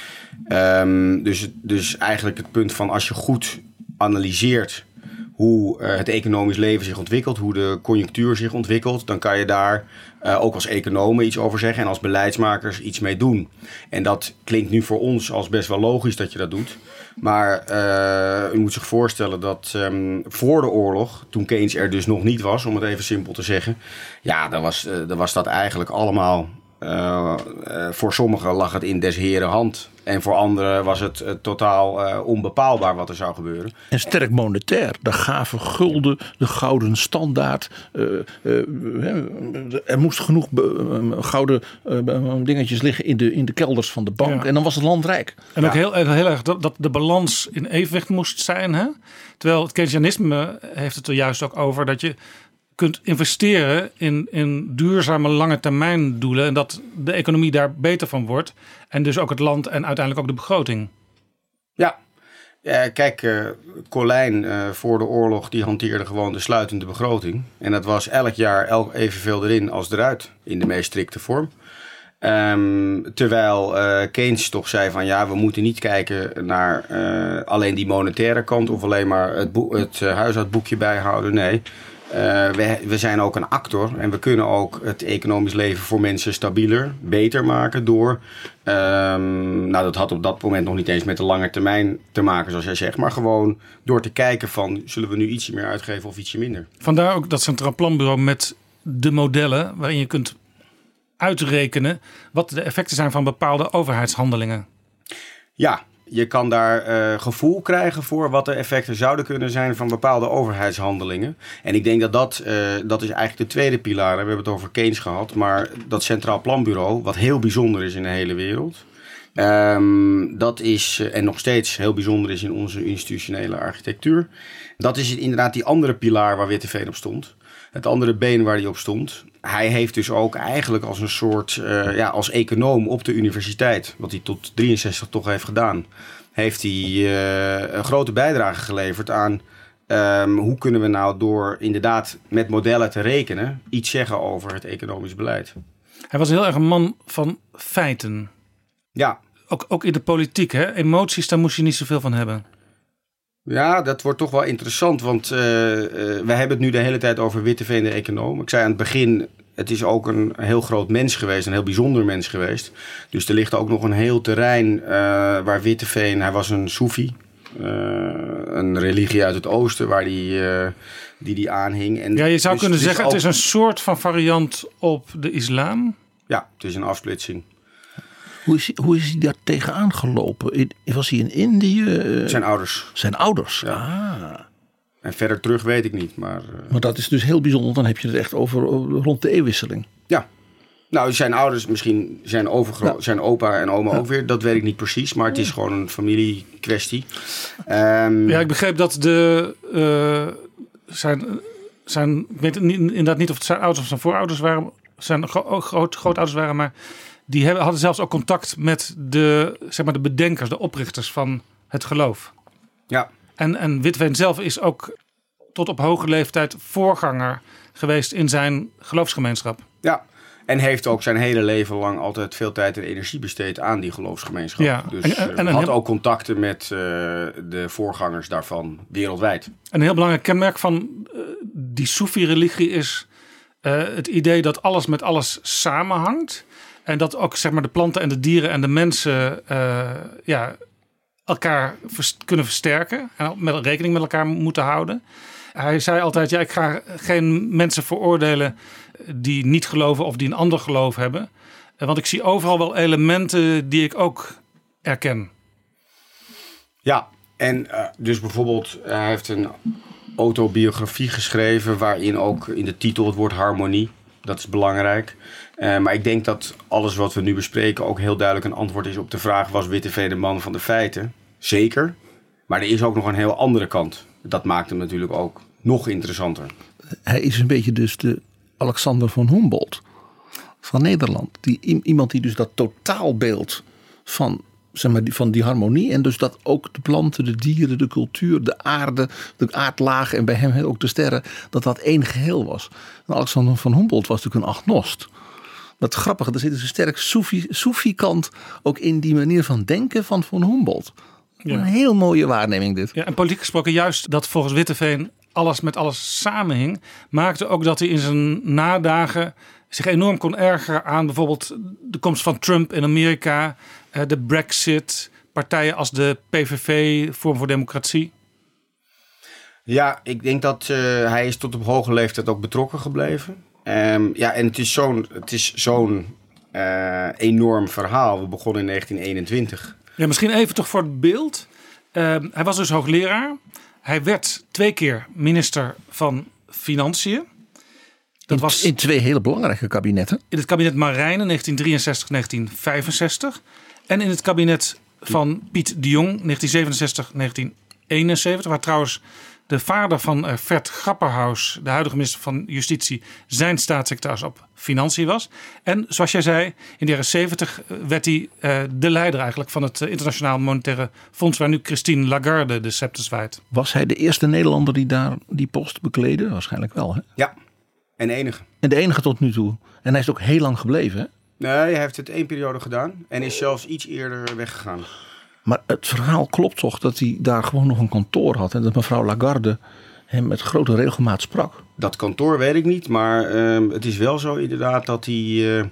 Um, dus, dus eigenlijk het punt van als je goed analyseert hoe het economisch leven zich ontwikkelt, hoe de conjunctuur zich ontwikkelt, dan kan je daar ook als economen iets over zeggen en als beleidsmakers iets mee doen. En dat klinkt nu voor ons als best wel logisch dat je dat doet. Maar uh, u moet zich voorstellen dat um, voor de oorlog, toen Keynes er dus nog niet was, om het even simpel te zeggen, ja, dan was, dan was dat eigenlijk allemaal Eh, eh, voor sommigen lag het in des heren hand. En voor anderen was het eh, totaal eh, onbepaalbaar wat er zou gebeuren. En sterk monetair. De gave gulden, de gouden standaard. eh, eh, er moest genoeg gouden eh, dingetjes liggen in de, in de kelders van de bank. Ja. En dan was het land rijk. En ook heel, heel erg dat, dat de balans in evenwicht moest zijn. Hè? Terwijl het Keynesianisme heeft het er juist ook over dat je kunt investeren in, in duurzame lange termijn doelen. En dat de economie daar beter van wordt. En dus ook het land en uiteindelijk ook de begroting. Ja, kijk, eh Colijn eh, voor de oorlog die hanteerde gewoon de sluitende begroting. En dat was elk jaar elk evenveel erin als eruit, in de meest strikte vorm. Ehm, terwijl eh, Keynes toch zei van ja, we moeten niet kijken naar alleen die monetaire kant of alleen maar het, het huishoudboekje bijhouden. Nee, eh, we, we zijn ook een actor en we kunnen ook het economisch leven voor mensen stabieler, beter maken door. ehm, nou, dat had op dat moment nog niet eens met de lange termijn te maken, zoals jij zegt, maar gewoon door te kijken van zullen we nu ietsje meer uitgeven of ietsje minder. Vandaar ook dat Centraal Planbureau met de modellen waarin je kunt uitrekenen wat de effecten zijn van bepaalde overheidshandelingen. Ja, je kan daar eh, gevoel krijgen voor wat de effecten zouden kunnen zijn van bepaalde overheidshandelingen. En ik denk dat dat, eh, dat is eigenlijk de tweede pilaar. We hebben het over Keynes gehad, maar dat Centraal Planbureau, wat heel bijzonder is in de hele wereld. ehm, dat is, eh, en nog steeds heel bijzonder is in onze institutionele architectuur. Dat is inderdaad die andere pilaar waar Witteveen op stond. Het andere been waar hij op stond. Hij heeft dus ook eigenlijk als een soort, eh, ja, als econoom op de universiteit, wat hij tot 63 toch heeft gedaan, heeft hij eh, een grote bijdrage geleverd aan ehm, hoe kunnen we nou door inderdaad met modellen te rekenen iets zeggen over het economisch beleid. Hij was heel erg een man van feiten. Ja. Ook, ook in de politiek, hè? emoties, daar moest je niet zoveel van hebben. Ja, dat wordt toch wel interessant, want eh eh, wij hebben het nu de hele tijd over Witteveen de econoom. Ik zei aan het begin, het is ook een heel groot mens geweest, een heel bijzonder mens geweest. Dus er ligt ook nog een heel terrein eh, waar Witteveen, hij was een Soefi, een religie uit het oosten waar die, die die aanhing. En Ja, je zou dus kunnen zeggen, ook- het is een soort van variant op de islam. Ja, het is een afsplitsing. Hoe is, hoe is hij daar tegenaan gelopen? Was hij in Indië? Zijn ouders. Zijn ouders. Ah. En verder terug weet ik niet, maar... eh, Maar dat is dus heel bijzonder. Dan heb je het echt over eh, rond de eeuwwisseling. Ja. Nou, zijn ouders, misschien zijn, overgro- zijn opa en oma Ja. ook weer. Dat weet ik niet precies, maar het is gewoon een familiekwestie. Ehm, Ja, ik begreep dat de, eh, zijn, zijn, ik weet niet, inderdaad niet of het zijn ouders of zijn voorouders waren, zijn gro- groot, grootouders waren, maar die hebben, hadden zelfs ook contact met de, zeg maar, de bedenkers, de oprichters van het geloof. Ja. En, en Witveen zelf is ook tot op hoge leeftijd voorganger geweest in zijn geloofsgemeenschap. Ja, en heeft ook zijn hele leven lang altijd veel tijd en energie besteed aan die geloofsgemeenschap. Ja, Dus en- eh, en- en een had heel- ook contacten met eh, de voorgangers daarvan wereldwijd. Een heel belangrijk kenmerk van eh, die Soefi-religie is eh, het idee dat alles met alles samenhangt. En dat ook zeg maar, de planten en de dieren en de mensen eh, ja, elkaar kunnen versterken. En met rekening met elkaar moeten houden. Hij zei altijd, ja, ik ga geen mensen veroordelen die niet geloven of die een ander geloof hebben. Eh, Want ik zie overal wel elementen die ik ook erken. Ja, en eh, dus bijvoorbeeld, hij heeft een autobiografie geschreven waarin ook in de titel het woord harmonie, dat is belangrijk. Eh, maar ik denk dat alles wat we nu bespreken ook heel duidelijk een antwoord is op de vraag: was Witteveen de man van de feiten? Zeker. Maar er is ook nog een heel andere kant. Dat maakt hem natuurlijk ook nog interessanter. Hij is een beetje dus de Alexander van Humboldt van Nederland. Die, iemand die dus dat totaalbeeld van, zeg maar, van die harmonie. En dus dat ook de planten, de dieren, de cultuur, de aarde, de aardlagen en bij hem ook de sterren. Dat dat één geheel was. Alexander van Humboldt was natuurlijk een agnost. Dat grappige, er zit dus een sterk Soefi- Soefi-kant ook in die manier van denken van Van Humboldt. Een heel mooie waarneming dit. Ja, en politiek gesproken, juist dat volgens Witteveen alles met alles samenhing, maakte ook dat hij in zijn nadagen zich enorm kon ergeren aan bijvoorbeeld de komst van Trump in Amerika, eh, de Brexit, partijen als de PVV, Vorm voor Democratie. Ja, ik denk dat eh, hij is tot op hoge leeftijd ook betrokken gebleven. Ehm, ja, en het is zo'n, het is zo'n eh, enorm verhaal. We begonnen in 1921. Ja, misschien even toch voor het beeld. Uh, hij was dus hoogleraar. Hij werd twee keer minister van Financiën. Dat in, was in twee hele belangrijke kabinetten. In het kabinet Marijnen 1963, 1965. En in het kabinet van Piet de Jong 1967, 1971. Waar trouwens de vader van uh, Vert Grapperhaus, de huidige minister van Justitie, zijn staatssecretaris op Financiën was. En zoals jij zei, in de jaren 70 werd hij uh, de leider eigenlijk van het Internationaal Monetaire Fonds, waar nu Christine Lagarde de scepter zwaait. Was hij de eerste Nederlander die daar die post bekleedde? Waarschijnlijk wel, hè? Ja, en de enige. En de enige tot nu toe. En hij is ook heel lang gebleven, hè? Nee, hij heeft het één periode gedaan en is zelfs iets eerder weggegaan. Maar het verhaal klopt toch dat hij daar gewoon nog een kantoor had en dat mevrouw Lagarde hem met grote regelmaat sprak. Dat kantoor weet ik niet, maar uh, het is wel zo inderdaad dat hij. Uh,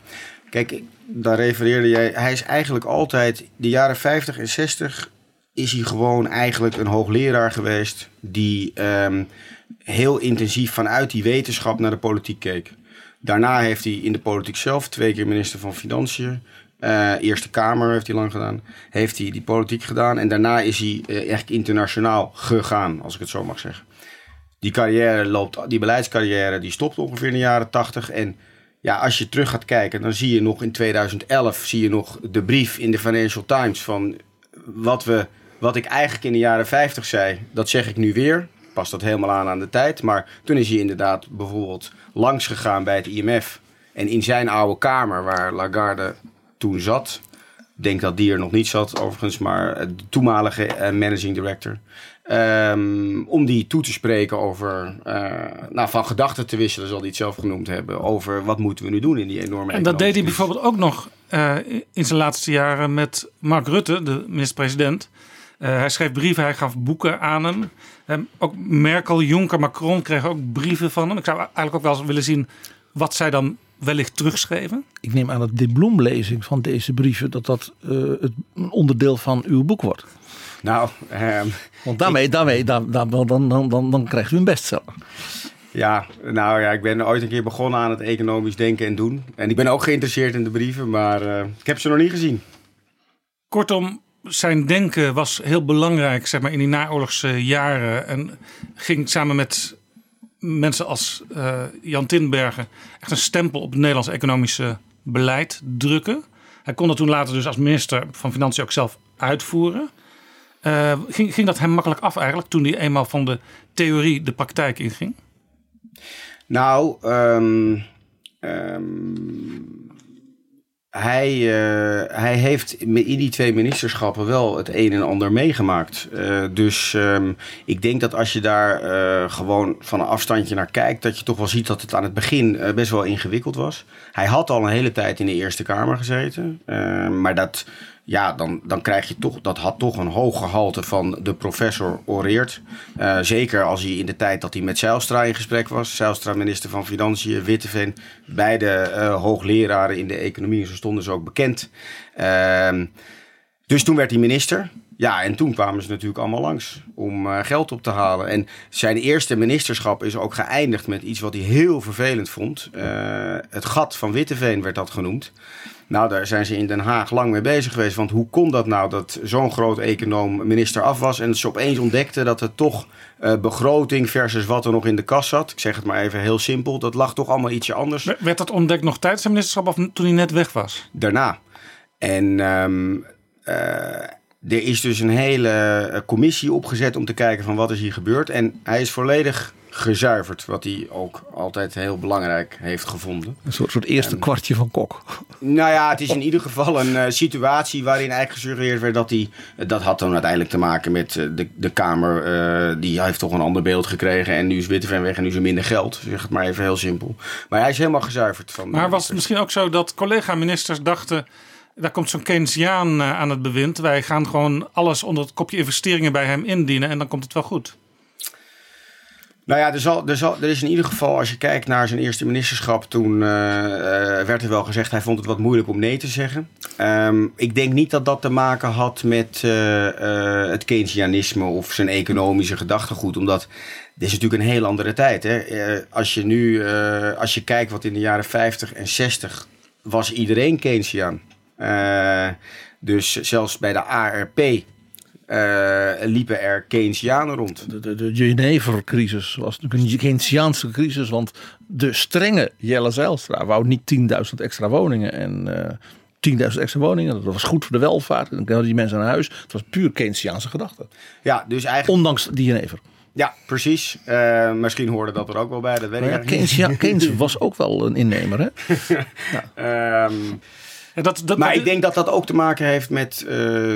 kijk, daar refereerde jij. Hij is eigenlijk altijd. De jaren 50 en 60 is hij gewoon eigenlijk een hoogleraar geweest. die um, heel intensief vanuit die wetenschap naar de politiek keek. Daarna heeft hij in de politiek zelf twee keer minister van Financiën. Uh, Eerste Kamer heeft hij lang gedaan. Heeft hij die politiek gedaan. En daarna is hij uh, echt internationaal gegaan, als ik het zo mag zeggen. Die carrière loopt, die beleidscarrière, die stopt ongeveer in de jaren tachtig. En ja, als je terug gaat kijken, dan zie je nog in 2011 zie je nog de brief in de Financial Times van wat, we, wat ik eigenlijk in de jaren 50 zei, dat zeg ik nu weer. Past dat helemaal aan aan de tijd. Maar toen is hij inderdaad bijvoorbeeld langs gegaan bij het IMF. En in zijn oude kamer, waar Lagarde toen zat. Ik denk dat die er nog niet zat, overigens, maar de toenmalige uh, managing director. Um, om die toe te spreken over, uh, nou, van gedachten te wisselen, zal hij het zelf genoemd hebben. Over wat moeten we nu doen in die enorme. En dat deed hij bijvoorbeeld ook nog uh, in zijn laatste jaren met Mark Rutte, de minister-president. hij schreef brieven, hij gaf boeken aan hem. Um, ook Merkel, Juncker, Macron kregen ook brieven van hem. Ik zou eigenlijk ook wel eens willen zien wat zij dan wellicht terugschreven? Ik neem aan dat de bloemlezing van deze brieven dat dat uh, het een onderdeel van uw boek wordt. Nou, um, want daarmee, ik, daarmee dan, dan, dan, dan, dan, dan krijgt u een bestseller. Ja, nou ja, ik ben ooit een keer begonnen aan het economisch denken en doen. En ik ben ook geïnteresseerd in de brieven, maar uh, ik heb ze nog niet gezien. Kortom, zijn denken was heel belangrijk zeg maar, in die naoorlogse jaren. En ging samen met mensen als uh, Jan Tinbergen echt een stempel op het Nederlandse economische beleid drukken. Hij kon dat toen later dus als minister van Financiën ook zelf uitvoeren. Uh, ging, ging dat hem makkelijk af eigenlijk toen hij eenmaal van de theorie de praktijk inging? Nou, um, hij, uh, hij heeft in die twee ministerschappen wel het een en ander meegemaakt. Uh, dus um, ik denk dat als je daar uh, gewoon van een afstandje naar kijkt, dat je toch wel ziet dat het aan het begin best wel ingewikkeld was. Hij had al een hele tijd in de Eerste Kamer gezeten, maar dat ja, dan, dan krijg je toch, dat had toch een hoog gehalte van de professor oreert. Uh, zeker als hij in de tijd dat hij met Zijlstra in gesprek was. Zijlstra minister van Financiën, Witteveen. Beide uh, hoogleraren in de economie, zo stonden ze ook bekend. Uh, dus toen werd hij minister. Ja, en toen kwamen ze natuurlijk allemaal langs om uh, geld op te halen. En zijn eerste ministerschap is ook geëindigd met iets wat hij heel vervelend vond. het gat van Witteveen werd dat genoemd. Nou, daar zijn ze in Den Haag lang mee bezig geweest. Want hoe kon dat nou dat zo'n groot econoom minister af was en ze opeens ontdekten dat het toch uh, begroting versus wat er nog in de kas zat. Ik zeg het maar even heel simpel. Dat lag toch allemaal ietsje anders. Werd dat ontdekt nog tijdens zijn ministerschap of toen hij net weg was? Daarna. En um, uh, er is dus een hele commissie opgezet om te kijken van wat is hier gebeurd. En hij is volledig gezuiverd. Wat hij ook altijd heel belangrijk heeft gevonden. Een soort, soort eerste en, kwartje van Kok. Nou ja, het is in ieder geval een uh, situatie waarin eigenlijk gesuggereerd werd dat hij... Dat had dan uiteindelijk te maken met uh, de, de Kamer. Uh, die heeft toch een ander beeld gekregen. En nu is Witteveen weg en nu is er minder geld. Zeg het maar even heel simpel. Maar hij is helemaal gezuiverd. Van maar was het misschien ook zo dat collega-ministers dachten... Daar komt zo'n Keynesiaan aan het bewind. Wij gaan gewoon alles onder het kopje investeringen bij hem indienen. En dan komt het wel goed. Nou ja, er, er, is in ieder geval, als je kijkt naar zijn eerste ministerschap, toen uh, uh, werd er wel gezegd, hij vond het wat moeilijk om nee te zeggen. Um, ik denk niet dat dat te maken had met uh, het Keynesianisme of zijn economische gedachtegoed, omdat dit is natuurlijk een heel andere tijd. Hè? als je nu, als je kijkt wat in de jaren 50 en 60 was iedereen Keynesiaan. Eh, dus zelfs bij de ARP eh, liepen er Keynesianen rond. De, de, de Genever-crisis was natuurlijk een Keynesiaanse crisis. Want de strenge Jelle Zijlstra wou niet 10.000 extra woningen. En eh 10.000 extra woningen, dat was goed voor de welvaart. Dan hadden die mensen naar huis. Het was puur Keynesiaanse gedachte. Ja, dus eigenlijk... Ondanks die Genever. Ja, precies. Eh, misschien hoorde dat er ook wel bij, dat weet ik ja, eigenlijk Keynes, niet. ja, Keynes was ook wel een innemer. Hè? Ehm, dat, dat, maar ik denk dat dat ook te maken heeft met. eh,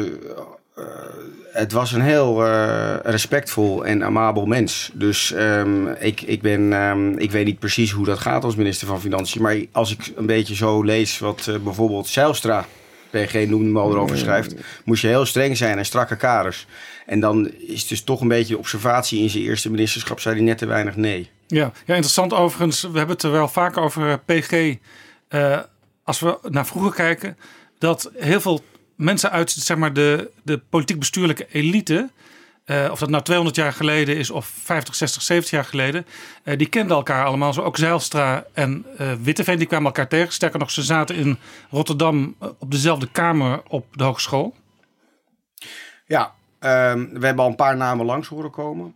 het was een heel eh, respectvol en amabel mens. Dus ehm, ik, ik, ben, ehm, ik weet niet precies hoe dat gaat als minister van Financiën. Maar als ik een beetje zo lees wat eh, bijvoorbeeld Zijlstra, PG noemde al erover schrijft, moest je heel streng zijn en strakke kaders. En dan is het dus toch een beetje observatie in zijn eerste ministerschap, zei hij net te weinig nee. Ja, ja, interessant overigens. We hebben het er wel vaak over eh, PG. eh, als we naar vroeger kijken, dat heel veel mensen uit zeg maar, de, de politiek-bestuurlijke elite. eh, of dat nou 200 jaar geleden is of 50, 60, 70 jaar geleden. eh, die kenden elkaar allemaal. Zo ook Zijlstra en eh Witteveen, die kwamen elkaar tegen. Sterker nog, ze zaten in Rotterdam op dezelfde kamer op de hogeschool. Ja, ehm, we hebben al een paar namen langs horen komen.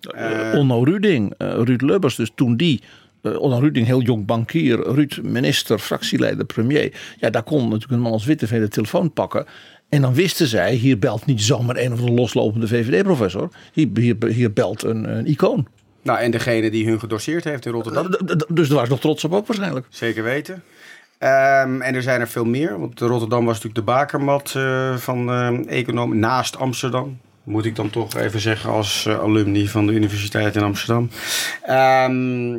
Onno Ruding, Ruud Lubbers. Dus toen die, eh, Onno Ruding, heel jong bankier, Ruud minister, fractieleider, premier. Ja, daar kon natuurlijk een man als Witteveen de telefoon pakken. En dan wisten zij, hier belt niet zomaar een of de loslopende VVD-professor. Hier, hier, hier belt een, een icoon. Nou, en degene die hun gedoseerd heeft in Rotterdam. Dus daar was nog trots op ook waarschijnlijk. Zeker weten. Ehm, en er zijn er veel meer. Want Rotterdam was natuurlijk de bakermat eh, van ehm economie naast Amsterdam. Moet ik dan toch even zeggen als eh, alumni van de Universiteit in Amsterdam. Ehm,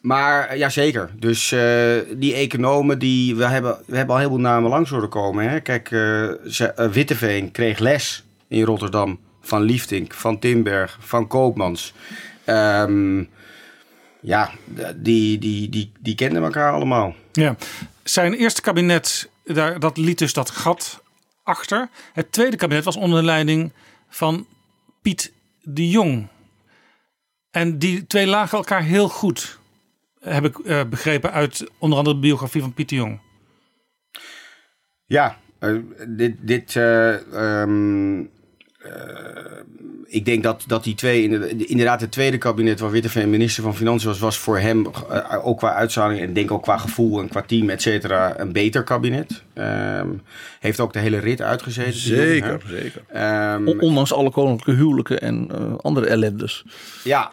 maar ja, zeker. Dus eh, die economen, die, we, hebben, we hebben al heel veel namen langs horen komen. Hè? Kijk, eh, eh, Witteveen kreeg les in Rotterdam van Liefdink, van Timberg, van Koopmans. Ehm, ja, die, die, die, die kenden elkaar allemaal. Ja, zijn eerste kabinet, daar, dat liet dus dat gat achter. Het tweede kabinet was onder de leiding van Piet de Jong. En die twee lagen elkaar heel goed, heb ik eh, begrepen uit onder andere de biografie van Piet de Jong. Ja, eh, dit, dit eh, ehm, eh, ik denk dat, dat die twee, inderdaad, inderdaad het tweede kabinet waar Witteveen minister van Financiën was, was voor hem ook qua uitstraling en denk ook qua gevoel en qua team, et cetera, een beter kabinet. Ehm, heeft ook de hele rit uitgezeten. Zeker, zeker. Ehm, On- Ondanks alle koninklijke huwelijken en eh, andere ellendes. ja.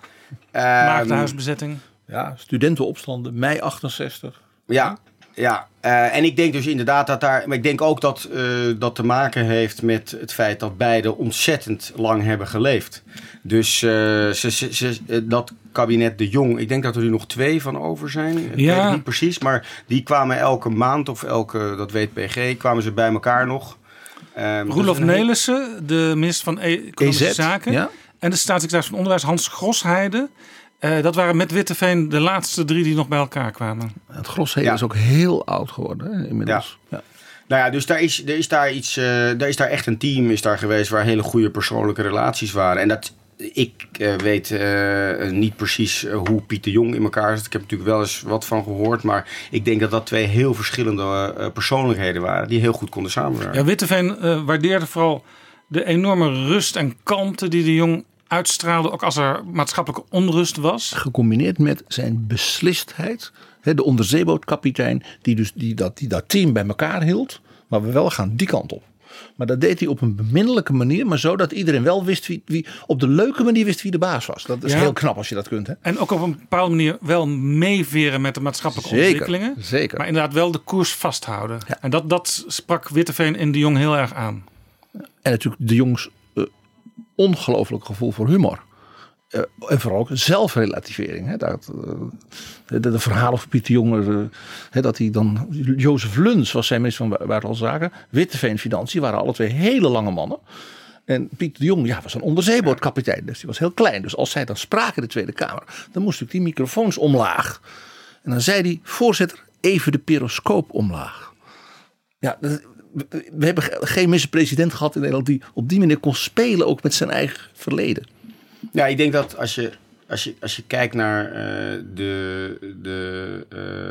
ehm, Maagdenhuisbezetting. Ja, studentenopstanden, mei 68. Ja, ja. Eh, en ik denk dus inderdaad dat daar. Maar ik denk ook dat eh, dat te maken heeft met het feit dat beide ontzettend lang hebben geleefd. Dus eh, ze, ze, ze- dat kabinet De Jong, ik denk dat er nu nog twee van over zijn. Ik Ja. weet het niet precies, maar die kwamen elke maand of elke, dat weet PG, kwamen ze bij elkaar nog. Ehm, Roelof Nelissen, de minister van E- Economische EZ, Zaken. ja. En de staatssecretaris van Onderwijs, Hans Grosheide. Eh, dat waren met Witteveen de laatste drie die nog bij elkaar kwamen. Het Grosheden is ook heel oud geworden hè, inmiddels. Ja. Nou ja, dus daar is, er is daar iets, eh daar is daar echt een team is daar geweest waar hele goede persoonlijke relaties waren. En dat, ik eh, weet eh, niet precies hoe Piet de Jong in elkaar zit. Ik heb natuurlijk wel eens wat van gehoord, maar ik denk dat dat twee heel verschillende eh, persoonlijkheden waren die heel goed konden samenwerken. Ja, Witteveen eh, waardeerde vooral de enorme rust en kalmte die de Jong uitstraalde. Ook als er maatschappelijke onrust was. Gecombineerd met zijn beslistheid. De onderzeebootkapitein die, dus, die, dat, die dat team bij elkaar hield. Maar we wel gaan die kant op. Maar dat deed hij op een beminnelijke manier. Maar zo dat iedereen wel wist wie, wie op de leuke manier wist wie de baas was. Dat is Ja. heel knap als je dat kunt. Hè? En ook op een bepaalde manier wel meeveren met de maatschappelijke Zeker, ontwikkelingen. zeker. Maar inderdaad wel de koers vasthouden. En dat, dat sprak Witteveen in de Jong heel erg aan. En natuurlijk de jongs ongelooflijk gevoel voor humor. Eh, en vooral ook zelfrelativering. Hè? Dat, eh, de, de verhalen van Pieter Jonger. eh, hè, dat hij dan. Jozef Luns was zijn minister van Buitenlandse Zaken. Witteveen Financiën waren alle twee hele lange mannen. En Pieter de Jong ja, was een onderzeebootkapitein. Dus die was heel klein. Dus als zij dan spraken in de Tweede Kamer. dan moest natuurlijk die microfoons omlaag. En dan zei hij: Voorzitter, even de periscoop omlaag. Ja, dat- we- hebben ge- geen minister-president gehad in Nederland die op die manier kon spelen, ook met zijn eigen verleden. Ja, ik denk dat als je als je, als je kijkt naar eh, de, de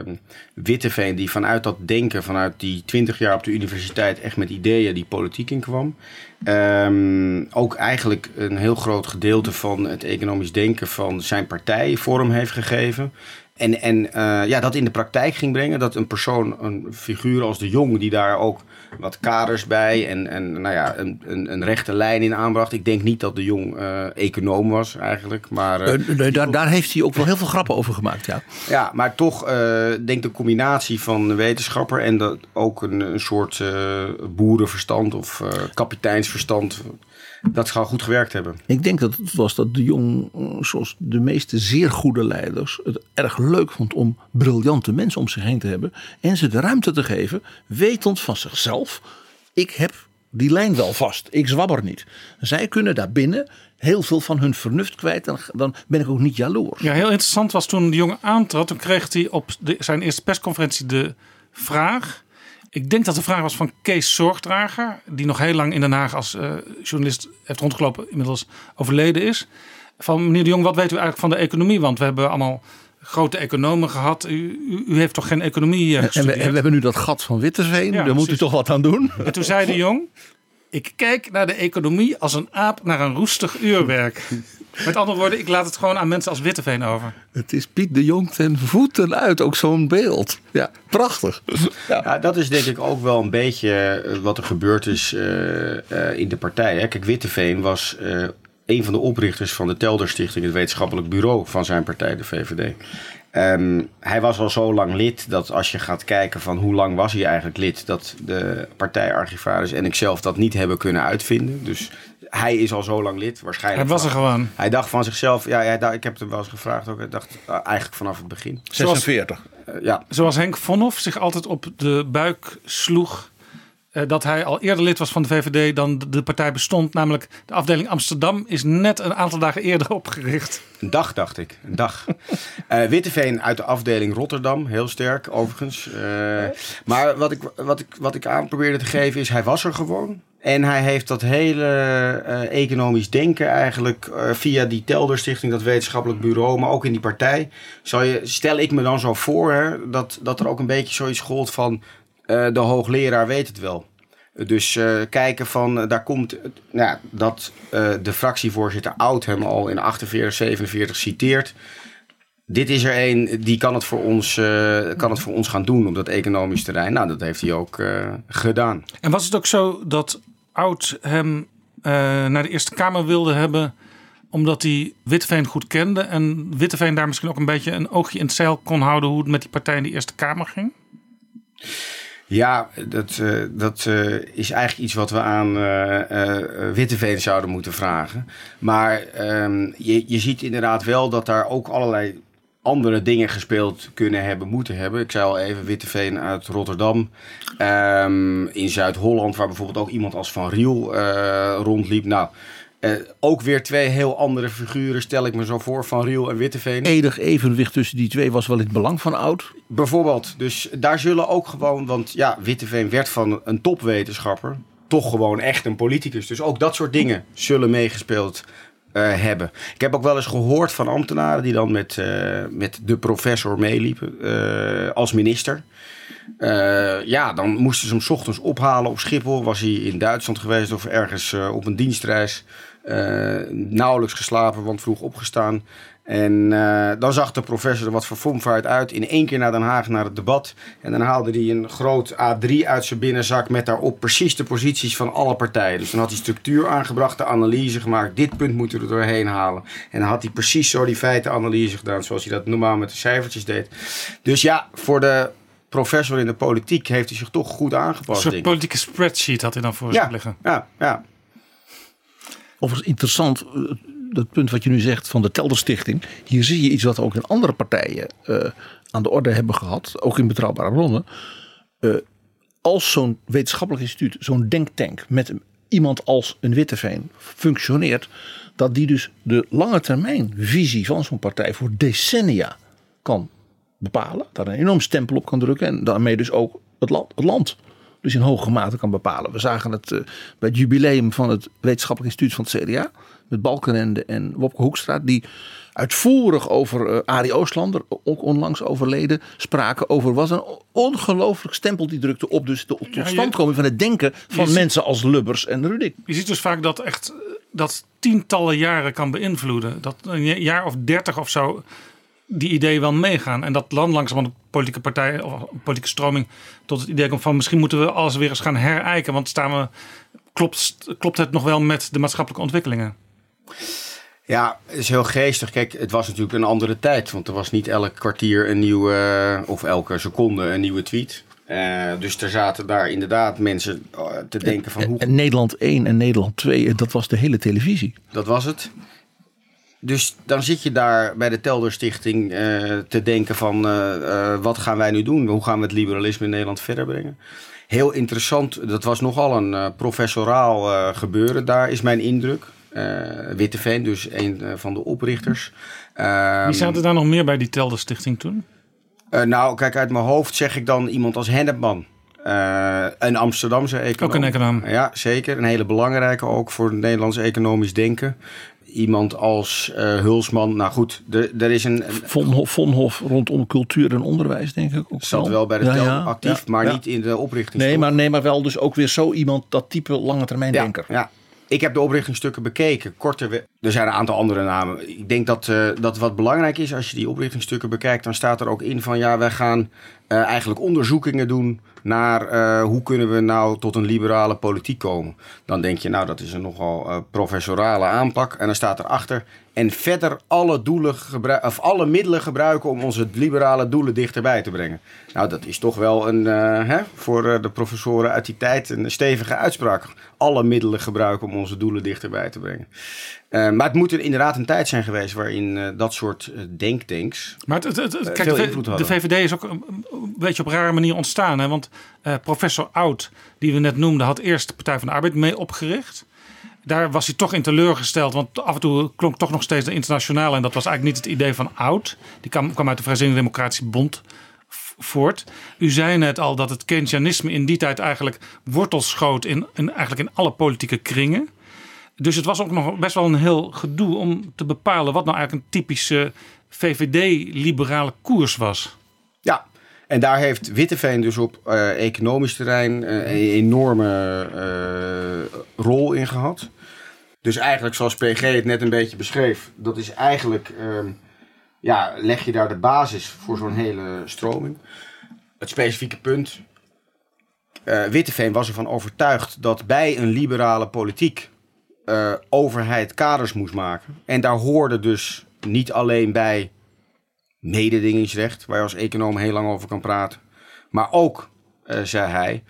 uh, Witteveen, die vanuit dat denken, vanuit die twintig jaar op de universiteit, echt met ideeën die politiek in kwam. Ehm, ook eigenlijk een heel groot gedeelte van het economisch denken van zijn partij vorm heeft gegeven. En, en uh, ja, dat in de praktijk ging brengen. Dat een persoon, een figuur als de Jong, die daar ook wat kaders bij en, en nou ja, een, een, een rechte lijn in aanbracht. Ik denk niet dat de Jong uh, econoom was eigenlijk. Maar, uh, daar, daar heeft hij ook wel heel veel grappen over gemaakt, ja. Ja, maar toch denk de combinatie van wetenschapper en dat ook een, een soort boerenverstand of kapiteinsverstand dat zou goed gewerkt hebben. Ik denk dat het was dat de Jong, zoals de meeste zeer goede leiders, het erg leuk vond om briljante mensen om zich heen te hebben. En ze de ruimte te geven, wetend van zichzelf. Ik heb die lijn wel vast. Ik zwabber niet. Zij kunnen daarbinnen heel veel van hun vernuft kwijt. En dan ben ik ook niet jaloers. Ja, heel interessant was toen de jongen aantrad. Toen kreeg hij op de, zijn eerste persconferentie de vraag ik denk dat de vraag was van Kees Zorgdrager, die nog heel lang in Den Haag als uh, journalist heeft rondgelopen, inmiddels overleden is. Van meneer de Jong, wat weet u eigenlijk van de economie? Want we hebben allemaal grote economen gehad. U, u, u heeft toch geen economie en, we, en we hebben nu dat gat van Witteveen, ja, daar moet u toch wat aan doen? En toen zei de Jong, ik kijk naar de economie als een aap naar een roestig uurwerk. Met andere woorden, ik laat het gewoon aan mensen als Witteveen over. Het is Piet de Jong ten voeten uit, ook zo'n beeld. Ja, prachtig. Ja. ja. dat is denk ik ook wel een beetje eh, wat er gebeurd is uh, uh, in de partij. Hè. Kijk, Witteveen was een van de oprichters van de Telder Stichting, het wetenschappelijk bureau van zijn partij, de VVD. Um, hij was al zo lang lid dat als je gaat kijken van hoe lang was hij eigenlijk lid, dat de partijarchivaris en ikzelf dat niet hebben kunnen uitvinden. Dus hij is al zo lang lid, waarschijnlijk. Hij was er gewoon. Hij dacht van zichzelf, ja, hij, ik heb hem wel eens gevraagd ook, hij dacht uh, eigenlijk vanaf het begin. 46. Zoals, uh, ja. Zoals Henk Vonhoff zich altijd op de buik sloeg uh, dat hij al eerder lid was van de VVD dan de partij bestond. Namelijk de afdeling Amsterdam is net een aantal dagen eerder opgericht. Een dag dacht ik, een dag. uh, Witteveen uit de afdeling Rotterdam, heel sterk overigens. Uh, maar wat ik, wat, ik, wat ik aan probeerde te geven is, hij was er gewoon. En hij heeft dat hele uh, economisch denken eigenlijk uh, via die Telder Stichting, dat wetenschappelijk bureau, maar ook in die partij. Zou je, stel ik me dan zo voor hè, dat, dat er ook een beetje zoiets gold van uh, de hoogleraar weet het wel. Dus kijken van, daar komt, nou, dat de fractievoorzitter Oud hem al in 48, 47 citeert dit is er een die kan het, voor ons, kan het voor ons gaan doen op dat economisch terrein. Nou, dat heeft hij ook gedaan. En was het ook zo dat Oud hem uh, naar de Eerste Kamer wilde hebben omdat hij Witteveen goed kende en Witteveen daar misschien ook een beetje een oogje in het zeil kon houden hoe het met die partij in de Eerste Kamer ging? Ja, dat, uh, dat uh, is eigenlijk iets wat we aan uh, Witteveen zouden moeten vragen. Maar um, je, je ziet inderdaad wel dat daar ook allerlei andere dingen gespeeld kunnen hebben, moeten hebben. Ik zei al even Witteveen uit Rotterdam. Um, in Zuid-Holland, waar bijvoorbeeld ook iemand als Van Riel uh, rondliep. Nou, uh, ook weer twee heel andere figuren, stel ik me zo voor, Van Riel en Witteveen. Edig evenwicht tussen die twee was wel in het belang van Oud. Bijvoorbeeld, dus daar zullen ook gewoon, want ja, Witteveen werd van een topwetenschapper toch gewoon echt een politicus. Dus ook dat soort dingen zullen meegespeeld uh, hebben. Ik heb ook wel eens gehoord van ambtenaren die dan met, uh, met de professor meeliepen uh, als minister. ja, dan moesten ze hem ochtends ophalen op Schiphol. Was hij in Duitsland geweest of ergens op een dienstreis. nauwelijks geslapen, want vroeg opgestaan. En uh, dan zag de professor er wat verfomvaart uit. In één keer naar Den Haag naar het debat. En dan haalde hij een groot A3 uit zijn binnenzak. Met daarop precies de posities van alle partijen. Dus dan had hij structuur aangebracht, de analyse gemaakt. Dit punt moeten we er doorheen halen. En dan had hij precies zo die feitenanalyse gedaan. Zoals hij dat normaal met de cijfertjes deed. Dus ja, voor de professor in de politiek heeft hij zich toch goed aangepast. Een soort politieke spreadsheet had hij dan voor ja, zich liggen. Ja, ja. Overigens interessant dat punt wat je nu zegt van de Telder Stichting. Hier zie je iets wat ook in andere partijen uh, aan de orde hebben gehad. Ook in betrouwbare bronnen. Uh, als zo'n wetenschappelijk instituut, zo'n denktank met iemand als een Witteveen functioneert. Dat die dus de lange termijn visie van zo'n partij voor decennia kan bepalen. Daar een enorm stempel op kan drukken. En daarmee dus ook het land. Het land. dus in hoge mate kan bepalen. We zagen het eh, bij het jubileum van het wetenschappelijk instituut van het CDA. Met Balkenende en Wopke Hoekstra. Die uitvoerig over uh, Arie Oostlander, ook onlangs overleden, spraken over wat een ongelooflijk stempel die drukte op dus de totstandkoming van het denken van mensen als Lubbers en Rudik. Je ziet dus vaak dat echt dat tientallen jaren kan beïnvloeden. Dat een jaar of dertig of zo die ideeën wel meegaan. En dat land langzaam een politieke partij of politieke stroming tot het idee komt van misschien moeten we alles weer eens gaan herijken. Want staan we, klopt, klopt het nog wel met de maatschappelijke ontwikkelingen? Ja, het is heel geestig. Kijk, het was natuurlijk een andere tijd. Want er was niet elk kwartier een nieuwe, of elke seconde een nieuwe tweet. Uh, dus er zaten daar inderdaad mensen uh, te denken van hoe... En Nederland 1 en Nederland 2, dat was de hele televisie. Dat was het. Dus dan zit je daar bij de Telder Stichting uh, te denken van wat gaan wij nu doen? Hoe gaan we het liberalisme in Nederland verder brengen? Heel interessant, dat was nogal een professoraal gebeuren. Daar is mijn indruk. Witteveen, dus een van de oprichters. Wie zaten daar nog meer bij die Telder Stichting toen? Uh, nou, kijk, uit mijn hoofd zeg ik dan iemand als Hennepman. Uh, een Amsterdamse econoom. Ook een econoom. Ja, zeker. Een hele belangrijke ook voor het Nederlands economisch denken. Iemand als uh, Hulsman. Nou goed, er is een... Vonhof, Vonhof rondom cultuur en onderwijs, denk ik ook. Zat wel bij de ja, tel ja, actief, ja, maar ja. niet in de oprichting. Nee maar, nee, maar wel dus ook weer zo iemand, dat type lange termijn denker. Ja, ik heb de oprichtingsstukken bekeken. Korte we- er zijn een aantal andere namen. Ik denk dat, eh, dat wat belangrijk is als je die oprichtingsstukken bekijkt, dan staat er ook in van ja, wij gaan eh, eigenlijk onderzoekingen doen naar eh, hoe kunnen we nou tot een liberale politiek komen. Dan denk je, nou, dat is een nogal professorale aanpak. En dan staat erachter. En verder alle, doelen of alle middelen gebruiken om onze liberale doelen dichterbij te brengen. Nou, dat is toch wel een, eh, hè, voor eh, de professoren uit die tijd een stevige uitspraak. Alle middelen gebruiken om onze doelen dichterbij te brengen. Eh, maar het moet er inderdaad een tijd zijn geweest waarin dat soort denktanks Maar het, het, het- kijk, veel de. VVD is ook een, een beetje op een rare manier ontstaan. Hè? Want professor Oud, die we net noemden, had eerst de Partij van de Arbeid mee opgericht. Daar was hij toch in teleurgesteld, want af en toe klonk toch nog steeds de internationale. En dat was eigenlijk niet het idee van Oud. Die kwam, kwam uit de Vrijzinnige Democratische Bond voort. U zei net al dat het Keynesianisme in die tijd eigenlijk wortels schoot in, in, eigenlijk in alle politieke kringen. Dus het was ook nog best wel een heel gedoe om te bepalen wat nou eigenlijk een typische VVD-liberale koers was. Ja, en daar heeft Witteveen dus op eh, economisch terrein eh, een enorme eh, rol in gehad. Dus eigenlijk zoals PG het net een beetje beschreef, dat is eigenlijk, ehm, ja, leg je daar de basis voor zo'n hele stroming. Het specifieke punt, eh Witteveen was ervan overtuigd dat bij een liberale politiek eh, overheid kaders moest maken. En daar hoorde dus niet alleen bij mededingingsrecht, waar je als econoom heel lang over kan praten. Maar ook, eh, zei hij,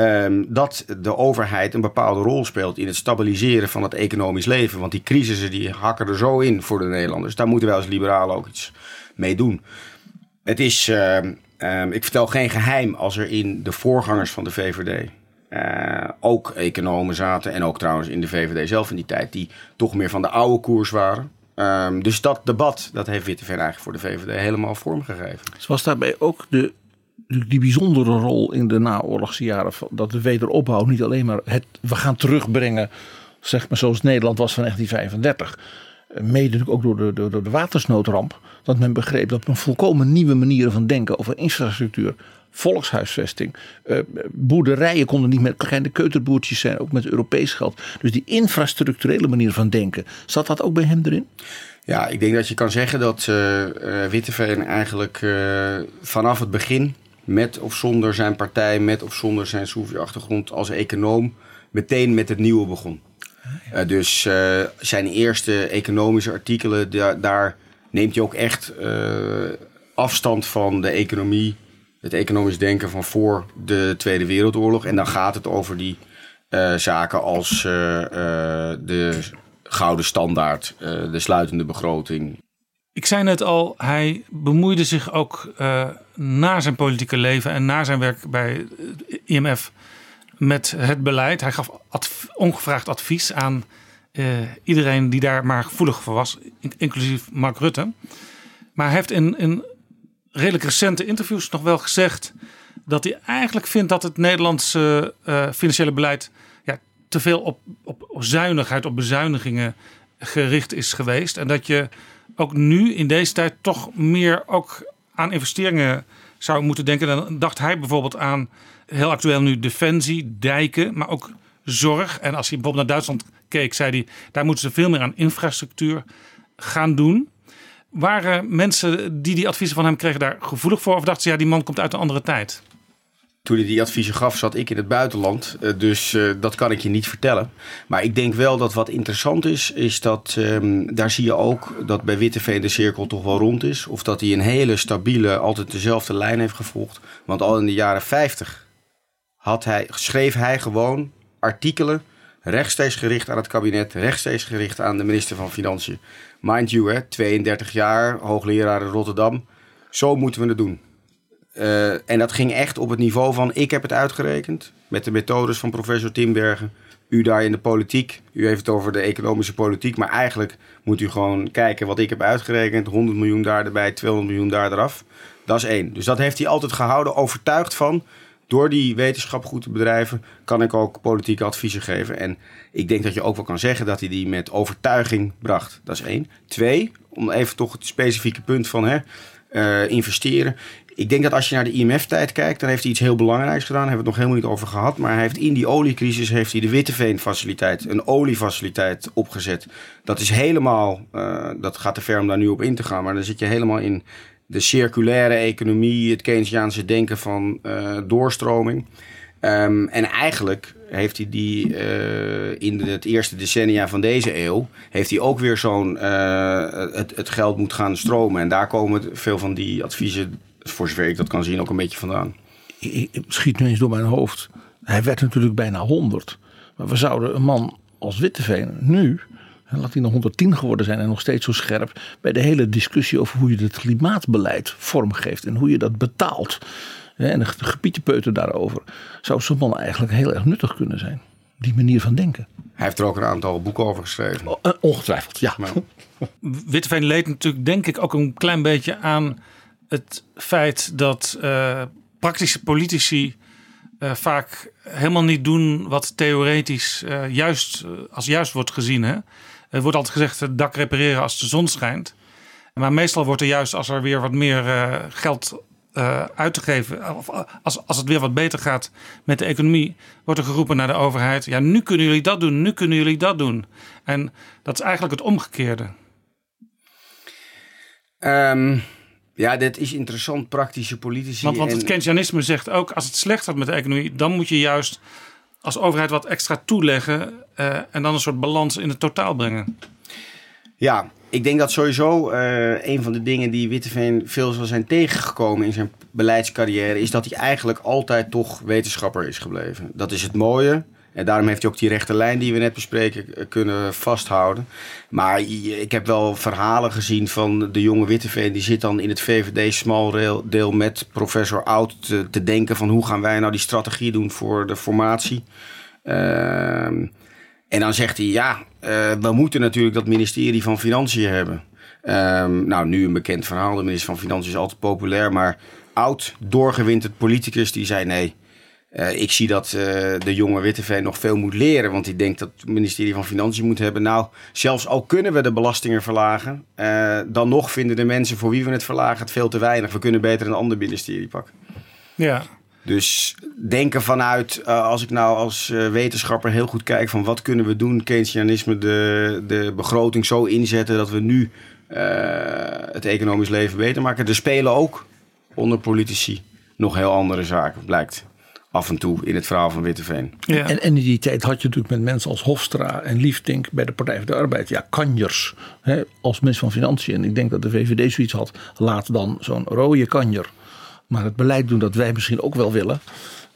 ehm, dat de overheid een bepaalde rol speelt in het stabiliseren van het economisch leven. Want die crisissen die hakken er zo in voor de Nederlanders. Daar moeten wij als liberalen ook iets mee doen. Het is, ehm, ehm, ik vertel geen geheim als er in de voorgangers van de VVD eh, ook economen zaten. En ook trouwens in de VVD zelf in die tijd, die toch meer van de oude koers waren. Dus dat debat, dat heeft Witteveen eigenlijk voor de VVD helemaal vormgegeven. Dus was daarbij ook de, die bijzondere rol in de naoorlogse jaren dat de wederopbouw niet alleen maar het we gaan terugbrengen, zeg maar zoals Nederland was van 1935. eh, Mede natuurlijk ook door de, door, de watersnoodramp. Dat men begreep dat men volkomen nieuwe manieren van denken over infrastructuur, volkshuisvesting, eh, boerderijen konden niet meer kleine keuterboertjes zijn, ook met Europees geld. Dus die infrastructurele manier van denken, zat dat ook bij hem erin? Ja, ik denk dat je kan zeggen dat eh, Witteveen eigenlijk vanaf het begin, met of zonder zijn partij, met of zonder zijn Soefi-achtergrond als econoom, meteen met het nieuwe begon. Eh, dus eh, zijn eerste economische artikelen, da- daar neemt hij ook echt eh, afstand van de economie, het economisch denken van voor de Tweede Wereldoorlog. En dan gaat het over die zaken als de gouden standaard, de sluitende begroting. Ik zei net al, hij bemoeide zich ook eh, na zijn politieke leven en na zijn werk bij het IMF met het beleid. Hij gaf ongevraagd advies aan eh, iedereen die daar maar gevoelig voor was, in- inclusief Mark Rutte. Maar hij heeft in, in redelijk recente interviews nog wel gezegd dat hij eigenlijk vindt dat het Nederlandse eh, financiële beleid ja, te veel op, op, op zuinigheid, op bezuinigingen gericht is geweest. En dat je ook nu in deze tijd toch meer ook aan investeringen zou moeten denken. Dan dacht hij bijvoorbeeld aan, heel actueel nu, defensie, dijken, maar ook zorg. En als hij bijvoorbeeld naar Duitsland keek, zei hij, daar moeten ze veel meer aan infrastructuur gaan doen. Waren mensen die die adviezen van hem kregen daar gevoelig voor? Of dachten ze, ja, die man komt uit een andere tijd? Toen hij die adviezen gaf, zat ik in het buitenland. eh, Dus eh, dat kan ik je niet vertellen. Maar ik denk wel dat wat interessant is, is dat ehm, daar zie je ook dat bij Witteveen de cirkel toch wel rond is. Of dat hij een hele stabiele, altijd dezelfde lijn heeft gevolgd. Want al in de jaren 50 had hij, schreef hij gewoon artikelen rechtstreeks gericht aan het kabinet, rechtstreeks gericht aan de minister van Financiën. Mind you, hè, 32 jaar, hoogleraar in Rotterdam. Zo moeten we het doen. Eh, en dat ging echt op het niveau van: ik heb het uitgerekend met de methodes van professor Timbergen. U daar in de politiek, u heeft het over de economische politiek, maar eigenlijk moet u gewoon kijken wat ik heb uitgerekend: 100 miljoen daar erbij, 200 miljoen daar eraf. Dat is één. Dus dat heeft hij altijd gehouden, overtuigd van. Door die wetenschap goed te bedrijven, kan ik ook politieke adviezen geven. En ik denk dat je ook wel kan zeggen dat hij die met overtuiging bracht. Dat is één. Twee, om even toch het specifieke punt van hè, eh, investeren. Ik denk dat als je naar de IMF-tijd kijkt, dan heeft hij iets heel belangrijks gedaan. Daar hebben we het nog helemaal niet over gehad. Maar hij heeft in die oliecrisis heeft hij de Witteveen-faciliteit, een oliefaciliteit opgezet. Dat is helemaal, eh, dat gaat te ver om daar nu op in te gaan. Maar dan zit je helemaal in de circulaire economie, het Keynesiaanse denken van eh, doorstroming. Ehm, en eigenlijk heeft hij die eh, in het eerste decennia van deze eeuw, heeft hij ook weer zo'n, het, het geld moet gaan stromen. En daar komen veel van die adviezen, voor zover ik dat kan zien, ook een beetje vandaan. Ik- ik- schiet nu eens door mijn hoofd. Hij werd natuurlijk bijna 100. Maar we zouden een man als Witteveen nu, laat hij nog 110 geworden zijn en nog steeds zo scherp, bij de hele discussie over hoe je het klimaatbeleid vormgeeft en hoe je dat betaalt. hè, En de gepietepeuter daarover. Zou zo'n man eigenlijk heel erg nuttig kunnen zijn. Die manier van denken. Hij heeft er ook een aantal boeken over geschreven. Eh, ongetwijfeld, ja. Witteveen leed natuurlijk denk ik ook een klein beetje aan het feit dat eh, praktische politici eh, vaak helemaal niet doen wat theoretisch eh, juist als juist wordt gezien. Hè? Er wordt altijd gezegd het dak repareren als de zon schijnt. Maar meestal wordt er juist als er weer wat meer geld uit te geven, of als, als het weer wat beter gaat met de economie, wordt er geroepen naar de overheid: ja, nu kunnen jullie dat doen, nu kunnen jullie dat doen. En dat is eigenlijk het omgekeerde. Ehm, ja, dit is interessant, praktische politici. Want, want het en- Keynesianisme zegt ook, als het slecht gaat met de economie, dan moet je juist als overheid wat extra toeleggen eh, en dan een soort balans in het totaal brengen. Ja, ik denk dat sowieso eh, een van de dingen die Witteveen veel zal zijn tegengekomen in zijn beleidscarrière, is dat hij eigenlijk altijd toch wetenschapper is gebleven. Dat is het mooie. En daarom heeft hij ook die rechte lijn die we net bespreken eh, kunnen vasthouden. Maar ik heb wel verhalen gezien van de jonge Witteveen. Die zit dan in het VVD deel met professor Oud te, te denken van hoe gaan wij nou die strategie doen voor de formatie. Ehm, en dan zegt hij, ja, eh, we moeten natuurlijk dat ministerie van Financiën hebben. Ehm, nou, nu een bekend verhaal. De minister van Financiën is altijd populair. Maar oud, doorgewinterd politicus die zei nee. Eh, ik zie dat eh, de jonge Witteveen nog veel moet leren. Want die denkt dat het ministerie van Financiën moet hebben. Nou, zelfs al kunnen we de belastingen verlagen. eh, dan nog vinden de mensen voor wie we het verlagen het veel te weinig. We kunnen beter een ander ministerie pakken. Ja. Dus denken vanuit, als ik nou als wetenschapper heel goed kijk van wat kunnen we doen, Keynesianisme, de, de begroting zo inzetten dat we nu het economisch leven beter maken. Er spelen ook onder politici nog heel andere zaken, blijkt af en toe in het verhaal van Witteveen. En, en in die tijd had je natuurlijk met mensen als Hofstra en Liefdink bij de Partij voor de Arbeid. Ja, kanjers hè, als minister van Financiën. En ik denk dat de VVD zoiets had. Laat dan zo'n rode kanjer. Maar het beleid doen dat wij misschien ook wel willen.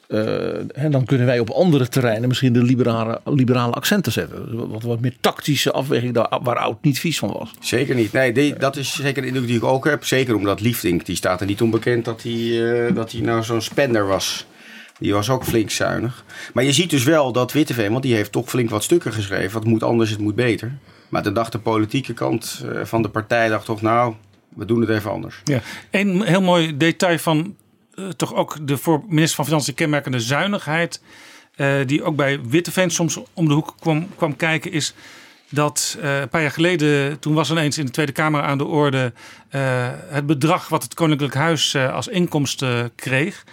Eh, en dan kunnen wij op andere terreinen misschien de liberale, liberale accenten zetten. Wat, wat meer tactische afweging daar, waar Oud niet vies van was. Zeker niet. Nee, die- dat is zeker de indruk die ik ook heb. Zeker omdat Liefdink, die staat er niet onbekend dat hij, eh, dat hij nou zo'n spender was. Die was ook flink zuinig. Maar je ziet dus wel dat Witteveen, want die heeft toch flink wat stukken geschreven. Het moet anders, het moet beter. Maar dan dacht de politieke kant eh, van de partij dacht toch, nou, we doen het even anders. Ja. Een heel mooi detail van eh, toch ook de voor minister van Financiën kenmerkende zuinigheid. eh, die ook bij Witteveen soms om de hoek kwam, kwam kijken, is dat een paar jaar geleden, toen was ineens in de Tweede Kamer aan de orde het bedrag wat het Koninklijk Huis als inkomsten kreeg.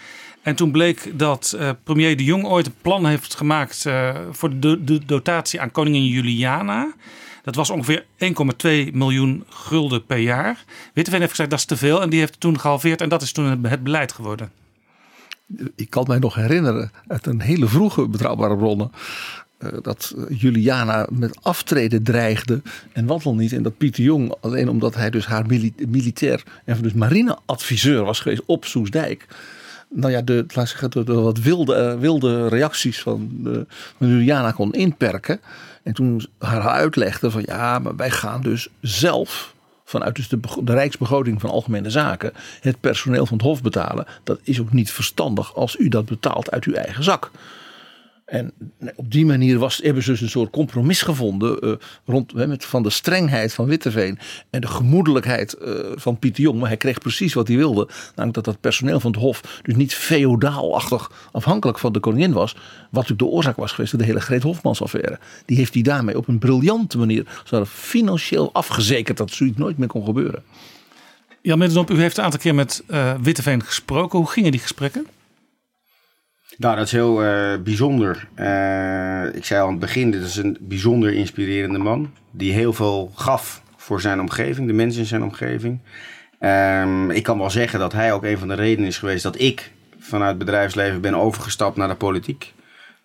En toen bleek dat eh, premier De Jong ooit een plan heeft gemaakt eh, voor de, de dotatie aan koningin Juliana. Dat was ongeveer 1,2 miljoen gulden per jaar. Witteveen heeft gezegd dat is te veel en die heeft toen gehalveerd en dat is toen het- beleid geworden. ik kan mij nog herinneren uit een hele vroege betrouwbare bronnen. eh, dat Juliana met aftreden dreigde. En wat al niet. En dat Pieter Jong, alleen omdat hij dus haar mili- militair en dus marineadviseur was geweest op Soesdijk. Nou ja, de, laat zeggen, de, de wat wilde, eh, wilde reacties van, eh, van Juliana kon inperken. En toen haar uitlegde van ja, maar wij gaan dus zelf vanuit dus de, de Rijksbegroting van Algemene Zaken het personeel van het Hof betalen. Dat is ook niet verstandig als u dat betaalt uit uw eigen zak. En op die manier was, hebben ze dus een soort compromis gevonden eh, rond, met, van de strengheid van Witteveen en de gemoedelijkheid eh, van Pieter Jong. Maar hij kreeg precies wat hij wilde. Namelijk dat dat personeel van het Hof dus niet feodaalachtig afhankelijk van de koningin was. Wat natuurlijk de oorzaak was geweest van de hele Greet Hofmans affaire. Die heeft hij daarmee op een briljante manier zo financieel afgezekerd dat zoiets nooit meer kon gebeuren. Jan Middendorp, u heeft een aantal keer met eh, Witteveen gesproken. Hoe gingen die gesprekken? Nou, dat is heel eh, bijzonder. Eh, ik zei al aan het begin, dit is een bijzonder inspirerende man. Die heel veel gaf voor zijn omgeving, de mensen in zijn omgeving. Ehm, ik kan wel zeggen dat hij ook een van de redenen is geweest dat ik vanuit het bedrijfsleven ben overgestapt naar de politiek.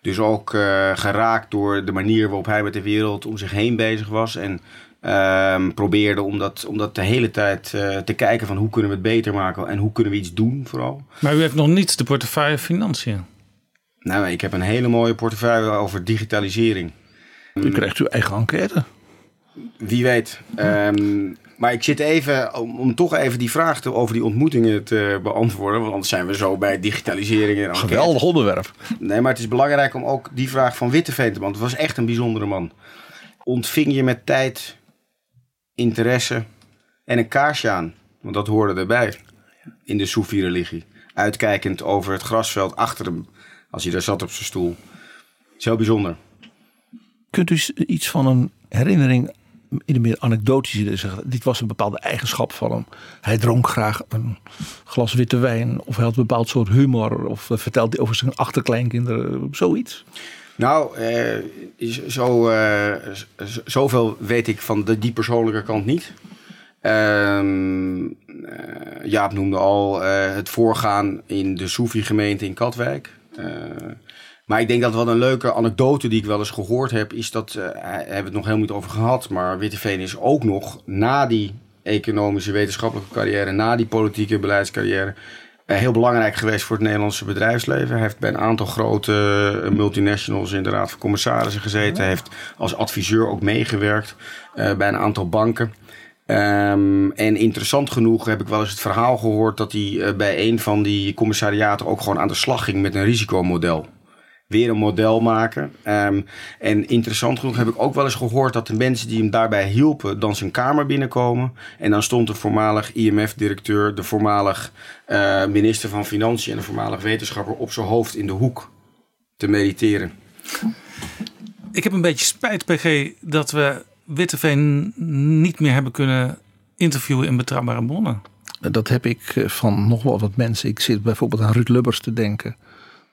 Dus ook eh, geraakt door de manier waarop hij met de wereld om zich heen bezig was. En ehm, probeerde om dat, om dat de hele tijd te kijken van hoe kunnen we het beter maken en hoe kunnen we iets doen vooral. Maar u heeft nog niet de portefeuille financiën. Nou, ik heb een hele mooie portefeuille over digitalisering. U krijgt uw eigen enquête. Wie weet. Ehm, maar ik zit even, om, om toch even die vraag te, over die ontmoetingen te beantwoorden. Want anders zijn we zo bij digitalisering. En enquête. Geweldig onderwerp. Nee, maar het is belangrijk om ook die vraag van Witteveen te beantwoorden. Het was echt een bijzondere man. Ontving je met tijd, interesse en een kaarsje aan. Want dat hoorde erbij in de Soefi-religie. Uitkijkend over het grasveld achter hem. Als hij daar zat op zijn stoel. Zo bijzonder. Kunt u iets van een herinnering in de meer anekdotische zin zeggen? Dit was een bepaalde eigenschap van hem. Hij dronk graag een glas witte wijn. Of hij had een bepaald soort humor. Of vertelde hij over zijn achterkleinkinderen. Zoiets. Nou, eh, is- zo, eh, zoveel weet ik van de, die persoonlijke kant niet. Eh, Jaap noemde al eh, het voorgaan in de Soefi-gemeente in Katwijk. Eh, maar ik denk dat wat een leuke anekdote die ik wel eens gehoord heb, is dat, daar hebben we het nog helemaal niet over gehad, maar Witteveen is ook nog na die economische wetenschappelijke carrière, na die politieke beleidscarrière, eh, heel belangrijk geweest voor het Nederlandse bedrijfsleven. Hij heeft bij een aantal grote multinationals in de Raad van Commissarissen gezeten. Hij heeft als adviseur ook meegewerkt bij een aantal banken. Ehm, en interessant genoeg heb ik wel eens het verhaal gehoord dat hij eh, bij een van die commissariaten ook gewoon aan de slag ging met een risicomodel. Weer een model maken. Ehm, en interessant genoeg heb ik ook wel eens gehoord dat de mensen die hem daarbij hielpen, dan zijn kamer binnenkomen. En dan stond de voormalig IMF-directeur, de voormalig eh, minister van Financiën en de voormalig wetenschapper op zijn hoofd in de hoek te mediteren. Ik heb een beetje spijt, PG, dat we Witteveen niet meer hebben kunnen interviewen in betrouwbare bronnen. Dat heb ik eh, van nog wel wat mensen. Ik zit bijvoorbeeld aan Ruud Lubbers te denken.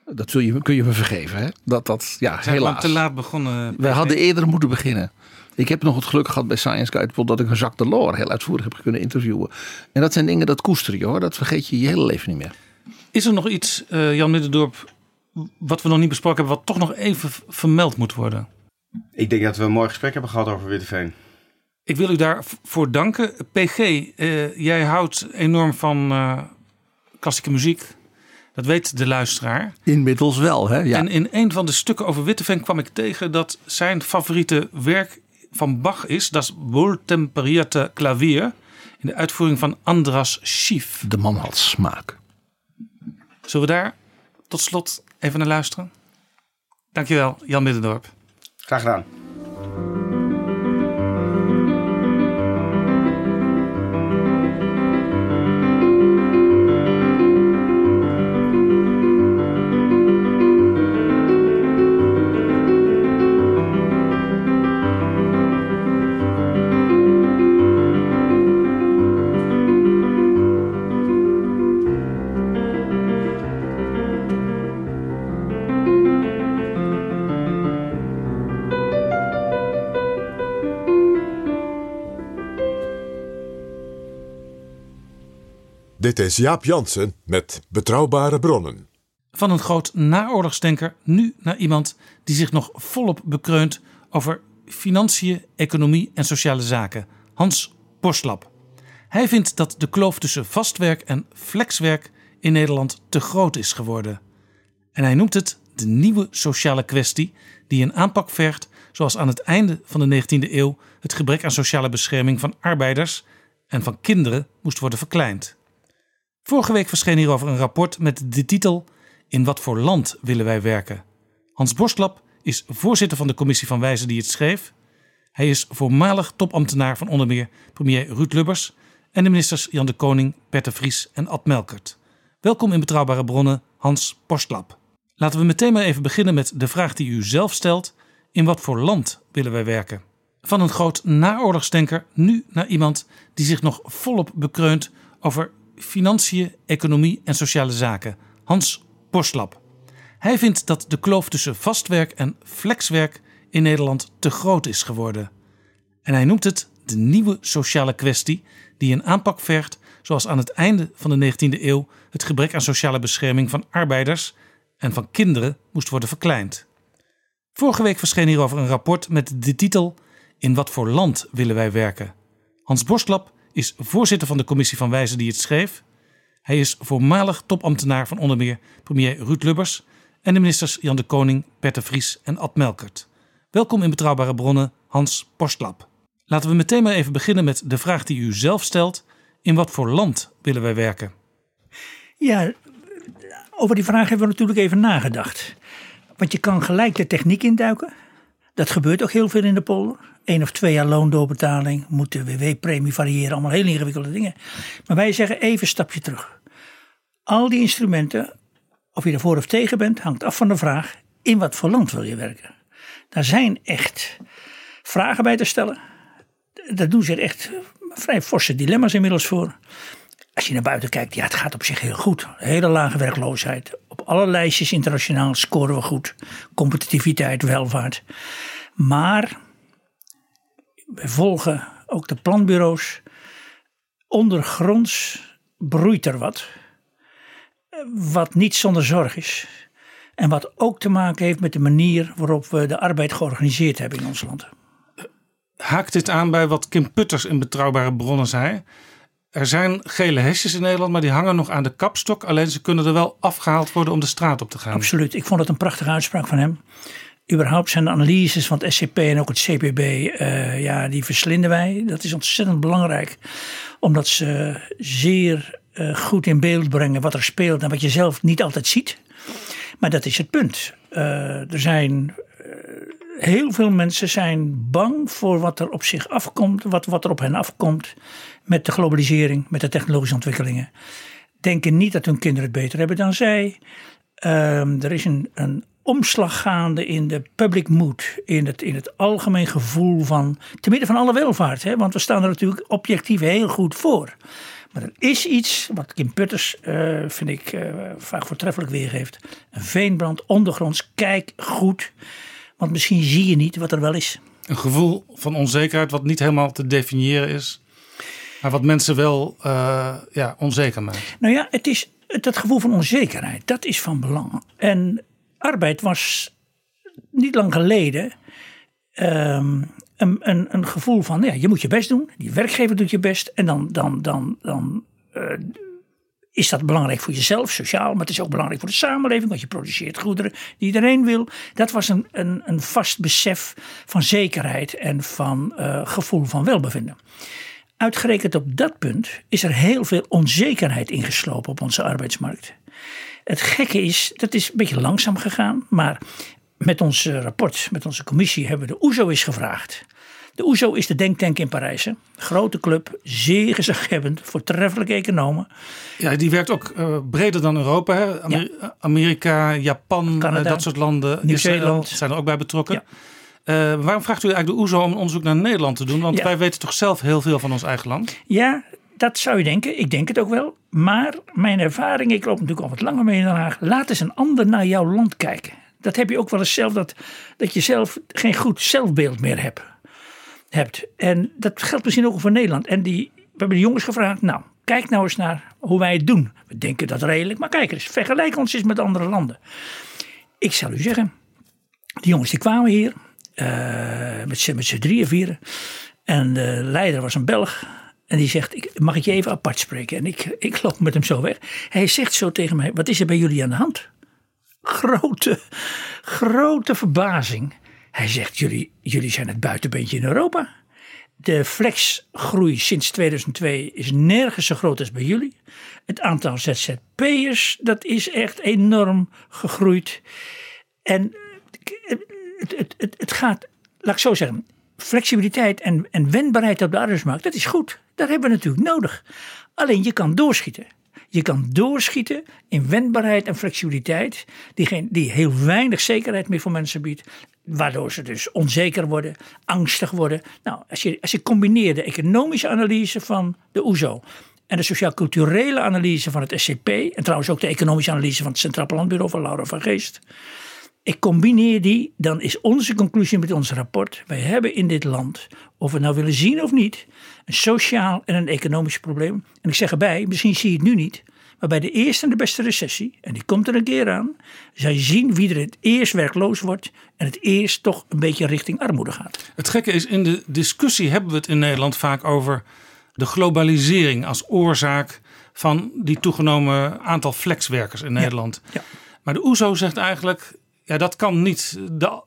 Dat zul je, kun je me vergeven. Hè? Dat dat, ja, zijn helaas. te laat begonnen. Wij hadden eerder moeten beginnen. Ik heb nog het geluk gehad bij Science Guide dat ik een Jacques Delors heel uitvoerig heb kunnen interviewen. En dat zijn dingen dat koester je hoor. Dat vergeet je je hele leven niet meer. Is er nog iets, eh, Jan Middendorp, wat we nog niet besproken hebben, wat toch nog even vermeld moet worden? Ik denk dat we een mooi gesprek hebben gehad over Witteveen. Ik wil u daarvoor danken. PG, eh, jij houdt enorm van eh, klassieke muziek. Dat weet de luisteraar. Inmiddels wel hè. Ja. En in een van de stukken over Witteveen kwam ik tegen dat zijn favoriete werk van Bach is. Dat is Wohltemperierte Klavier. In de uitvoering van Andras Schief. De man had smaak. Zullen we daar tot slot even naar luisteren? Dankjewel, Jan Middendorp. Graag gedaan. Dit is Jaap Jansen met Betrouwbare Bronnen. Van een groot naoorlogsdenker nu naar iemand die zich nog volop bekreunt over financiën, economie en sociale zaken. Hans Borslap. Hij vindt dat de kloof tussen vastwerk en flexwerk in Nederland te groot is geworden. En hij noemt het de nieuwe sociale kwestie die een aanpak vergt zoals aan het einde van de 19e eeuw het gebrek aan sociale bescherming van arbeiders en van kinderen moest worden verkleind. Vorige week verscheen hierover een rapport met de titel In wat voor land willen wij werken? Hans Borstlap is voorzitter van de commissie van wijzen die het schreef. Hij is voormalig topambtenaar van onder meer premier Ruud Lubbers en de ministers Jan de Koning, Bert de Vries en Ad Melkert. Welkom in Betrouwbare Bronnen, Hans Borstlap. Laten we meteen maar even beginnen met de vraag die u zelf stelt. In wat voor land willen wij werken? Van een groot naoorlogsdenker nu naar iemand die zich nog volop bekreunt over financiën, economie en sociale zaken. Hans Borstlap. Hij vindt dat de kloof tussen vastwerk en flexwerk in Nederland te groot is geworden. En hij noemt het de nieuwe sociale kwestie die een aanpak vergt zoals aan het einde van de 19e eeuw het gebrek aan sociale bescherming van arbeiders en van kinderen moest worden verkleind. Vorige week verscheen hierover een rapport met de titel In wat voor land willen wij werken? Hans Borstlap is voorzitter van de commissie van wijzen die het schreef. Hij is voormalig topambtenaar van onder meer premier Ruud Lubbers en de ministers Jan de Koning, Bert de Vries en Ad Melkert. Welkom in Betrouwbare Bronnen, Hans Borstlap. Laten we meteen maar even beginnen met de vraag die u zelf stelt. In wat voor land willen wij werken? Ja, over die vraag hebben we natuurlijk even nagedacht. Want je kan gelijk de techniek induiken. Dat gebeurt ook heel veel in de polder. Eén of twee jaar loondoorbetaling, moet de WW-premie variëren, allemaal heel ingewikkelde dingen. Maar wij zeggen even een stapje terug. Al die instrumenten, of je ervoor of tegen bent, hangt af van de vraag: in wat voor land wil je werken? Daar zijn echt vragen bij te stellen. Daar doen zich echt vrij forse dilemma's inmiddels voor. Als je naar buiten kijkt, ja, het gaat op zich heel goed. Hele lage werkloosheid. Op alle lijstjes internationaal scoren we goed. Competitiviteit, welvaart. Maar we volgen ook de planbureaus. Ondergronds broeit er wat. Wat niet zonder zorg is. En wat ook te maken heeft met de manier waarop we de arbeid georganiseerd hebben in ons land. Haakt dit aan bij wat Kim Putters in Betrouwbare Bronnen zei? Er zijn gele hesjes in Nederland, maar die hangen nog aan de kapstok. Alleen ze kunnen er wel afgehaald worden om de straat op te gaan. Absoluut. Ik vond het een prachtige uitspraak van hem. Überhaupt zijn de analyses van het SCP en ook het CPB, uh, ja, die verslinden wij. Dat is ontzettend belangrijk, omdat ze zeer uh, goed in beeld brengen wat er speelt en wat je zelf niet altijd ziet. Maar dat is het punt. Uh, er zijn heel veel mensen zijn bang voor wat er op zich afkomt, wat, wat er op hen afkomt met de globalisering, met de technologische ontwikkelingen. Denken niet dat hun kinderen het beter hebben dan zij. Um, er is een, een omslag gaande in de public mood, in het, in het algemeen gevoel van, te midden van alle welvaart, hè, want we staan er natuurlijk objectief heel goed voor. Maar er is iets wat Kim Putters, uh, vind ik, uh, vaak voortreffelijk weergeeft. Een veenbrand ondergronds, kijk goed. Want misschien zie je niet wat er wel is. Een gevoel van onzekerheid wat niet helemaal te definiëren is. Maar wat mensen wel uh, ja, onzeker maakt. Nou ja, het is dat gevoel van onzekerheid. Dat is van belang. En arbeid was niet lang geleden um, een, een, een, gevoel van ja, je moet je best doen. Die werkgever doet je best. En dan, dan, dan, dan uh, is dat belangrijk voor jezelf, sociaal, maar het is ook belangrijk voor de samenleving, want je produceert goederen die iedereen wil. Dat was een, een, een vast besef van zekerheid en van uh, gevoel van welbevinden. Uitgerekend op dat punt is er heel veel onzekerheid ingeslopen op onze arbeidsmarkt. Het gekke is, dat is een beetje langzaam gegaan, maar met ons rapport, met onze commissie, hebben we de OESO eens gevraagd. De OESO is de denktank in Parijs. Hè? Grote club, zeer gezaghebbend, voortreffelijke economen. Ja, die werkt ook uh, breder dan Europa. Hè? Amer ja. Amerika, Japan, Canada, dat soort landen. Nieuw-Zeeland. zijn er ook bij betrokken. Ja. Uh, waarom vraagt u eigenlijk de OESO om onderzoek naar Nederland te doen? Want wij weten toch zelf heel veel van ons eigen land? Ja, dat zou je denken. Ik denk het ook wel. Maar mijn ervaring, ik loop natuurlijk al wat langer mee in Den Haag. Laat eens een ander naar jouw land kijken. Dat heb je ook wel eens zelf, dat, dat je zelf geen goed zelfbeeld meer hebt hebt. En dat geldt misschien ook voor Nederland. En die, we hebben de jongens gevraagd, nou, kijk nou eens naar hoe wij het doen. We denken dat redelijk, maar kijk eens, vergelijk ons eens met andere landen. Ik zal u zeggen, die jongens die kwamen hier uh, met z'n drieën, vieren. En de leider was een Belg. En die zegt, ik, mag ik je even apart spreken? En ik, ik loop met hem zo weg. Hij zegt zo tegen mij, wat is er bij jullie aan de hand? Grote, grote verbazing. Hij zegt, jullie, jullie zijn het buitenbeentje in Europa. De flexgroei sinds 2002 is nergens zo groot als bij jullie. Het aantal ZZP'ers, dat is echt enorm gegroeid. En het, het, het, het gaat, laat ik zo zeggen, flexibiliteit en, en wendbaarheid op de arbeidsmarkt, dat is goed. Dat hebben we natuurlijk nodig. Alleen je kan doorschieten. Je kan doorschieten in wendbaarheid en flexibiliteit, die, geen, die heel weinig zekerheid meer voor mensen biedt, waardoor ze dus onzeker worden, angstig worden. Nou, als je, als je combineert de economische analyse van de OESO en de sociaal-culturele analyse van het SCP, en trouwens ook de economische analyse van het Centraal Planbureau van Laura van Geest, ik combineer die, dan is onze conclusie met ons rapport: wij hebben in dit land, of we het nou willen zien of niet, een sociaal en een economisch probleem. En ik zeg erbij, misschien zie je het nu niet, maar bij de eerste en de beste recessie, en die komt er een keer aan, je zien wie er het eerst werkloos wordt en het eerst toch een beetje richting armoede gaat. Het gekke is, in de discussie hebben we het in Nederland vaak over de globalisering als oorzaak van die toegenomen aantal flexwerkers in Nederland. Ja. Maar de OESO zegt eigenlijk, ja, dat kan niet de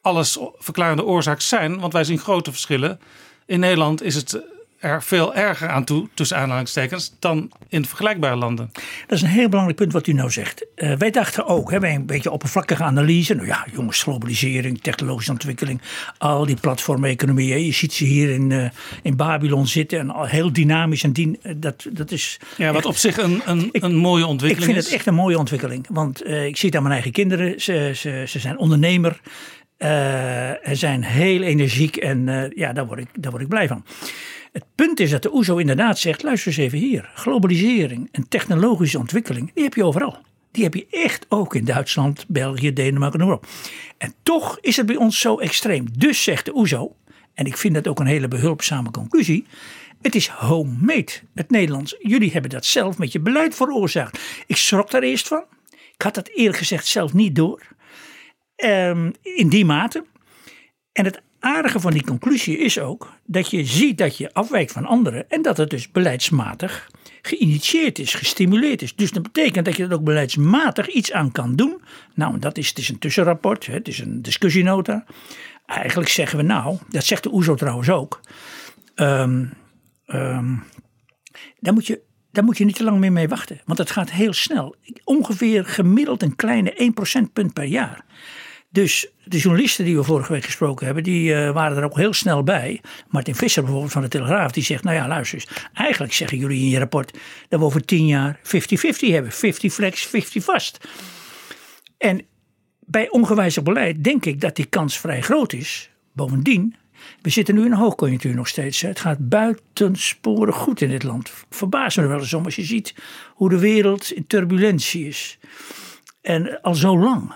alles verklarende oorzaak zijn, want wij zien grote verschillen. In Nederland is het er veel erger aan toe, tussen aanhalingstekens, dan in vergelijkbare landen. Dat is een heel belangrijk punt wat u nou zegt. Uh, wij dachten ook, hè, bij een beetje oppervlakkige analyse. Nou ja, jongens, globalisering, technologische ontwikkeling, al die platformeconomieën. Je ziet ze hier in, uh, in Babylon zitten en al heel dynamisch. En dien, uh, dat, dat is. Ja, wat op zich een, een, een mooie ontwikkeling is. Ik vind het echt een mooie ontwikkeling. Want ik zie het aan mijn eigen kinderen. Ze, ze, ze zijn ondernemer. Uh, zijn heel energiek en uh, ja, daar word, ik, daar word ik blij van. Het punt is dat de OESO inderdaad zegt: luister eens even hier. Globalisering en technologische ontwikkeling, die heb je overal. Die heb je echt ook in Duitsland, België, Denemarken en op. En toch is het bij ons zo extreem. Dus zegt de OESO, en ik vind dat ook een hele behulpzame conclusie. Het is homemade, het Nederlands. Jullie hebben dat zelf met je beleid veroorzaakt. Ik schrok daar eerst van. Ik had dat eerlijk gezegd zelf niet door. Um, in die mate. En het aardige van die conclusie is ook dat je ziet dat je afwijkt van anderen en dat het dus beleidsmatig geïnitieerd is, gestimuleerd is. Dus dat betekent dat je er ook beleidsmatig iets aan kan doen. Nou, dat is, het is een tussenrapport, het is een discussienota. Eigenlijk zeggen we nou, dat zegt de OESO trouwens ook. Um, daar, moet je, daar moet je niet te lang meer mee wachten, want het gaat heel snel. Ongeveer gemiddeld een kleine 1% punt per jaar. Dus de journalisten die we vorige week gesproken hebben, die uh, waren er ook heel snel bij. Martin Visser bijvoorbeeld van de Telegraaf, die zegt, nou ja luister eens. Eigenlijk zeggen jullie in je rapport dat we over tien jaar 50-50 hebben. 50 flex, 50 vast. En bij ongewijzigd beleid denk ik dat die kans vrij groot is. Bovendien, we zitten nu in een hoogconjunctuur nog steeds. Het gaat buitensporig goed in dit land. Verbaas me wel eens om als je ziet hoe de wereld in turbulentie is. En al zo lang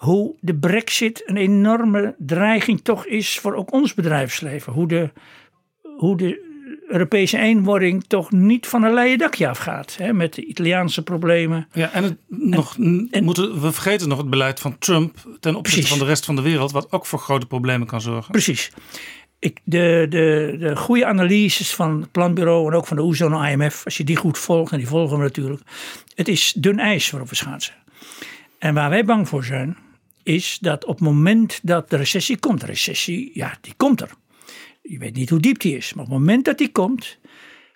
hoe de brexit een enorme dreiging toch is voor ook ons bedrijfsleven. Hoe de, hoe de Europese eenwording toch niet van een leien dakje afgaat. Hè, met de Italiaanse problemen. Ja, en, het nog, en, moeten, we vergeten nog het beleid van Trump ten opzichte precies. van de rest van de wereld. Wat ook voor grote problemen kan zorgen. Precies. Ik, de, de, de goede analyses van het planbureau en ook van de OESO en IMF. Als je die goed volgt, en die volgen we natuurlijk. Het is dun ijs waarop we schaatsen. En waar wij bang voor zijn is dat op het moment dat de recessie komt, de recessie, ja, die komt er. Je weet niet hoe diep die is, maar op het moment dat die komt,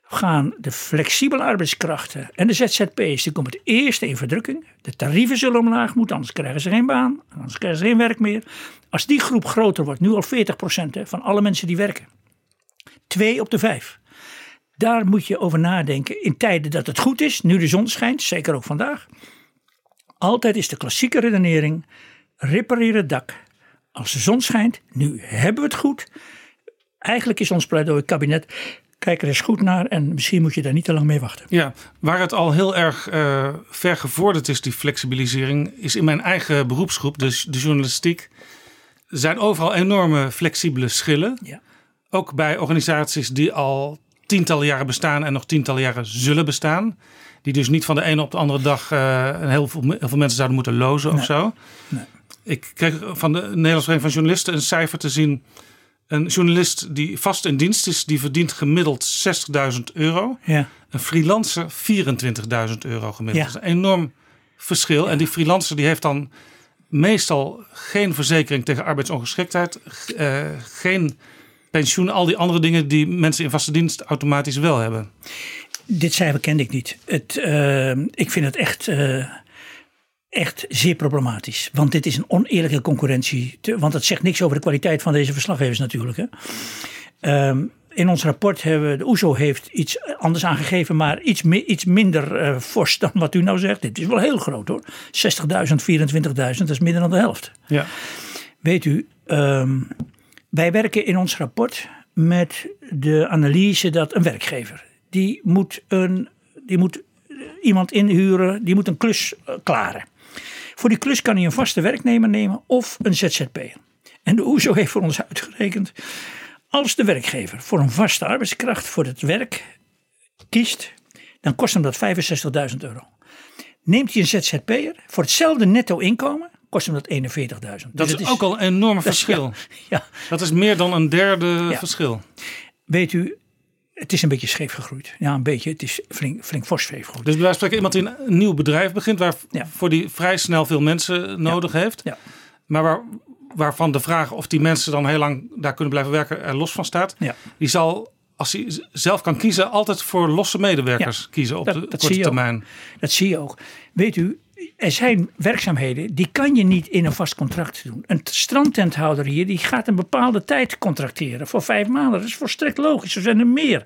gaan de flexibele arbeidskrachten en de ZZP's, die komen het eerste in verdrukking. De tarieven zullen omlaag moeten, anders krijgen ze geen baan, anders krijgen ze geen werk meer. Als die groep groter wordt, nu al 40% van alle mensen die werken. Twee op de vijf. Daar moet je over nadenken in tijden dat het goed is, nu de zon schijnt, zeker ook vandaag. Altijd is de klassieke redenering, repareer het dak. Als de zon schijnt, nu hebben we het goed. Eigenlijk is ons pleidooi kabinet, kijk er eens goed naar en misschien moet je daar niet te lang mee wachten. Ja, waar het al heel erg uh, ver gevorderd is, die flexibilisering, is in mijn eigen beroepsgroep, dus de journalistiek. Er zijn overal enorme flexibele schillen. Ja. Ook bij organisaties die al tientallen jaren bestaan en nog tientallen jaren zullen bestaan. Die dus niet van de ene op de andere dag eh, een heel, veel, heel veel mensen zouden moeten lozen of zo. Nee. Ik kreeg van de Nederlandse Vereniging van Journalisten een cijfer te zien. Een journalist die vast in dienst is, die verdient gemiddeld 60.000 euro. Ja. Een freelancer 24.000 euro gemiddeld. Ja. Dat is een enorm verschil. En die freelancer die heeft dan meestal geen verzekering tegen arbeidsongeschiktheid. eh, geen pensioen, al die andere dingen die mensen in vaste dienst automatisch wel hebben. Dit cijfer kende ik niet. Het, eh, ik vind het echt, eh, echt zeer problematisch. Want dit is een oneerlijke concurrentie. Te- Want het zegt niks over de kwaliteit van deze verslaggevers natuurlijk. Hè. Ehm, in ons rapport hebben we, de OESO heeft iets anders aangegeven, maar iets, mi- iets minder eh, fors dan wat u nou zegt. Dit is wel heel groot hoor. 60.000, 24.000, dat is minder dan de helft. Ja. Weet u, ehm, wij werken in ons rapport met de analyse dat een werkgever, die moet, een, die moet iemand inhuren, die moet een klus eh, klaren. Voor die klus kan hij een vaste werknemer nemen of een ZZP'er. En de OESO heeft voor ons uitgerekend, als de werkgever voor een vaste arbeidskracht voor het werk kiest, dan kost hem dat 65.000 euro. Neemt hij een ZZP'er voor hetzelfde netto inkomen, kost hem dat 41.000. Dat Dus is, ook al een enorm is- verschil. ja. Dat is meer dan een derde Ja. verschil. Weet u, het is een beetje scheef gegroeid. Ja, een beetje. Het is flink, flink fors scheef gegroeid. Dus bij wijze van spreken iemand die een nieuw bedrijf begint, waar voor die vrij snel veel mensen nodig heeft. Ja. Maar waar, waarvan de vraag of die mensen dan heel lang daar kunnen blijven werken er los van staat. Ja. Die zal, als hij zelf kan kiezen, altijd voor losse medewerkers Ja, kiezen op dat- de dat korte termijn. Dat zie je ook. Weet u, er zijn werkzaamheden die kan je niet in een vast contract doen. Een strandtenthouder hier die gaat een bepaalde tijd contracteren voor vijf maanden. Dat is volstrekt logisch. Er zijn er meer.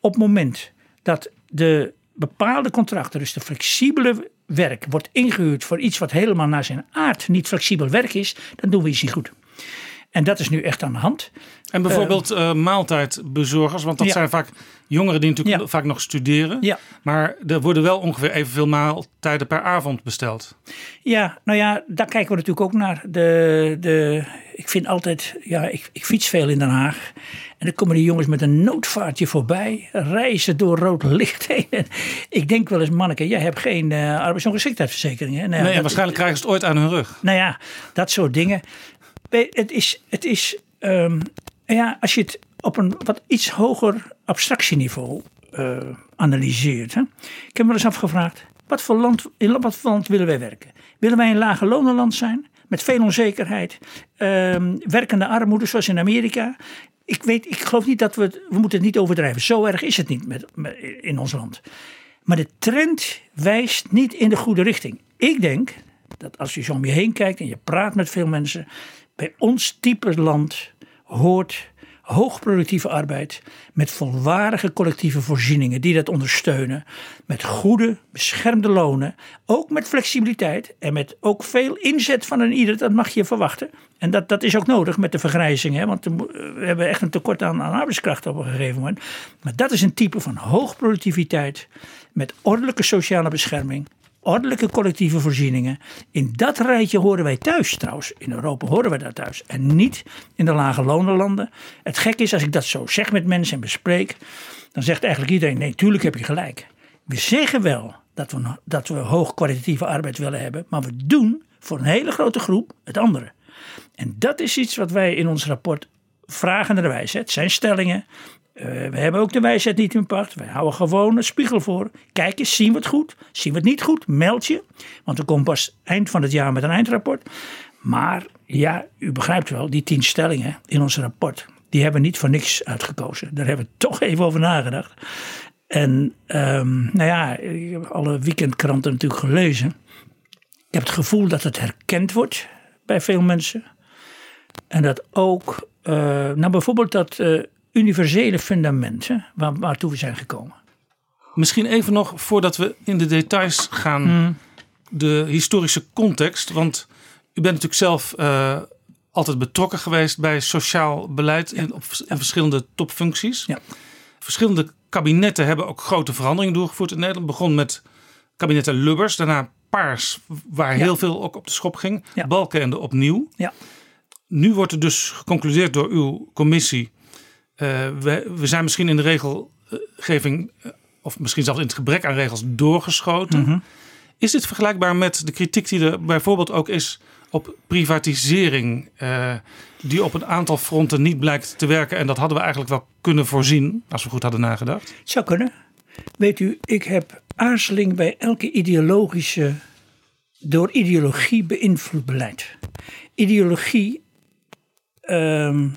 Op het moment dat de bepaalde contracten, dus de flexibele werk, wordt ingehuurd voor iets wat helemaal naar zijn aard niet flexibel werk is, dan doen we iets niet goed. En dat is nu echt aan de hand. En bijvoorbeeld eh, maaltijdbezorgers, want dat ja. zijn vaak jongeren die natuurlijk vaak nog studeren. Ja. Maar er worden wel ongeveer evenveel maaltijden per avond besteld. Ja, nou ja, daar kijken we natuurlijk ook naar. De, de, ik vind altijd, ja, ik, ik fiets veel in Den Haag. En dan komen die jongens met een noodvaartje voorbij, reizen door rood licht heen. En ik denk wel eens, manneke, jij hebt geen uh, arbeidsongeschiktheidsverzekering. Hè? Nou nee, dat- waarschijnlijk krijgen ze het ooit aan hun rug. Nou ja, dat soort dingen. Het is, het is ehm, ja, als je het op een wat iets hoger abstractieniveau eh, analyseert. Hè? Ik heb me eens afgevraagd, wat voor, land, in wat voor land willen wij werken? Willen wij een lage lonenland zijn? Met veel onzekerheid, ehm, werkende armoede zoals in Amerika. Ik, weet, ik geloof niet dat we het, we moeten het niet overdrijven. Zo erg is het niet met- in ons land. Maar de trend wijst niet in de goede richting. Ik denk dat als je zo om je heen kijkt en je praat met veel mensen, bij ons type land hoort hoogproductieve arbeid met volwaardige collectieve voorzieningen die dat ondersteunen, met goede beschermde lonen, ook met flexibiliteit en met ook veel inzet van een ieder, dat mag je verwachten. En dat, dat is ook nodig met de vergrijzing, hè? want we hebben echt een tekort aan, aan arbeidskracht op een gegeven moment. Maar dat is een type van hoogproductiviteit met ordelijke sociale bescherming, ordelijke collectieve voorzieningen. In dat rijtje horen wij thuis trouwens. In Europa horen wij daar thuis. En niet in de lage lonenlanden. Het gek is als ik dat zo zeg met mensen en bespreek. Dan zegt eigenlijk iedereen, nee, tuurlijk heb je gelijk. We zeggen wel dat we, dat we hoogkwalitatieve arbeid willen hebben. Maar we doen voor een hele grote groep het andere. En dat is iets wat wij in ons rapport vragen naar de wijsheid. Het zijn stellingen. Uh, we hebben ook de wijsheid niet in pacht. Wij houden gewoon een spiegel voor. Kijk eens, zien we het goed? Zien we het niet goed? Meld je. Want we komen pas eind van het jaar met een eindrapport. Maar ja, u begrijpt wel, die tien stellingen in ons rapport, die hebben we niet voor niks uitgekozen. Daar hebben we toch even over nagedacht. En um, nou ja, ik heb alle weekendkranten natuurlijk gelezen. Ik heb het gevoel dat het herkend wordt bij veel mensen. En dat ook, uh, nou bijvoorbeeld dat uh, universele fundament hè, waar, waartoe we zijn gekomen. Misschien even nog voordat we in de details gaan, Mm. de historische context. Want u bent natuurlijk zelf uh, altijd betrokken geweest bij sociaal beleid Ja. in, op, in verschillende topfuncties. Ja. Verschillende kabinetten hebben ook grote veranderingen doorgevoerd in Nederland. Begon met kabinetten Lubbers, daarna Paars, waar Ja. heel veel ook op de schop ging. Ja. Balkenende opnieuw. Ja. Nu wordt er dus geconcludeerd door uw commissie. eh, we, we zijn misschien in de regel regelgeving, eh, of misschien zelfs in het gebrek aan regels, doorgeschoten. Mhm. Is dit vergelijkbaar met de kritiek die er bijvoorbeeld ook is op privatisering, eh, die op een aantal fronten niet blijkt te werken? En dat hadden we eigenlijk wel kunnen voorzien, als we goed hadden nagedacht. Het zou kunnen. Weet u, ik heb aarzeling bij elke ideologische, door ideologie beïnvloed beleid. Ideologie ehm,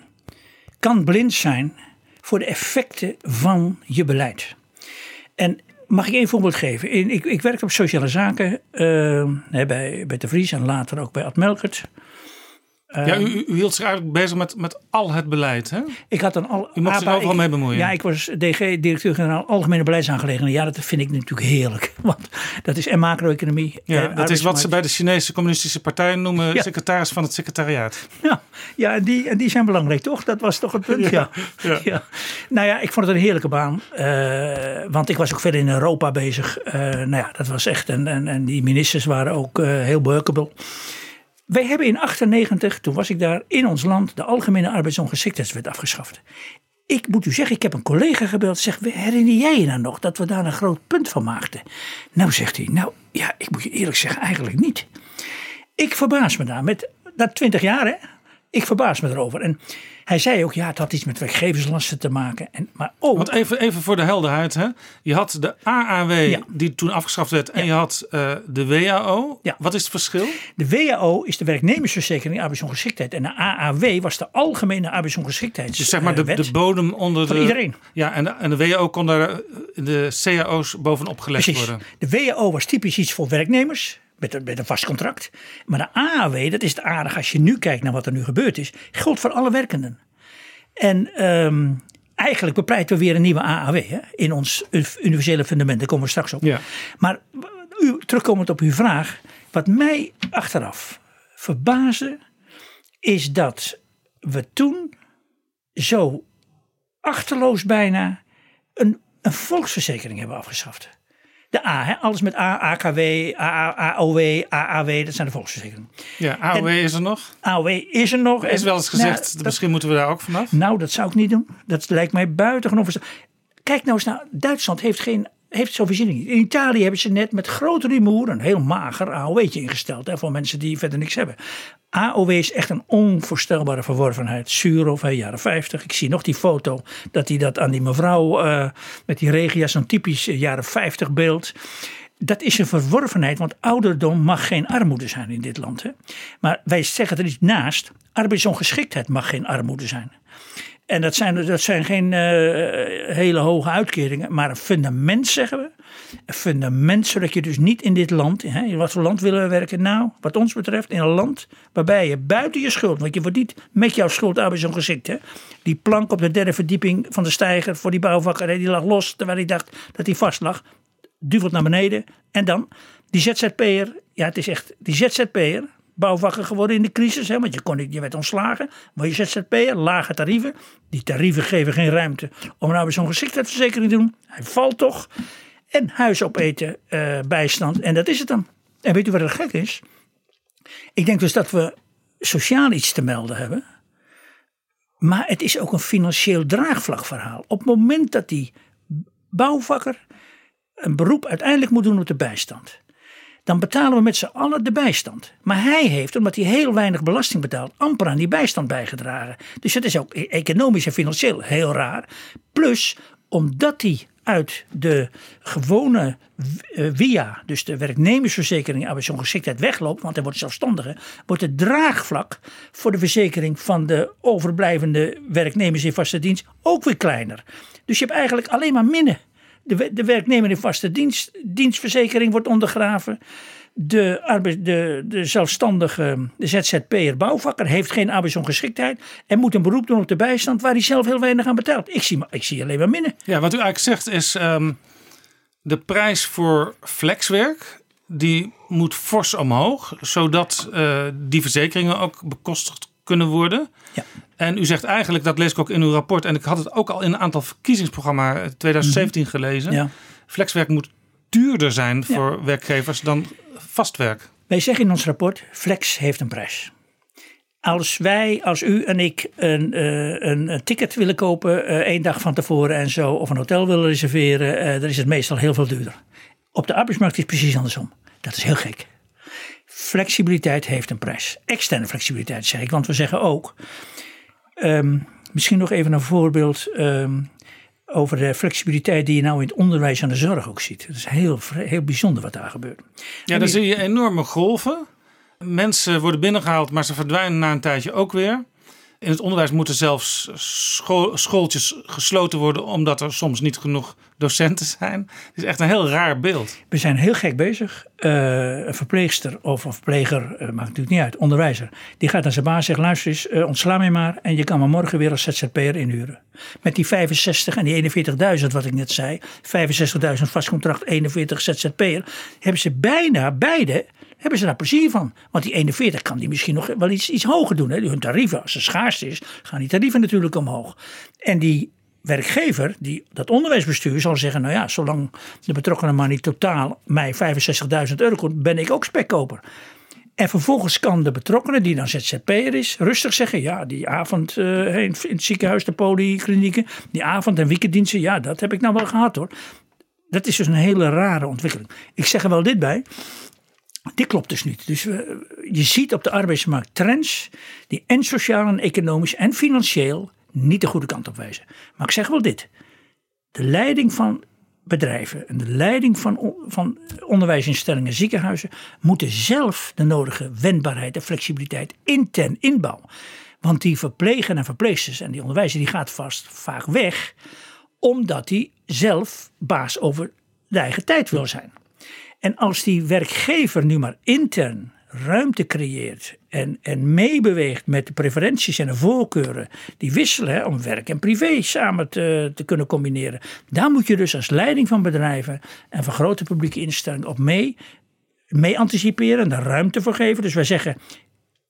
kan blind zijn voor de effecten van je beleid. En mag ik één voorbeeld geven? In, ik, ik werkte op sociale zaken ehm, bij, bij De Vries en later ook bij Ad Melkert. ja, Ehm, u, u- hield zich eigenlijk bezig met, met al het beleid, hè? Ik had dan al. U mocht zich overal ik- mee bemoeien. Ja, ik was DG, directeur-generaal Algemene Beleidsaangelegenheden. Ja, dat vind ik natuurlijk heerlijk. Want dat is en macro-economie. Ja, eh, dat is wat ze bij de Chinese communistische partij noemen Ja. secretaris van het secretariaat. Ja, ja en, die, en die zijn belangrijk, toch? Dat was toch het punt? Ja. Ja, Ja. Nou ja, ik vond het een heerlijke baan. eh, want ik was ook verder in Europa bezig. Eh, nou ja, dat was echt. En, en, en die ministers waren ook eh, heel workable. Wij hebben in 98, toen was ik daar, in ons land de Algemene Arbeidsongeschiktheidswet afgeschaft. Ik moet u zeggen, ik heb een collega gebeld. Zeg, herinner jij je nou nog dat we daar een groot punt van maakten? Nou, zegt hij, nou ja, ik moet je eerlijk zeggen, eigenlijk niet. Ik verbaas me daar met, dat 20 jaar hè. Ik verbaas me erover. En hij zei ook, ja, het had iets met werkgeverslasten te maken. En, maar ook, Want even, even voor de helderheid, hè? je had de AAW Ja. die toen afgeschaft werd en je had eh, de WAO. Wat is het verschil? De WAO is de werknemersverzekering arbeidsongeschiktheid. En de AAW was de Algemene Arbeidsongeschiktheidswet. Dus zeg maar de, de bodem onder Van de... iedereen. Ja, en de, en de WAO kon daar eh, de cao's bovenop gelegd Precies. worden. De WAO was typisch iets voor werknemers. Met een, met een vast contract. Maar de AAW, dat is het aardig als je nu kijkt naar wat er nu gebeurd is. Geldt voor alle werkenden. En ehm, eigenlijk bepleiten we weer een nieuwe AAW. Hè, in ons universele fundament. Daar komen we straks op. Ja. Maar u, terugkomend op uw vraag. Wat mij achteraf verbaasde. Is dat we toen zo achterloos bijna een, een volksverzekering hebben afgeschaft. De A, hè? alles met A, AKW, AA, AOW, AAW, dat zijn de volksverzekeringen. Ja, AOW is er nog. AOW is er nog. Er is wel eens Nou, gezegd, dat- misschien moeten we daar ook vanaf. nou, dat zou ik niet doen. Dat lijkt mij buitengewoon. Kijk nou eens naar, Duitsland heeft geen heeft zo'n voorziening niet. In Italië hebben ze net met grote rumoer een heel mager AOW'tje ingesteld. Hè, voor mensen die verder niks hebben. AOW is echt een onvoorstelbare verworvenheid. Surov, hè, jaren 50. Ik zie nog die foto dat hij dat aan die mevrouw eh, met die regia, zo'n typisch eh, jaren 50 beeld. Dat is een verworvenheid, want ouderdom mag geen armoede zijn in dit land. Hè? Maar wij zeggen er iets naast. Arbeidsongeschiktheid mag geen armoede zijn. En dat zijn, dat zijn geen eh, hele hoge uitkeringen, maar een fundament zeggen we. Een fundament zodat je dus niet in dit land, hè, in wat voor land willen we werken? Nou, wat ons betreft, in een land waarbij je buiten je schuld, want je wordt met jouw schuld arbeidsongeschikt. Hè. Die plank op de derde verdieping van de steiger voor die bouwvakker, hè, die lag los terwijl hij dacht dat hij vast lag. Duvelt naar beneden. En dan, die ZZP'er, ja het is echt, die ZZP'er, bouwvakker geworden in de crisis. Hè, want je, kon je werd ontslagen. Maar je ZZP'er, lage tarieven. Die tarieven geven geen ruimte om nou weer zo'n geschiktheidsverzekering te doen. Hij valt toch. En huis opeten, eh, bijstand. En dat is het dan. En weet u wat er gek is? Ik denk dus dat we sociaal iets te melden hebben. Maar het is ook een financieel draagvlakverhaal. Op het moment dat die bouwvakker een beroep uiteindelijk moet doen op de bijstand. Dan betalen we met z'n allen de bijstand. Maar hij heeft, omdat hij heel weinig belasting betaalt, amper aan die bijstand bijgedragen. Dus het is ook e- economisch en financieel heel raar. Plus, omdat hij uit de gewone eh, via, dus de werknemersverzekering arbeidsongeschiktheid wegloopt, want hij wordt zelfstandige, wordt het draagvlak voor de verzekering van de overblijvende werknemers in vaste dienst ook weer kleiner. Dus je hebt eigenlijk alleen maar minnen. De, de werknemer in vaste dienst, dienstverzekering wordt ondergraven. De, arbeid, de, de zelfstandige de ZZP'er bouwvakker heeft geen arbeidsongeschiktheid. En moet een beroep doen op de bijstand waar hij zelf heel weinig aan betaalt. Ik zie, maar- ik zie alleen maar minnen. Ja, wat u eigenlijk zegt is ehm, de prijs voor flexwerk die moet fors omhoog, zodat eh, die verzekeringen ook bekostigd kunnen worden. Ja. En u zegt eigenlijk, dat lees ik ook in uw rapport, en ik had het ook al in een aantal verkiezingsprogramma 2017 gelezen. Ja. Flexwerk moet duurder zijn voor werkgevers dan vastwerk. Wij zeggen in ons rapport, flex heeft een prijs. Als wij, als u en ik een, eh, een, een ticket willen kopen eh, één dag van tevoren en zo, of een hotel willen reserveren, eh, dan is het meestal heel veel duurder. Op de arbeidsmarkt is het precies andersom. Dat is heel gek. Flexibiliteit heeft een prijs. Externe flexibiliteit zeg ik, want we zeggen ook. Ehm, misschien nog even een voorbeeld ehm, over de flexibiliteit die je nou in het onderwijs en de zorg ook ziet. Het is heel, heel bijzonder wat daar gebeurt. Ja, dan zie je enorme golven. Mensen worden binnengehaald, maar ze verdwijnen na een tijdje ook weer. In het onderwijs moeten zelfs school, schooltjes gesloten worden, omdat er soms niet genoeg docenten zijn. Het is echt een heel raar beeld. We zijn heel gek bezig. Eh, een verpleegster of een verpleger, eh, maakt natuurlijk niet uit, onderwijzer. Die gaat naar zijn baas en zegt, luister eens, eh, ontsla mij maar. En je kan me morgen weer als ZZP'er inhuren. Met die 65 en die 41.000 wat ik net zei. 65.000 vast contract, 41 ZZP'er. Hebben ze bijna, beide, hebben ze daar plezier van. Want die 41 kan die misschien nog wel iets, iets hoger doen. Hè. Hun tarieven, als het schaars is, gaan die tarieven natuurlijk omhoog. En die werkgever, die, dat onderwijsbestuur, zal zeggen: Nou ja, zolang de betrokkenen maar niet totaal mij 65.000 euro komt, ben ik ook spekkoper. En vervolgens kan de betrokkenen, die dan ZZP'er is, rustig zeggen: Ja, die avond in, in het ziekenhuis, de polyklinieken, die avond- en weekenddiensten, ja, dat heb ik nou wel gehad hoor. Dat is dus een hele rare ontwikkeling. Ik zeg er wel dit bij. Dit klopt dus niet. Dus we- je ziet op de arbeidsmarkt trends die en sociaal en economisch en financieel niet de goede kant op wijzen. Maar ik zeg wel dit. De leiding van bedrijven en de leiding van, van onderwijsinstellingen, ziekenhuizen moeten zelf de nodige wendbaarheid en flexibiliteit intern inbouwen. Want die verplegen en verpleegsters en die onderwijzer die gaat vast vaak weg omdat hij zelf baas over de eigen tijd wil zijn. En als die werkgever nu maar intern ruimte creëert en, en meebeweegt met de preferenties en de voorkeuren die wisselen om werk en privé samen te, te kunnen combineren. Daar moet je dus als leiding van bedrijven en van grote publieke instellingen op mee, mee anticiperen en daar ruimte voor geven. Dus wij zeggen,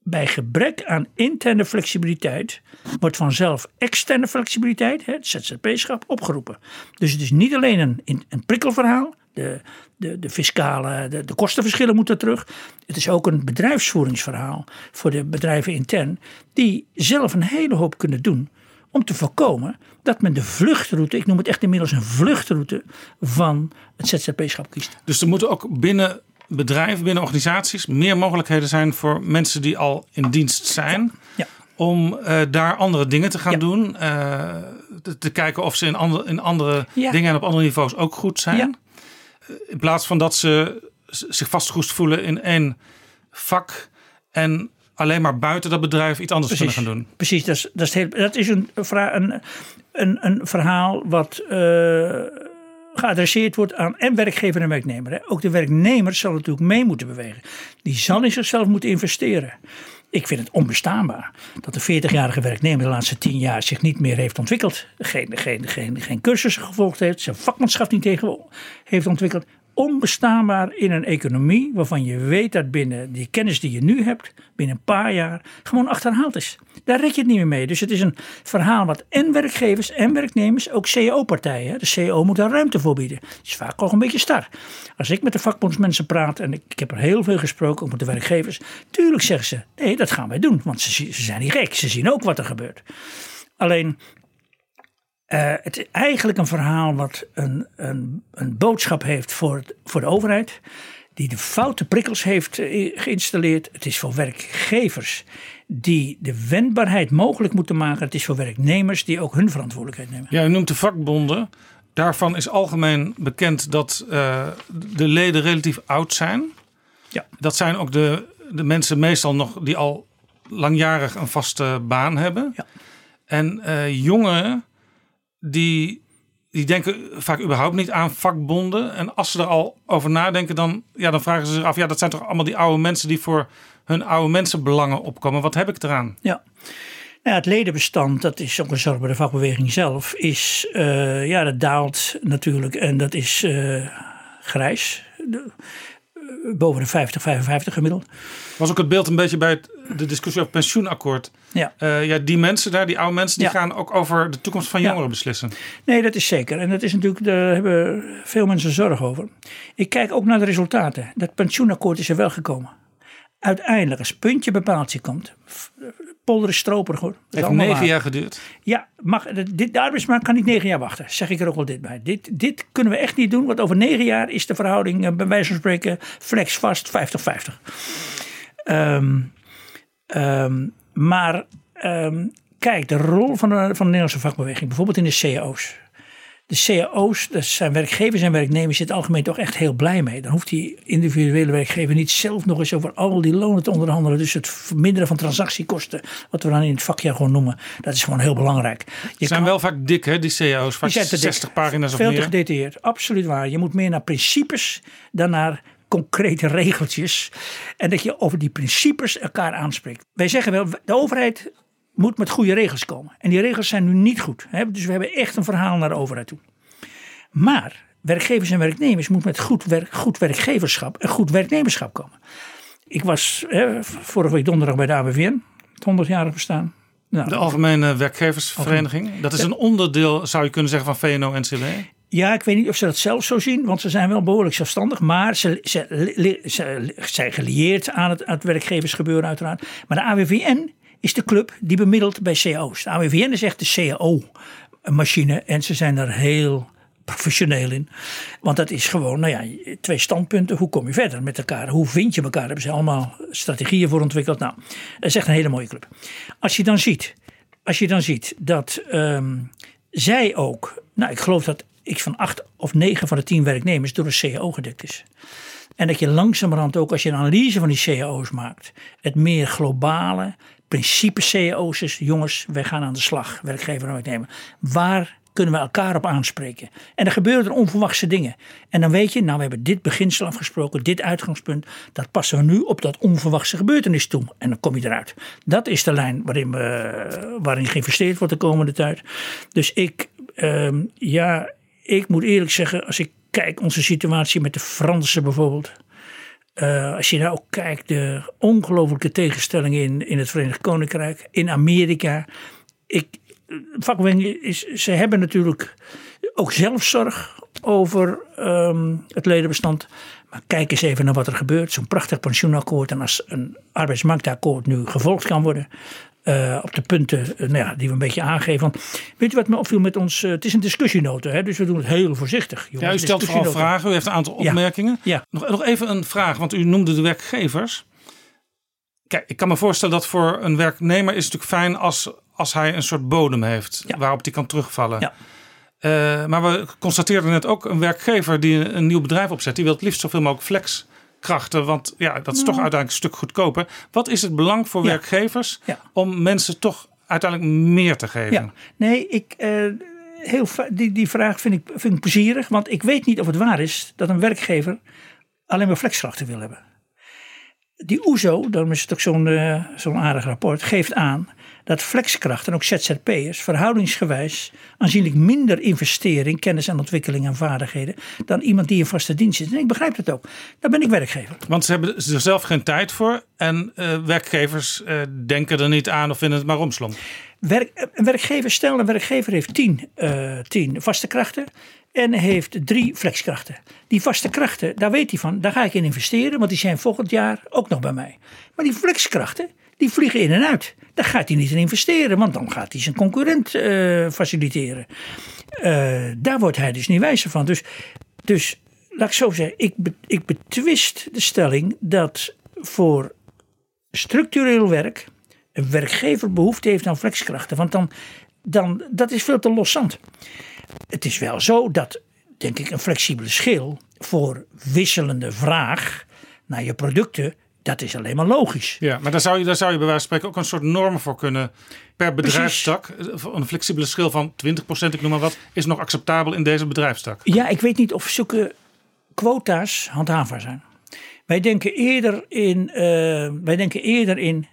bij gebrek aan interne flexibiliteit wordt vanzelf externe flexibiliteit, het ZZP-schap, opgeroepen. Dus het is niet alleen een, een prikkelverhaal, de, de, de fiscale, de, de kostenverschillen moeten terug. Het is ook een bedrijfsvoeringsverhaal voor de bedrijven intern, die zelf een hele hoop kunnen doen om te voorkomen dat men de vluchtroute, ik noem het echt inmiddels een vluchtroute van het ZZP-schap kiest. Dus er moeten ook binnen bedrijven, binnen organisaties meer mogelijkheden zijn voor mensen die al in dienst zijn. Ja. Om eh, daar andere dingen te gaan doen. eh, te, te kijken of ze in, andere in andere Ja. dingen en op andere niveaus ook goed zijn. Ja. Eh, In plaats van dat ze zich vastgeroest voelen in één vak. En alleen maar buiten dat bedrijf iets anders kunnen gaan doen. Precies, dat is, dat is, heel, dat is een, een, een, een verhaal wat eh, geadresseerd wordt aan en werkgever en werknemer. Hè. Ook de werknemer zal natuurlijk mee moeten bewegen. Die zal in zichzelf moeten investeren. Ik vind het onbestaanbaar dat de 40-jarige werknemer de laatste 10 jaar zich niet meer heeft ontwikkeld. Geen, geen, geen, geen cursussen gevolgd heeft, zijn vakmanschap niet tegen heeft ontwikkeld. Onbestaanbaar in een economie waarvan je weet dat binnen die kennis die je nu hebt, binnen een paar jaar, gewoon achterhaald is. Daar red je het niet meer mee. Dus het is een verhaal wat en werkgevers en werknemers, ook CEO-partijen, de CEO moet daar ruimte voor bieden. Het is vaak ook een beetje star. Als ik met de vakbondsmensen praat, en ik, heb er heel veel gesproken, ook met de werkgevers, tuurlijk zeggen ze, nee, dat gaan wij doen, want ze, ze zijn niet gek, ze zien ook wat er gebeurt. Alleen, eh, het is eigenlijk een verhaal wat een, een, een boodschap heeft voor, het- voor de overheid. Die de foute prikkels heeft eh, geïnstalleerd. Het is voor werkgevers die de wendbaarheid mogelijk moeten maken. Het is voor werknemers die ook hun verantwoordelijkheid nemen. Ja, u noemt de vakbonden. Daarvan is algemeen bekend dat eh, de leden relatief oud zijn. Ja. Dat zijn ook de, de mensen meestal nog die al langjarig een vaste baan hebben. Ja. En eh, jongeren die, die denken vaak überhaupt niet aan vakbonden. En als ze er al over nadenken, dan, ja, dan vragen ze zich af... ja, dat zijn toch allemaal die oude mensen die voor hun oude mensenbelangen opkomen. Wat heb ik eraan? Ja. Nou, het ledenbestand, dat is ook een zorg bij de vakbeweging zelf, is, eh, ja, dat daalt natuurlijk en dat is eh, grijs. Boven de 50, 55 gemiddeld. Was ook het beeld een beetje bij het, de discussie over het pensioenakkoord. Ja. Eh, ja, die mensen daar, die oude mensen, die Ja. gaan ook over de toekomst van Ja. jongeren beslissen. Nee, dat is zeker. En dat is natuurlijk, daar hebben veel mensen zorg over. Ik kijk ook naar de resultaten. Dat pensioenakkoord is er wel gekomen. Uiteindelijk, als puntje bepaaldje komt, f- polder is stroperig hoor. Dat is Heeft negen jaar geduurd. Ja, mag, dit, de arbeidsmarkt kan niet negen jaar wachten. Zeg ik er ook wel dit bij. Dit, dit kunnen we echt niet doen. Want over negen jaar is de verhouding eh, bij wijze van spreken flex vast 50-50. Ehm, ehm, maar ehm, kijk, de rol van de, van de Nederlandse vakbeweging. Bijvoorbeeld in de cao's. De cao's, dat zijn werkgevers en werknemers het algemeen toch echt heel blij mee. Dan hoeft die individuele werkgever niet zelf nog eens over al die lonen te onderhandelen. Dus het verminderen van transactiekosten, wat we dan in het vakjaar gewoon noemen, dat is gewoon heel belangrijk. Ze zijn wel vaak dik hè, die CEO's. Vaak Die zijn te dik. 60 pagina's of Veel te meer. gedetailleerd, absoluut waar. Je moet meer naar principes dan naar concrete regeltjes. En dat je over die principes elkaar aanspreekt. Wij zeggen wel, de overheid moet met goede regels komen. En die regels zijn nu niet goed. Hè? Dus we hebben echt een verhaal naar de overheid toe. Maar werkgevers en werknemers moeten met goed, werk, goed werkgeverschap en goed werknemerschap komen. Ik was hè, vorige week donderdag bij de AWVN, het 100-jarig bestaan. Nou, De Algemene Werkgeversvereniging. Dat is een onderdeel, zou je kunnen zeggen, van VNO-NCW. Ja, ik weet niet of ze dat zelf zo zien, want ze zijn wel behoorlijk zelfstandig. Maar ze, ze, zijn gelieerd aan het, aan het werkgeversgebeuren uiteraard. Maar de AWVN is de club die bemiddelt bij cao's. De AWVN is echt de cao-machine en ze zijn daar heel professioneel in. Want dat is gewoon, nou ja, twee standpunten. Hoe kom je verder met elkaar? Hoe vind je elkaar? Hebben ze allemaal strategieën voor ontwikkeld. Nou, dat is echt een hele mooie club. Als je dan ziet, als je dan ziet dat ehm, zij ook, nou ik geloof dat ik van acht of negen van de tien werknemers door een CAO gedekt is. En dat je langzamerhand ook als je een analyse van die CAO's maakt, het meer globale principe CAO's is. Jongens, wij gaan aan de slag, werkgever en werknemer. Waar kunnen we elkaar op aanspreken? En er gebeuren er onverwachte dingen. En dan weet je, nou we hebben dit beginsel afgesproken, dit uitgangspunt. Dat passen we nu op dat onverwachte gebeurtenis toe. En dan kom je eruit. Dat is de lijn waarin, we, waarin geïnvesteerd wordt de komende tijd. Dus ik, ehm, ja, ik moet eerlijk zeggen, als ik kijk onze situatie met de Fransen bijvoorbeeld. Eh, als je nou ook kijkt, de ongelofelijke tegenstellingen in, in het Verenigd Koninkrijk, in Amerika. Ik, vakbeweging is, ze hebben natuurlijk ook zelfzorg over ehm, het ledenbestand. Maar kijk eens even naar wat er gebeurt. Zo'n prachtig pensioenakkoord. En als een arbeidsmarktakkoord nu gevolgd kan worden. Eh, op de punten eh, nou ja, die we een beetje aangeven. Want weet je wat me opviel met ons? eh, het is een discussienota, hè, dus we doen het heel voorzichtig. jongens. Ja, u stelt vooral vragen. U heeft een aantal opmerkingen. Ja. Nog, nog even een vraag, want u noemde de werkgevers. Kijk, ik kan me voorstellen dat voor een werknemer is het natuurlijk fijn als, als hij een soort bodem heeft waarop hij kan terugvallen. Ja. Maar we constateerden net ook een werkgever die een, een nieuw bedrijf opzet. Die wil het liefst zoveel mogelijk flexkrachten, want ja, dat is toch uiteindelijk een stuk goedkoper. Wat is het belang voor Ja. werkgevers Ja. om mensen toch uiteindelijk meer te geven? Ja, nee, ik, eh, heel, die, die vraag vind ik, vind ik plezierig. Want ik weet niet of het waar is dat een werkgever alleen maar flexkrachten wil hebben. Die OESO, daarom is het ook zo'n eh, zo'n aardig rapport, geeft aan dat flexkrachten, ook ZZP'ers, verhoudingsgewijs aanzienlijk minder investeren in kennis en ontwikkeling en vaardigheden dan iemand die in vaste dienst zit. En ik begrijp dat ook. Dan ben ik werkgever. Want ze hebben er zelf geen tijd voor. En eh, werkgevers eh, denken er niet aan of vinden het maar romslomp. Werk, een werkgever, stel een werkgever heeft tien, eh, tien vaste krachten en heeft drie flexkrachten. Die vaste krachten, daar weet hij van, daar ga ik in investeren, want die zijn volgend jaar ook nog bij mij. Maar die flexkrachten, die vliegen in en uit. Daar gaat hij niet in investeren, want dan gaat hij zijn concurrent eh, faciliteren. Eh, daar wordt hij dus niet wijzer van. Dus, dus laat ik zo zeggen, ik, ik betwist de stelling dat voor structureel werk een werkgever behoefte heeft aan flexkrachten. Want dan, dan dat is veel te loszand. Het is wel zo dat, denk ik, een flexibele schil voor wisselende vraag naar je producten, dat is alleen maar logisch. Ja, maar daar zou je, daar zou je bij wijze van spreken ook een soort norm voor kunnen. Per bedrijfstak. Een flexibele schil van 20%, ik noem maar wat, is nog acceptabel in deze bedrijfstak. Ja, ik weet niet of zulke quota's handhaafbaar zijn. Wij denken eerder in, eh, wij denken eerder in,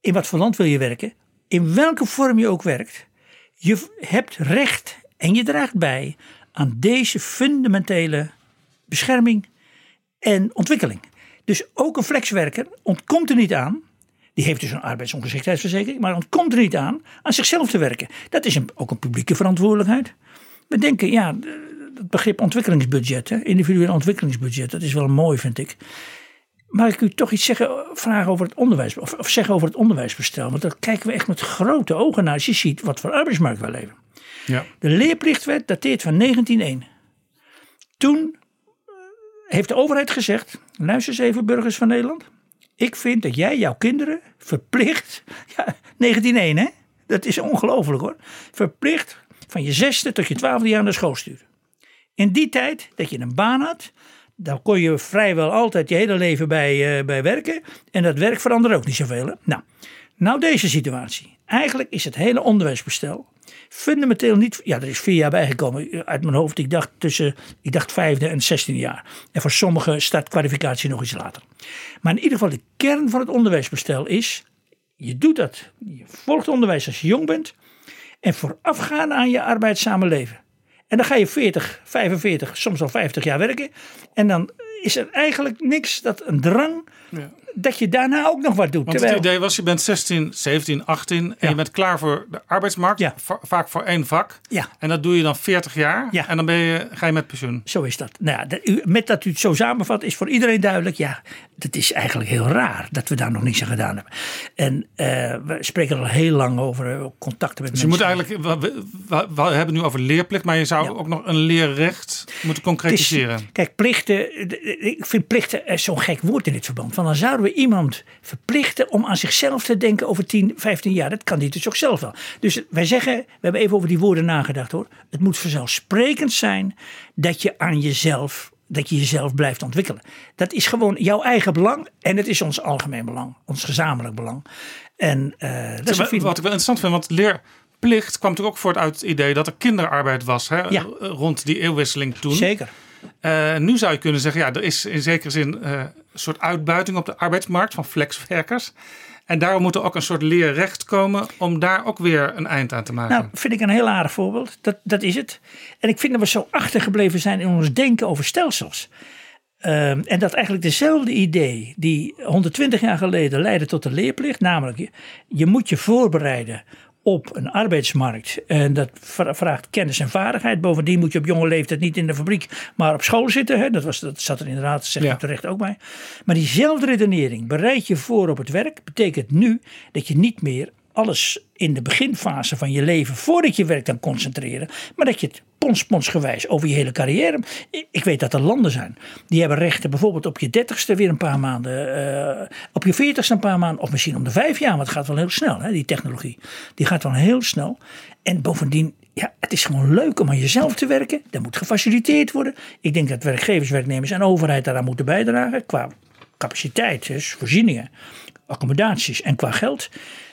in wat voor land wil je werken, in welke vorm je ook werkt. Je hebt recht en je draagt bij aan deze fundamentele bescherming en ontwikkeling. Dus ook een flexwerker ontkomt er niet aan. Die heeft dus een arbeidsongeschiktheidsverzekering, maar ontkomt er niet aan aan zichzelf te werken. Dat is een, ook een publieke verantwoordelijkheid. We denken, ja, het begrip ontwikkelingsbudget, hè, individueel ontwikkelingsbudget, dat is wel mooi, vind ik. Mag ik u toch iets zeggen, vragen over het onderwijs, of, of zeggen over het onderwijsbestel? Want daar kijken we echt met grote ogen naar als je ziet wat voor arbeidsmarkt we leven. Ja. De leerplichtwet dateert van 1901. Toen eh, heeft de overheid gezegd: luister eens even, burgers van Nederland. Ik vind dat jij jouw kinderen verplicht. Ja, 1901, hè? Dat is ongelooflijk hoor. Verplicht van je zesde tot je twaalfde jaar naar school sturen. In die tijd dat je een baan had, daar kon je vrijwel altijd je hele leven bij, eh, bij werken. En dat werk veranderde ook niet zoveel. Nou, nou deze situatie. Eigenlijk is het hele onderwijsbestel fundamenteel niet. Ja, er is vier jaar bijgekomen uit mijn hoofd. Ik dacht tussen, ik dacht vijfde en zestiende jaar. En voor sommigen start kwalificatie nog iets later. Maar in ieder geval, de kern van het onderwijsbestel is: je doet dat. Je volgt onderwijs als je jong bent. En voorafgaan aan je arbeidszame leven. En dan ga je 40, 45, soms al 50 jaar werken. En dan is er eigenlijk niks dat een drang dat je daarna ook nog wat doet. Want Terwijl, het idee was, je bent 16, 17, 18 en je bent klaar voor de arbeidsmarkt. Va- Vaak voor één vak. Ja. En dat doe je dan 40 jaar. En dan ben je, ga je met pensioen. Zo is dat. Nou ja, met dat u het zo samenvat, is voor iedereen duidelijk. Ja, dat is eigenlijk heel raar dat we daar nog niets aan gedaan hebben. En eh, we spreken er al heel lang over eh, contacten met Dus je mensen. moet eigenlijk, we, we, we hebben het nu over leerplicht, maar je zou ook nog een leerrecht moeten is- concretiseren. kijk, plichten. Ik vind plichten eh, zo'n gek woord in dit verband. Want dan zouden we iemand verplichten om aan zichzelf te denken over 10, 15 jaar. Dat kan die dus ook zelf wel. Dus wij zeggen, we hebben even over die woorden nagedacht hoor. Het moet vanzelfsprekend zijn dat je aan jezelf. Dat je jezelf blijft ontwikkelen. Dat is gewoon jouw eigen belang. En het is ons algemeen belang. Ons gezamenlijk belang. En eh, dat is wat ik wel interessant vind, want leerplicht kwam natuurlijk ook voort uit het idee dat er kinderarbeid was hè, Ja. rond die eeuwwisseling toen. Zeker. Eh, nu zou je kunnen zeggen, ja, er is in zekere zin eh, een soort uitbuiting op de arbeidsmarkt van flexwerkers. En daarom moet er ook een soort leerrecht komen om daar ook weer een eind aan te maken. Nou, vind ik een heel aardig voorbeeld. Dat, dat is het. En ik vind dat we zo achtergebleven zijn in ons denken over stelsels. Ehm, en dat eigenlijk dezelfde idee die 120 jaar geleden leidde tot de leerplicht, namelijk je, je moet je voorbereiden op een arbeidsmarkt. En dat vra- vraagt kennis en vaardigheid. Bovendien moet je op jonge leeftijd niet in de fabriek, maar op school zitten. Hè? Dat, was, dat zat er inderdaad, zeg Ja. terecht ook bij. Maar diezelfde redenering, bereid je voor op het werk, betekent nu dat je niet meer alles in de beginfase van je leven voordat je werkt aan concentreren. Maar dat je het ponsponsgewijs over je hele carrière. Ik- Ik weet dat er landen zijn. Die hebben rechten bijvoorbeeld op je dertigste weer een paar maanden. eh, op je veertigste een paar maanden. Of misschien om de vijf jaar. Want het gaat wel heel snel. Hè, die technologie. Die gaat wel heel snel. En bovendien. Ja, het is gewoon leuk om aan jezelf te werken. Dat moet gefaciliteerd worden. Ik denk dat werkgevers, werknemers en overheid daaraan moeten bijdragen. Qua capaciteit, dus voorzieningen, accommodaties en qua geld.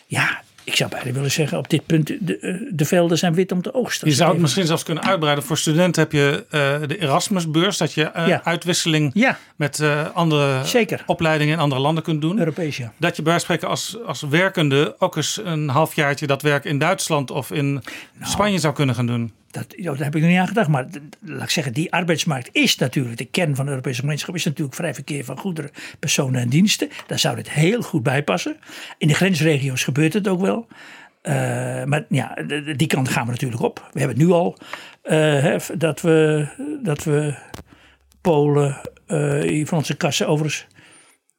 Ja, ik zou bijna willen zeggen, op dit punt, de, eh, de velden zijn wit om te oogsten. Je zou het misschien zelfs kunnen uitbreiden. Voor studenten heb je eh, de Erasmusbeurs, dat je eh, Ja. uitwisseling met andere opleidingen in andere landen kunt doen. Europees, ja. Dat je bij spreken als, als werkende ook eens een halfjaartje dat werk in Duitsland of in Nou. Spanje zou kunnen gaan doen. Dat, daar heb ik nog niet aan gedacht. Maar laat ik zeggen, die arbeidsmarkt is natuurlijk, de kern van de Europese gemeenschap is natuurlijk vrij verkeer van goederen, personen en diensten. Daar zou dit heel goed bij passen. In de grensregio's gebeurt het ook wel. Eh, maar ja, die kant gaan we natuurlijk op. We hebben het nu al eh, dat, we, dat we Polen eh, van onze kassen overigens.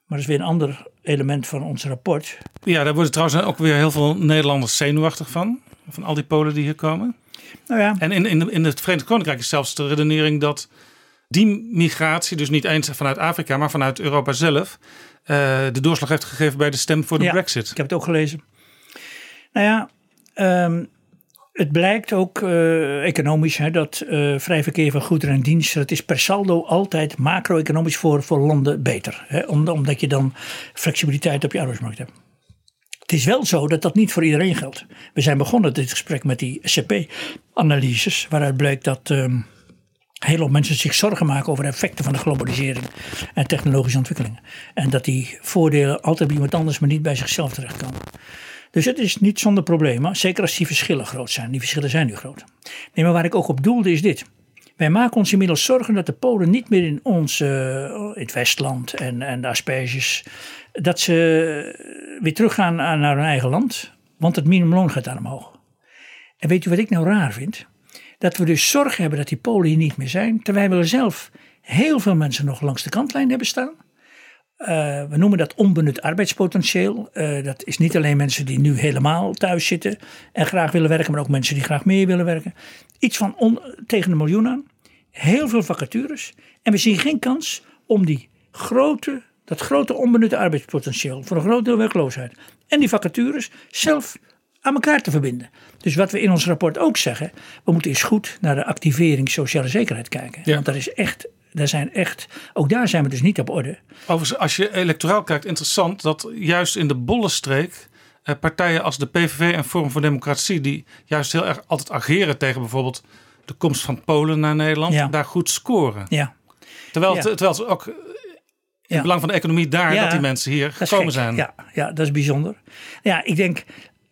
Maar dat is weer een ander element van ons rapport. Ja, daar worden trouwens ook weer heel veel Nederlanders zenuwachtig van. Van al die Polen die hier komen. Nou ja. En in, in, in het Verenigd Koninkrijk is zelfs de redenering dat die migratie, dus niet eens vanuit Afrika, maar vanuit Europa zelf, eh, de doorslag heeft gegeven bij de stem voor de Ja, Brexit. Ik heb het ook gelezen. Nou ja, ehm, het blijkt ook eh, economisch hè, dat eh, vrij verkeer van goederen en diensten, dat is per saldo altijd macro-economisch voor, voor landen beter. Hè, om- omdat je dan flexibiliteit op je arbeidsmarkt hebt. Het is wel zo dat dat niet voor iedereen geldt. We zijn begonnen dit gesprek met die SCP-analyses, waaruit blijkt dat ehm heel veel mensen zich zorgen maken over de effecten van de globalisering en technologische ontwikkelingen. En dat die voordelen altijd bij iemand anders, maar niet bij zichzelf terechtkomen. Dus het is niet zonder problemen, zeker als die verschillen groot zijn. Die verschillen zijn nu groot. Nee, maar waar ik ook op doelde is dit. Wij maken ons inmiddels zorgen dat de Polen niet meer in ons, eh, in het Westland en, en de asperges, dat ze weer teruggaan aan- naar hun eigen land, want het minimumloon gaat daar omhoog. En weet u wat ik nou raar vind? Dat we dus zorg hebben dat die Polen hier niet meer zijn, terwijl we zelf heel veel mensen nog langs de kantlijn hebben staan. Eh, we noemen dat onbenut arbeidspotentieel. Eh, dat is niet alleen mensen die nu helemaal thuis zitten en graag willen werken, maar ook mensen die graag meer willen werken. Iets van on- tegen een miljoen aan. Heel veel vacatures. En we zien geen kans om die grote, dat grote onbenutte arbeidspotentieel voor een groot deel werkloosheid en die vacatures zelf aan elkaar te verbinden. Dus wat we in ons rapport ook zeggen, we moeten eens goed naar de activering sociale zekerheid kijken. Want daar is echt, daar zijn echt, ook daar zijn we dus niet op orde. Overigens, als je electoraal kijkt, interessant dat juist in de bollenstreek eh, partijen als de PVV en Forum voor Democratie, die juist heel erg altijd ageren tegen bijvoorbeeld de komst van Polen naar Nederland, Ja. daar goed scoren. Ja. Terwijl, Ja. terwijl het ook in het belang van de economie daar dat die mensen hier gekomen gek. zijn. Ja, ja, dat is bijzonder. Ja, ik denk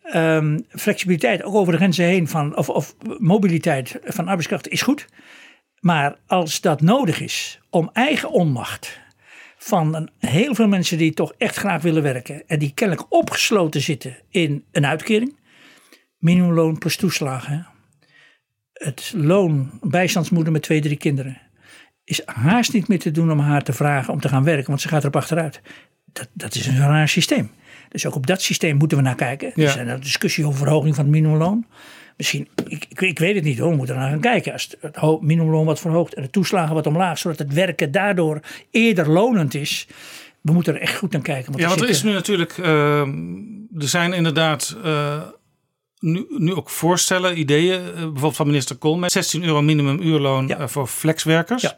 ehm, flexibiliteit ook over de grenzen heen van, of, of mobiliteit van arbeidskrachten is goed. Maar als dat nodig is om eigen onmacht van een, heel veel mensen die toch echt graag willen werken en die kennelijk opgesloten zitten in een uitkering, minimumloon plus toeslagen, het loon, bijstandsmoeder met twee, drie kinderen, is haast niet meer te doen om haar te vragen om te gaan werken, want ze gaat erop achteruit. Dat, dat is een raar systeem. Dus ook op dat systeem moeten we naar kijken. Ja. Er zijn er discussie over verhoging van het minimumloon. Misschien, ik, ik, ik weet het niet hoor, we moeten er naar gaan kijken. Als het, het minimumloon wat verhoogt en de toeslagen wat omlaag, zodat het werken daardoor eerder lonend is. We moeten er echt goed naar kijken. Ja, want er is nu natuurlijk, eh, er zijn inderdaad eh, nu, nu ook voorstellen, ideeën, eh, bijvoorbeeld van minister Koolmees, 16 euro minimum uurloon eh, voor flexwerkers.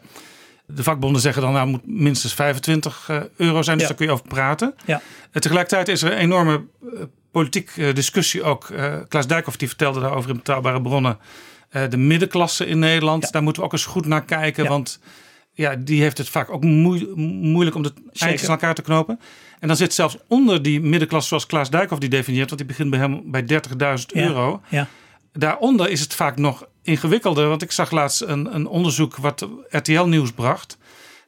De vakbonden zeggen dan, nou moet minstens 25 eh, euro zijn, dus Ja. daar kun je over praten. Ja. En tegelijkertijd is er een enorme politiek eh, discussie ook. Eh, Klaas Dijkhoff die vertelde daarover in Betrouwbare Bronnen. eh, de middenklasse in Nederland, daar moeten we ook eens goed naar kijken, want ja, die heeft het vaak ook moe- moeilijk om de eindjes aan elkaar te knopen. En dan zit zelfs onder die middenklasse, zoals Klaas Dijkhoff die definieert, want die begint bij hem bij 30.000 Ja, euro. Ja. Daaronder is het vaak nog ingewikkelder, want ik zag laatst een, een onderzoek wat RTL Nieuws bracht.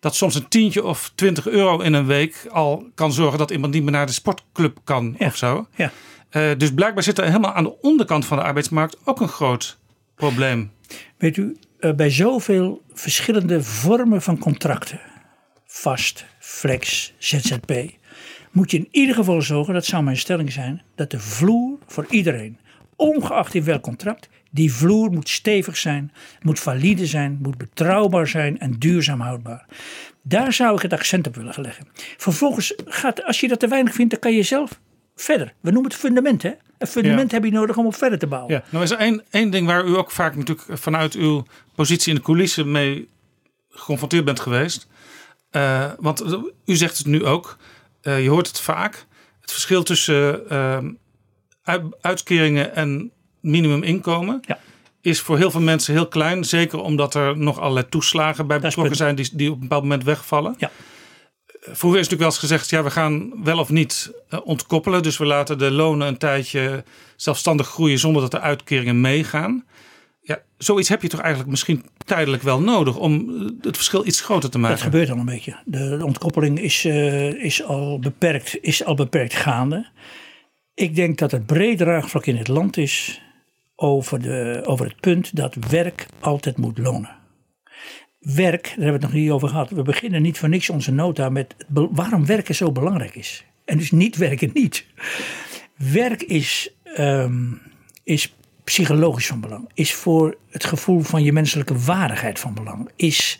Dat soms een tientje of 20 euro in een week al kan zorgen dat iemand niet meer naar de sportclub kan of zo. Ja. Eh, dus blijkbaar zit er helemaal aan de onderkant van de arbeidsmarkt ook een groot probleem. Weet u, eh, bij zoveel verschillende vormen van contracten, vast, flex, ZZP, moet je in ieder geval zorgen, dat zou mijn stelling zijn, dat de vloer voor iedereen, ongeacht in welk contract, die vloer moet stevig zijn, moet valide zijn, moet betrouwbaar zijn en duurzaam houdbaar. Daar zou ik het accent op willen leggen. Vervolgens gaat, als je dat te weinig vindt, dan kan je zelf verder. We noemen het fundament, hè? Een fundament Ja. heb je nodig om op verder te bouwen. Ja, nou is er één, één ding waar u ook vaak natuurlijk vanuit uw positie in de coulissen mee geconfronteerd bent geweest. Eh, want u zegt het nu ook, eh, je hoort het vaak. Het verschil tussen eh, uit- uitkeringen en minimuminkomen is voor heel veel mensen heel klein. Zeker omdat er nog allerlei toeslagen bij betrokken zijn die, die op een bepaald moment wegvallen. Ja. Vroeger is natuurlijk wel eens gezegd, ja, we gaan wel of niet eh, ontkoppelen. Dus we laten de lonen een tijdje zelfstandig groeien zonder dat de uitkeringen meegaan. Ja, zoiets heb je toch eigenlijk misschien tijdelijk wel nodig om eh, het verschil iets groter te maken. Dat gebeurt al een beetje. De, de ontkoppeling is, eh, is, al beperkt, is al beperkt gaande. Ik denk dat het breed draagvlak in het land is over, de, over het punt dat werk altijd moet lonen. Werk, daar hebben we het nog niet over gehad. We beginnen niet voor niks onze nota met waarom werken zo belangrijk is. En dus niet werken niet. Werk is, ehm, is psychologisch van belang. Is voor het gevoel van je menselijke waardigheid van belang. Is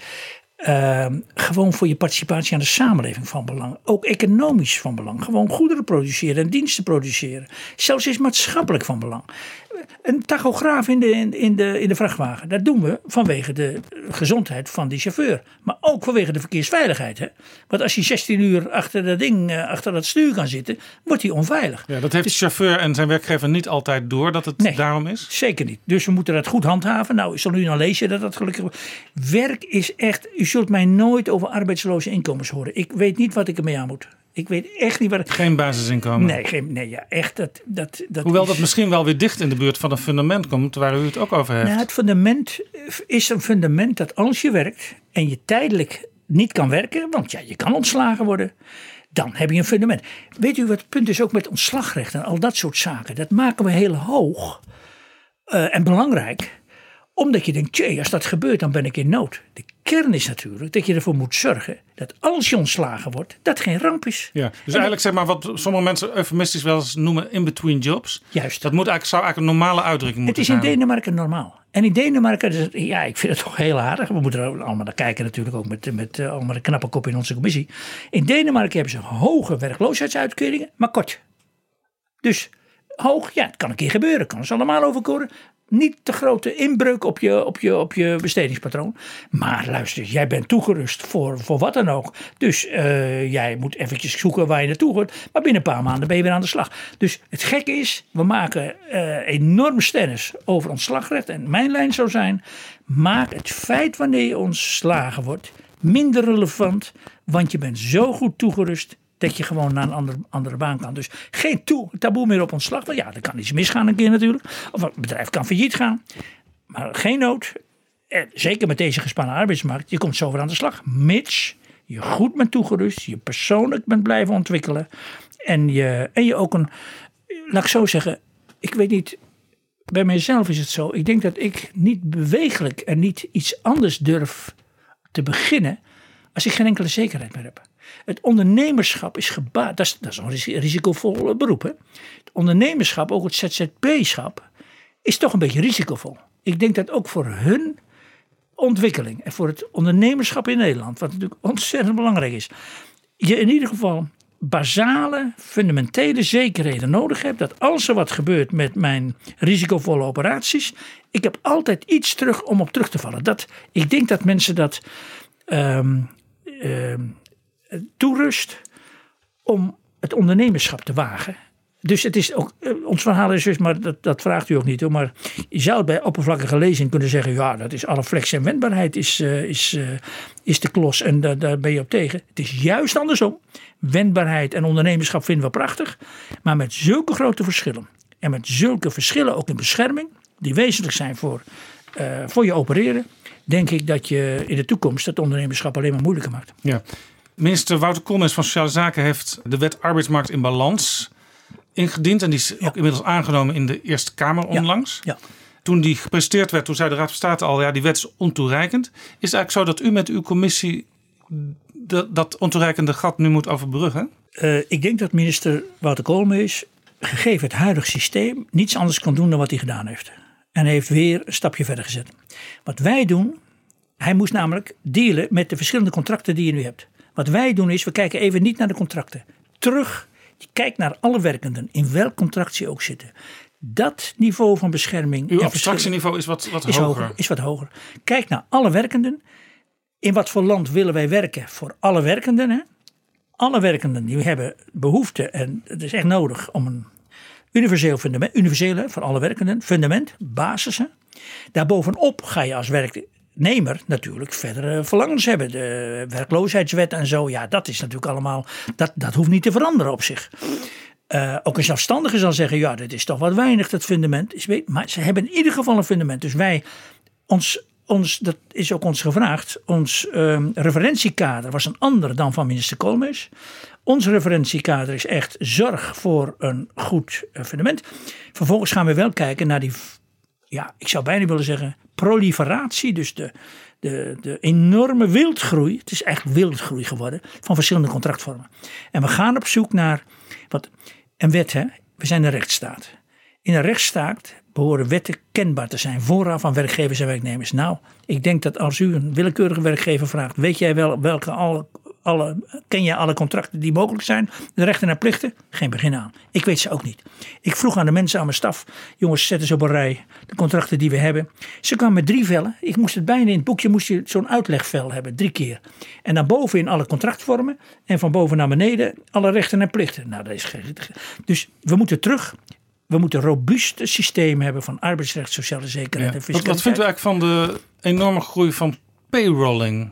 ehm, gewoon voor je participatie aan de samenleving van belang. Ook economisch van belang. Gewoon goederen produceren en diensten produceren. Zelfs is maatschappelijk van belang. Een tachograaf in de, in, de, in de vrachtwagen. Dat doen we vanwege de gezondheid van die chauffeur. Maar ook vanwege de verkeersveiligheid. Hè? Want als hij 16 uur achter dat ding, eh, achter dat stuur kan zitten, wordt hij onveilig. Ja, dat heeft de chauffeur en zijn werkgever niet altijd door dat het daarom is. Zeker niet. Dus we moeten dat goed handhaven. Nou, zal u nou lezen dat dat gelukkig. Werk is echt. U zult mij nooit over arbeidsloze inkomens horen. Ik weet niet wat ik ermee aan moet. Ik weet echt niet ik. Geen basisinkomen. Nee, geen, nee ja, echt. Dat, dat, dat Hoewel is- dat misschien wel weer dicht in de buurt van een fundament komt waar u het ook over heeft. Nou, het fundament is een fundament dat als je werkt en je tijdelijk niet kan werken, want ja, je kan ontslagen worden, dan heb je een fundament. Weet u wat het punt is ook met ontslagrecht en al dat soort zaken? Dat maken we heel hoog eh, en belangrijk, omdat je denkt, tjee, als dat gebeurt, dan ben ik in nood. De kern is natuurlijk dat je ervoor moet zorgen dat als je ontslagen wordt, dat geen ramp is. Ja, dus eigenlijk zeg maar wat sommige mensen eufemistisch wel eens noemen in-between jobs. Juist. Dat moet eigenlijk, zou eigenlijk een normale uitdrukking Het moeten is in zijn. Denemarken normaal. En in Denemarken, dus, ja, ik vind het toch heel aardig. We moeten er allemaal naar kijken natuurlijk ook met, met eh, allemaal een knappe kop in onze commissie. In Denemarken hebben ze hoge werkloosheidsuitkeringen, maar kort. Dus hoog, ja, het kan een keer gebeuren. Kan ze allemaal overkoren. Niet te grote inbreuk op je, op je, op je bestedingspatroon. Maar luister, jij bent toegerust voor, voor wat dan ook. Dus eh, jij moet eventjes zoeken waar je naartoe hoort. Maar binnen een paar maanden ben je weer aan de slag. Dus het gekke is, we maken eh enorm stennis over ontslagrecht. En mijn lijn zou zijn, maak het feit wanneer je ontslagen wordt minder relevant. Want je bent zo goed toegerust dat je gewoon naar een andere, andere baan kan. Dus geen toe, taboe meer op ontslag. Want ja, er kan iets misgaan een keer natuurlijk. Of een bedrijf kan failliet gaan. Maar geen nood. En zeker met deze gespannen arbeidsmarkt. Je komt zo weer aan de slag. Mits je goed bent toegerust. Je persoonlijk bent blijven ontwikkelen. En je, en je ook een, laat ik zo zeggen. Ik weet niet, bij mijzelf is het zo. Ik denk dat ik niet bewegelijk en niet iets anders durf te beginnen. Als ik geen enkele zekerheid meer heb. Het ondernemerschap is gebaat. Dat is, dat een risi- risicovol beroep. Hè? Het ondernemerschap, ook het ZZP-schap, is toch een beetje risicovol. Ik denk dat ook voor hun ontwikkeling en voor het ondernemerschap in Nederland, wat natuurlijk ontzettend belangrijk is, je in ieder geval basale, fundamentele zekerheden nodig hebt dat als er wat gebeurt met mijn risicovolle operaties, ik heb altijd iets terug om op terug te vallen. Dat, ik denk dat mensen dat ehm, ehm, toerust om het ondernemerschap te wagen. Dus het is ook, eh, ons verhaal is dus, maar dat, dat vraagt u ook niet hoor. Maar je zou bij oppervlakkige lezing kunnen zeggen: ja, dat is alle flex en wendbaarheid is, eh, is, eh, is de klos en daar, daar ben je op tegen. Het is juist andersom. Wendbaarheid en ondernemerschap vinden we prachtig. Maar met zulke grote verschillen en met zulke verschillen ook in bescherming, die wezenlijk zijn voor, voor je opereren, denk ik dat je in de toekomst het ondernemerschap alleen maar moeilijker maakt. Ja. Minister Wouter Koolmees van Sociale Zaken heeft de wet arbeidsmarkt in balans ingediend. En die is ook inmiddels aangenomen in de Eerste Kamer onlangs. Ja. Toen die gepresenteerd werd, toen zei de Raad van State al, ja, die wet is ontoereikend. Is het eigenlijk zo dat u met uw commissie de- dat ontoereikende gat nu moet overbruggen? Eh, ik denk dat minister Wouter Koolmees, gegeven het huidige systeem, niets anders kan doen dan wat hij gedaan heeft. En hij heeft weer een stapje verder gezet. Wat wij doen, hij moest namelijk dealen met de verschillende contracten die je nu hebt. Wat wij doen is, we kijken even niet naar de contracten. Terug, je kijkt naar alle werkenden, in welk contract ze ook zitten. Dat niveau van bescherming. Uw en abstractieniveau is wat, wat is hoger. Is wat hoger. Kijk naar alle werkenden. In wat voor land willen wij werken voor alle werkenden? Hè? Alle werkenden die hebben behoefte en het is echt nodig om een universeel fundament, universeel hè, voor alle werkenden, fundament, basis. Hè? Daarbovenop ga je als werknemer natuurlijk verdere verlangens hebben. De werkloosheidswet en zo, ja, dat is natuurlijk allemaal, dat, dat hoeft niet te veranderen op zich. Eh, ook een zelfstandige zal zeggen, ja, dit is toch wat weinig, dat fundament. Maar ze hebben in ieder geval een fundament. Dus wij, ons, ons dat is ook ons gevraagd, ons ehm, referentiekader was een ander dan van minister Koolmees. Ons referentiekader is echt zorg voor een goed eh, fundament. Vervolgens gaan we wel kijken naar die, ja, ik zou bijna willen zeggen, proliferatie. Dus de, de, de enorme wildgroei, het is echt wildgroei geworden, van verschillende contractvormen. En we gaan op zoek naar, wat, een wet hè, we zijn een rechtsstaat. In een rechtsstaat behoren wetten kenbaar te zijn vooraf aan werkgevers en werknemers. Nou, ik denk dat als u een willekeurige werkgever vraagt, weet jij wel welke alle, alle, ken jij alle contracten die mogelijk zijn? De rechten en plichten? Geen begin aan. Ik weet ze ook niet. Ik vroeg aan de mensen aan mijn staf, jongens, zet eens op een rij de contracten die we hebben. Ze kwamen met drie vellen. Ik moest het bijna in het boekje moest je zo'n uitlegvel hebben, drie keer. En dan bovenin alle contractvormen en van boven naar beneden alle rechten en plichten. Nou, dat is geen. Dus we moeten terug. We moeten een robuust systeem hebben van arbeidsrecht, sociale zekerheid en Wat, fiscaliteit. wat vindt u eigenlijk van de enorme groei van payrolling?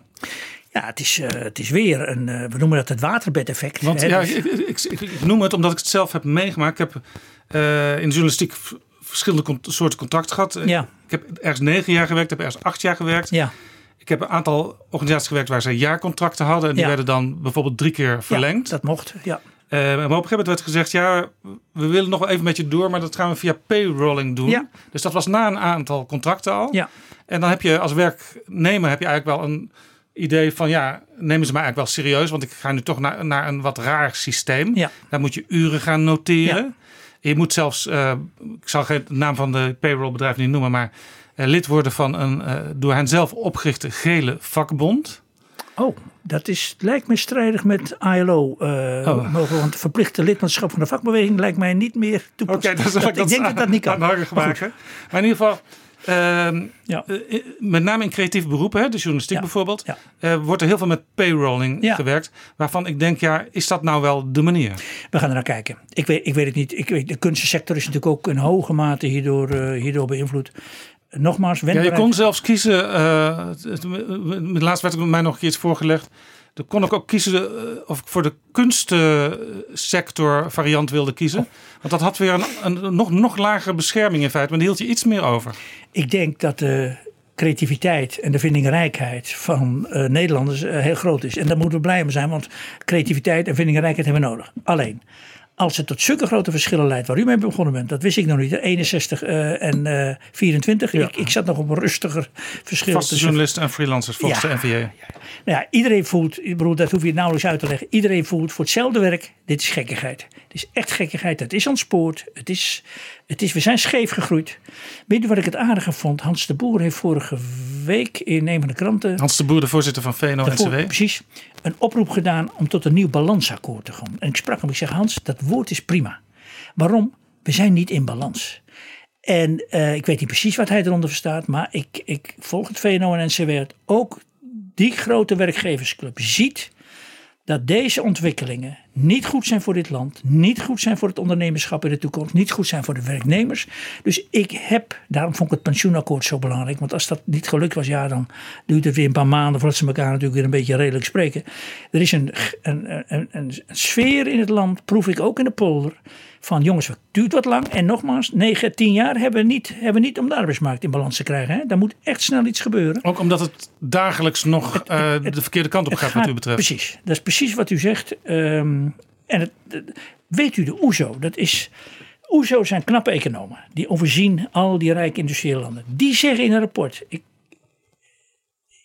Ja, het is, eh, het is weer een, eh, we noemen dat het waterbedeffect. Want hè, ja, dus- ik, ik, ik, ik noem het omdat ik het zelf heb meegemaakt. Ik heb eh, in de journalistiek verschillende soorten contracten gehad. Ja. Ik heb ergens negen jaar gewerkt, ik heb ergens acht jaar gewerkt. Ja. Ik heb een aantal organisaties gewerkt waar ze jaarcontracten hadden. En die Ja. werden dan bijvoorbeeld drie keer verlengd. dat mocht, ja. Eh, maar op een gegeven moment werd gezegd, ja, we willen nog wel even met je door, maar dat gaan we via payrolling doen. Ja. Dus dat was na een aantal contracten al. Ja. En dan heb je als werknemer heb je eigenlijk wel een idee van, ja, nemen ze mij eigenlijk wel serieus, want ik ga nu toch naar, naar een wat raar systeem. Ja. Daar moet je uren gaan noteren. Ja. Je moet zelfs, eh, ik zal geen naam van de payrollbedrijf niet noemen, maar eh, lid worden van een eh, door hen zelf opgerichte gele vakbond. Oh, dat is, lijkt me strijdig met ILO. eh Oh. mogen, want verplichte lidmaatschap van de vakbeweging lijkt mij niet meer Oké, toepasbaar. ik dat ik denk dat dat niet kan. Maar. Maar in ieder geval, ehm, Ja. eh, met name in creatieve beroepen, hè, de journalistiek Ja. bijvoorbeeld, Ja. eh, wordt er heel veel met payrolling gewerkt. Waarvan ik denk, ja, is dat nou wel de manier? We gaan er naar kijken. Ik weet, ik weet het niet. Ik weet, de kunstensector is natuurlijk ook in hoge mate hierdoor, eh, hierdoor beïnvloed. Nogmaals, Ja, je wendbaarheid- kon zelfs kiezen, eh, laatst werd er mij nog een keer iets voorgelegd. Dan kon ik ook kiezen eh, of ik voor de kunstsector variant wilde kiezen. Want dat had weer een, een nog, nog lagere bescherming in feite. Maar die hield je iets meer over. Ik denk dat de creativiteit en de vindingrijkheid van eh, Nederlanders eh, heel groot is. En daar moeten we blij mee zijn, want creativiteit en vindingrijkheid hebben we nodig. Alleen, als het tot zulke grote verschillen leidt waar u mee begonnen bent, dat wist ik nog niet. hè, 61 eh, en eh 24. Ik, ik zat nog op een rustiger verschil. Vaste journalisten en freelancers volgens Ja. de NVA. Nou ja, iedereen voelt, ik bedoel, dat hoef je nauwelijks uit te leggen. Iedereen voelt voor hetzelfde werk, dit is gekkigheid. Is echt gekkigheid, het is ontspoord. Het is, het is, we zijn scheef gegroeid. Weet je wat ik het aardige vond? Hans de Boer heeft vorige week in een van de kranten... Hans de Boer, de voorzitter van VNO-NCW. Precies. Een oproep gedaan om tot een nieuw balansakkoord te gaan. En ik sprak hem, ik zeg Hans, dat woord is prima. Waarom? We zijn niet in balans. En eh, ik weet niet precies wat hij eronder verstaat, maar ik, ik volg het VNO en NCW. Ook die grote werkgeversclub ziet dat deze ontwikkelingen niet goed zijn voor dit land, niet goed zijn voor het ondernemerschap in de toekomst, niet goed zijn voor de werknemers. Dus ik heb, daarom vond ik het pensioenakkoord zo belangrijk, want als dat niet gelukt was, ja, dan duurt het weer een paar maanden voordat ze elkaar natuurlijk weer een beetje redelijk spreken. Er is een, een, een, een, een sfeer in het land, proef ik ook in de polder, van jongens, het duurt wat lang. En nogmaals, 9, 10 jaar hebben we niet, hebben we niet om de arbeidsmarkt in balans te krijgen. Hè? Daar moet echt snel iets gebeuren. Ook omdat het dagelijks nog eh, de verkeerde kant op Het gaat, wat gaat- u betreft. Precies, dat is precies wat u zegt. Ehm, en het, het- weet u, de OESO, dat is... OESO zijn knappe economen. Die overzien al die rijke industriële landen. Die zeggen in een rapport... Ik,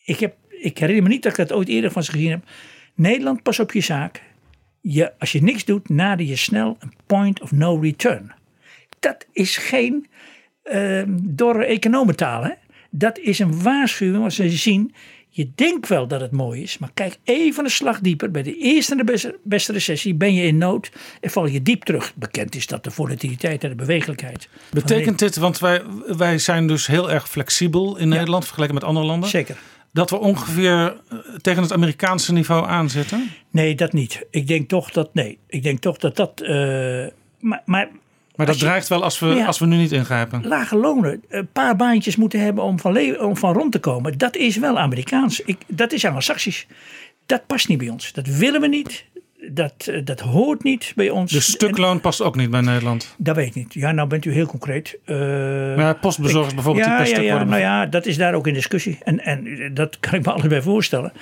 ik, heb, ik herinner me niet dat ik dat ooit eerder van ze gezien heb. Nederland, pas op je zaak. Je, als je niks doet, nader je snel een point of no return. Dat is geen ehm dorre economentaal. Hè? Dat is een waarschuwing als ze zien. Je denkt wel dat het mooi is, maar kijk even een slag dieper. Bij de eerste en de beste, beste recessie ben je in nood en val je diep terug. Bekend is dat de volatiliteit en de bewegelijkheid. Betekent dit, want wij, wij zijn dus heel erg flexibel in Nederland vergeleken met andere landen. Zeker. Dat we ongeveer eh, tegen het Amerikaanse niveau aanzitten. Nee, dat niet. Ik denk toch dat. Nee, ik denk toch dat dat. eh, maar, maar, Maar dat je- dreigt wel als we, Ja. als we nu niet ingrijpen. Lage lonen, een paar baantjes moeten hebben om van, om van rond te komen. Dat is wel Amerikaans. Ik, dat is Anglo-Saxisch. Dat past niet bij ons. Dat willen we niet. Dat, eh, dat hoort niet bij ons. De stukloon past ook niet bij Nederland. Dat weet ik niet. Ja, nou bent u heel concreet. Eh, ja, postbezorgers bijvoorbeeld ja, die per ja, stuk ja, worden Nou ja, dat is daar ook in discussie. En, en dat kan ik me allebei voorstellen.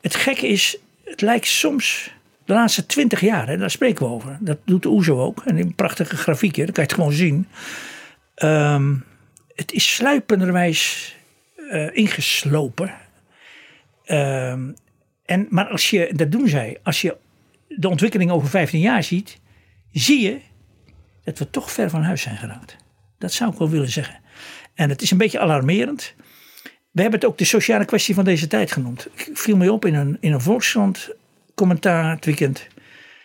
Het gekke is, het lijkt soms de laatste twintig jaar, hè, daar spreken we over. Dat doet de OESO ook. En in een prachtige grafiekje, dan kan je het gewoon zien. Ehm, het is sluipenderwijs eh, ingeslopen. Ehm, en, maar als je, dat doen zij, als je de ontwikkeling over 15 jaar ziet, zie je dat we toch ver van huis zijn geraakt. Dat zou ik wel willen zeggen. En het is een beetje alarmerend. We hebben het ook de sociale kwestie van deze tijd genoemd. Ik viel me op in een, in een Volkskrant commentaar het weekend.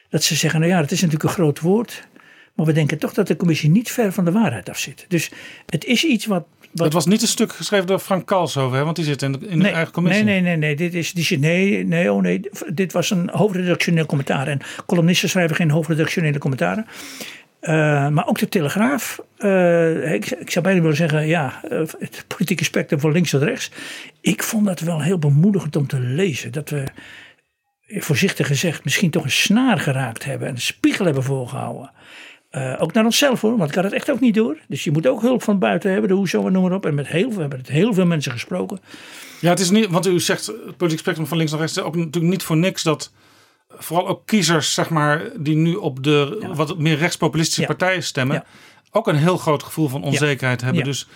Dat ze zeggen, nou ja, het is natuurlijk een groot woord. Maar we denken toch dat de commissie niet ver van de waarheid af zit. Dus het is iets wat... Het was niet een stuk geschreven door Frank Kalshoven, hè, want die zit in de, in de eigen commissie. Nee, nee, nee, nee. Dit is, die nee, nee, oh nee. Dit was een hoofdredactioneel commentaar. En columnisten schrijven geen hoofdredactionele commentaren. Eh, maar ook de Telegraaf. eh, ik, ik zou bijna willen zeggen, ja, eh, het politieke spectrum van links tot rechts. Ik vond dat wel heel bemoedigend om te lezen. Dat we, voorzichtig gezegd, misschien toch een snaar geraakt hebben. En een spiegel hebben voorgehouden. Eh, ook naar onszelf hoor, want ik had het echt ook niet door. Dus je moet ook hulp van buiten hebben, de hoezo en noem maar op. En met heel veel, we hebben met heel veel mensen gesproken. Ja, het is niet, want u zegt het politiek spectrum van links naar rechts. Ook natuurlijk niet voor niks dat vooral ook kiezers, zeg maar, die nu op de wat meer rechtspopulistische partijen stemmen, ook een heel groot gevoel van onzekerheid hebben. Dus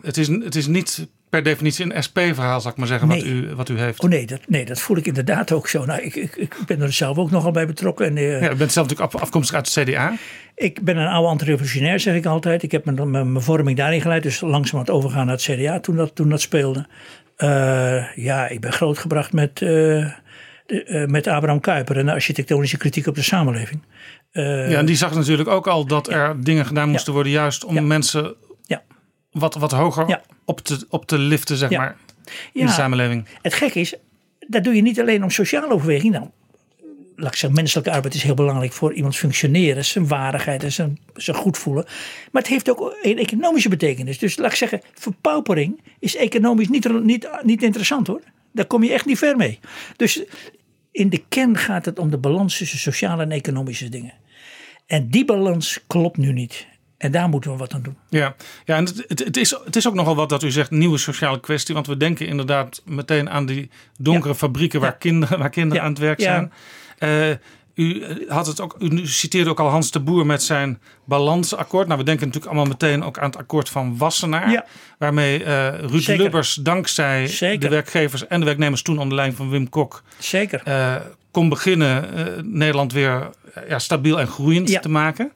het is, het is niet per definitie een SP-verhaal, zal ik maar zeggen, wat, u, wat u heeft. Oh nee dat, nee, dat voel ik inderdaad ook zo. Nou, ik, ik, ik ben er zelf ook nogal bij betrokken. En, eh, Ja, u bent zelf natuurlijk af- afkomstig uit het CDA. Ik ben een oude antirevolutionair, zeg ik altijd. Ik heb mijn, mijn, mijn vorming daarin geleid. Dus langzaam aan het overgaan naar het CDA toen dat, toen dat speelde. Eh, ja, ik ben grootgebracht met, eh, de, met Abraham Kuyper en de architectonische kritiek op de samenleving. Ja, en die zag natuurlijk ook al dat er dingen gedaan moesten worden, juist om mensen Ja. Wat, wat hoger op, te, op te liften, zeg Ja. maar, in Ja. de samenleving. Het gekke is, dat doe je niet alleen om sociale overweging. Nou, laat ik zeggen, menselijke arbeid is heel belangrijk voor iemands functioneren, zijn waardigheid en zijn, zijn goed voelen. Maar het heeft ook een economische betekenis. Dus laat ik zeggen, verpaupering is economisch niet, niet, niet interessant hoor. Daar kom je echt niet ver mee. Dus in de kern gaat het om de balans tussen sociale en economische dingen. En die balans klopt nu niet. En daar moeten we wat aan doen. Ja, ja en het, het, is, het is ook nogal wat dat u zegt, nieuwe sociale kwestie. Want we denken inderdaad meteen aan die donkere fabrieken waar kinderen, waar kinderen aan het werk zijn. Eh, u had het ook, u citeerde ook al Hans de Boer met zijn balansakkoord. Nou, we denken natuurlijk allemaal meteen ook aan het akkoord van Wassenaar. Ja. Waarmee eh, Ruud Zeker. Lubbers dankzij Zeker. de werkgevers en de werknemers toen onder de lijn van Wim Kok Zeker. eh, kon beginnen eh, Nederland weer eh, ja, stabiel en groeiend te maken.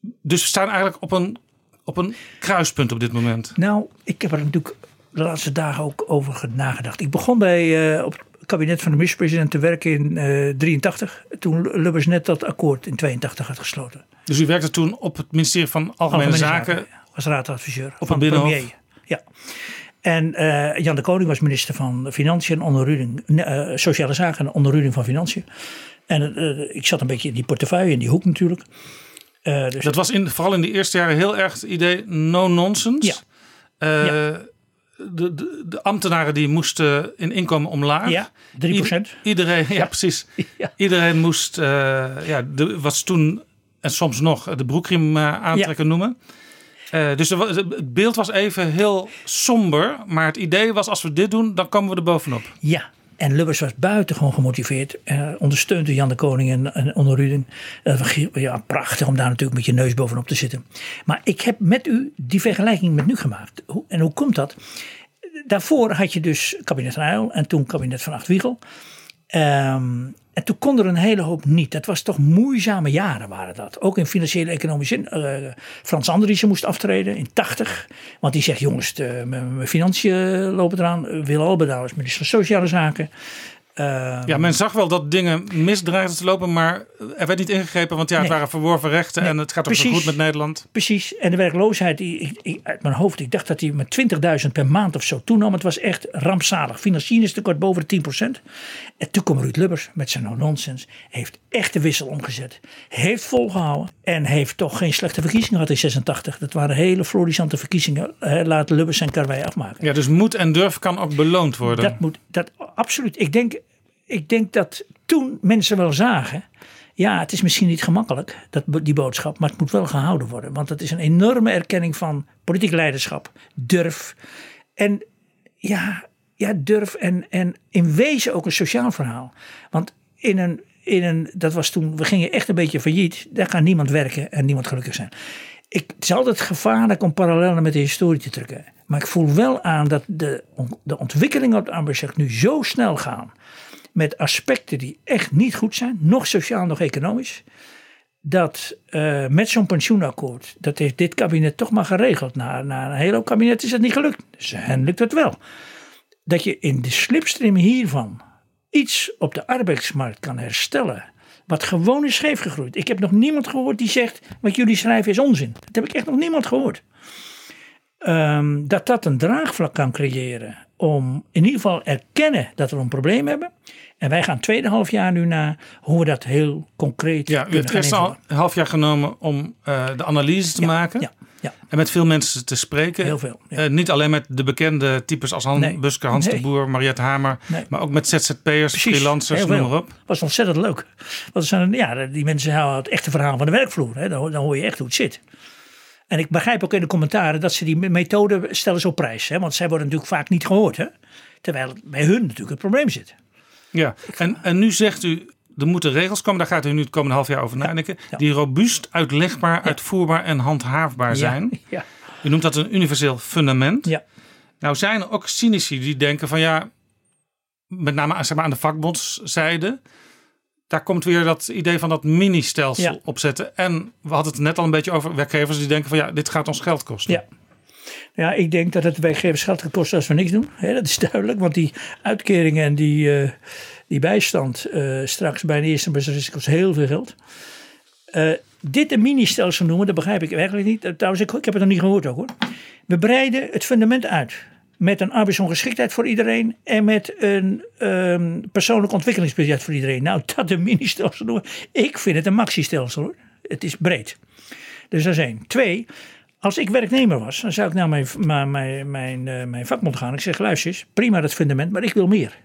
Dus we staan eigenlijk op een, op een kruispunt op dit moment. Nou, ik heb er natuurlijk de laatste dagen ook over ge- nagedacht. Ik begon bij, eh, op het kabinet van de minister-president te werken in 1983. toen Lubbers net dat akkoord in 82 had gesloten. Dus u werkte toen op het ministerie van Algemene, Zaken. Als raadadviseur Op van het de premier. Ja. En eh, Jan de Koning was minister van Financiën en onderruding, eh, Sociale Zaken en onderruding van Financiën. En eh, ik zat een beetje in die portefeuille, in die hoek natuurlijk. Eh, dus Dat was in, vooral in de eerste jaren heel erg het idee no nonsense. Ja. Eh, De, de, de ambtenaren die moesten in inkomen omlaag. Ja, 3%. I- iedereen, ja, precies. Iedereen moest, eh, ja, de, wat ze toen en soms nog de broekriem aantrekken noemen. Dus er het beeld was even heel somber. Maar het idee was als we dit doen, dan komen we er bovenop. Ja, en Lubbers was buitengewoon gemotiveerd. eh, ondersteund door Jan de Koning en, en Onno Ruding. Ge- ja, prachtig om daar natuurlijk met je neus bovenop te zitten. Maar ik heb met u die vergelijking met nu gemaakt. En hoe komt dat? Daarvoor had je dus kabinet Uyl en toen kabinet van Acht Wiegel. Ehm, en toen kon er een hele hoop niet. Dat was toch moeizame jaren waren dat. Ook in financiële economische zin. Eh, Frans Andriessen moest aftreden in 80. Want die zegt jongens, mijn financiën lopen eraan. Wil Alberdaal is minister van Sociale Zaken. Ehm, Ja, men zag wel dat dingen misdreigden te lopen, maar er werd niet ingegrepen, want ja, het Nee. waren verworven rechten en het gaat toch zo precies. goed met Nederland. Precies. En de werkloosheid, die, ik, ik- uit mijn hoofd, ik dacht dat die met 20.000 per maand of zo toenam. Het was echt rampzalig. Financieringstekort boven de 10%. En toen kwam Ruud Lubbers met zijn no-nonsense. Heeft echt de wissel omgezet. Heeft volgehouden. En heeft toch geen slechte verkiezingen gehad in 86. Dat waren hele florissante verkiezingen. Laat Lubbers zijn karwei afmaken. Ja, dus moed en durf kan ook beloond worden. Dat moet, dat, absoluut. Ik denk, ik denk dat toen mensen wel zagen. Ja, het is misschien niet gemakkelijk, dat, die boodschap, maar het moet wel gehouden worden. Want het is een enorme erkenning van politiek leiderschap, durf. En ja, ja durf en, en in wezen ook een sociaal verhaal. Want in een, in een, dat was toen, we gingen echt een beetje failliet. Daar kan niemand werken en niemand gelukkig zijn. Ik, het is altijd gevaarlijk om parallellen met de historie te trekken. Maar ik voel wel aan dat de, de ontwikkelingen op de arbeidsmarkt nu zo snel gaan. Met aspecten die echt niet goed zijn. Nog sociaal, nog economisch. Dat eh, met zo'n pensioenakkoord. Dat heeft dit kabinet toch maar geregeld. Na, na een hele kabinet is dat niet gelukt. Dus hen lukt het wel. Dat je in de slipstream hiervan iets op de arbeidsmarkt kan herstellen. Wat gewoon is scheef gegroeid. Ik heb nog niemand gehoord die zegt: wat jullie schrijven is onzin. Dat heb ik echt nog niemand gehoord. Ehm, dat dat een draagvlak kan creëren. Om in ieder geval erkennen dat we een probleem hebben. En wij gaan tweede half jaar nu naar hoe we dat heel concreet Ja, u kunnen heeft gaan eerst al een half jaar genomen om eh, de analyse te maken. ja, ja. En met veel mensen te spreken. Heel veel, Eh, niet alleen met de bekende types als Han Nee. Busker, Hans Nee. de Boer, Mariette Hamer. Nee. Maar ook met ZZP'ers, freelancers, noem maar op. was ontzettend leuk. Want zijn, ja, die mensen houden het echte verhaal van de werkvloer. Hè. Dan, dan hoor je echt hoe het zit. En ik begrijp ook in de commentaren dat ze die me- methode stellen ze op prijs. Hè. Want zij worden natuurlijk vaak niet gehoord. Hè. Terwijl het bij hun natuurlijk het probleem zit. Ja, en, en nu zegt u, er moeten regels komen. Daar gaat u nu het komende half jaar over nadenken. Die robuust, uitlegbaar, uitvoerbaar en handhaafbaar zijn. Ja. U noemt dat een universeel fundament. Ja. Nou zijn er ook cynici die denken van ja, met name zeg maar, aan de vakbondszijde. Daar komt weer dat idee van dat mini-stelsel Ja. opzetten. En we hadden het net al een beetje over werkgevers die denken van ja, dit gaat ons geld kosten. Ja. Ja, ik denk dat het werkgevers geld gaat kosten als we niks doen. Dat is duidelijk, want die uitkeringen en die, eh, die bijstand eh, straks bij een eerste beslissing kost heel veel geld. Eh, dit een mini-stelsel noemen, dat begrijp ik werkelijk niet. Trouwens, ik, ik heb het nog niet gehoord ook hoor. We breiden het fundament uit. Met een arbeidsongeschiktheid voor iedereen en met een ehm, persoonlijk ontwikkelingsbudget voor iedereen. Nou, dat een mini-stelsel noemen. Ik vind het een maxi-stelsel hoor. Het is breed. Dus dat is één. Twee, als ik werknemer was, dan zou ik naar mijn, mijn, mijn, eh, mijn vakbond gaan. Ik zeg, luister eens, prima dat fundament, maar ik wil meer.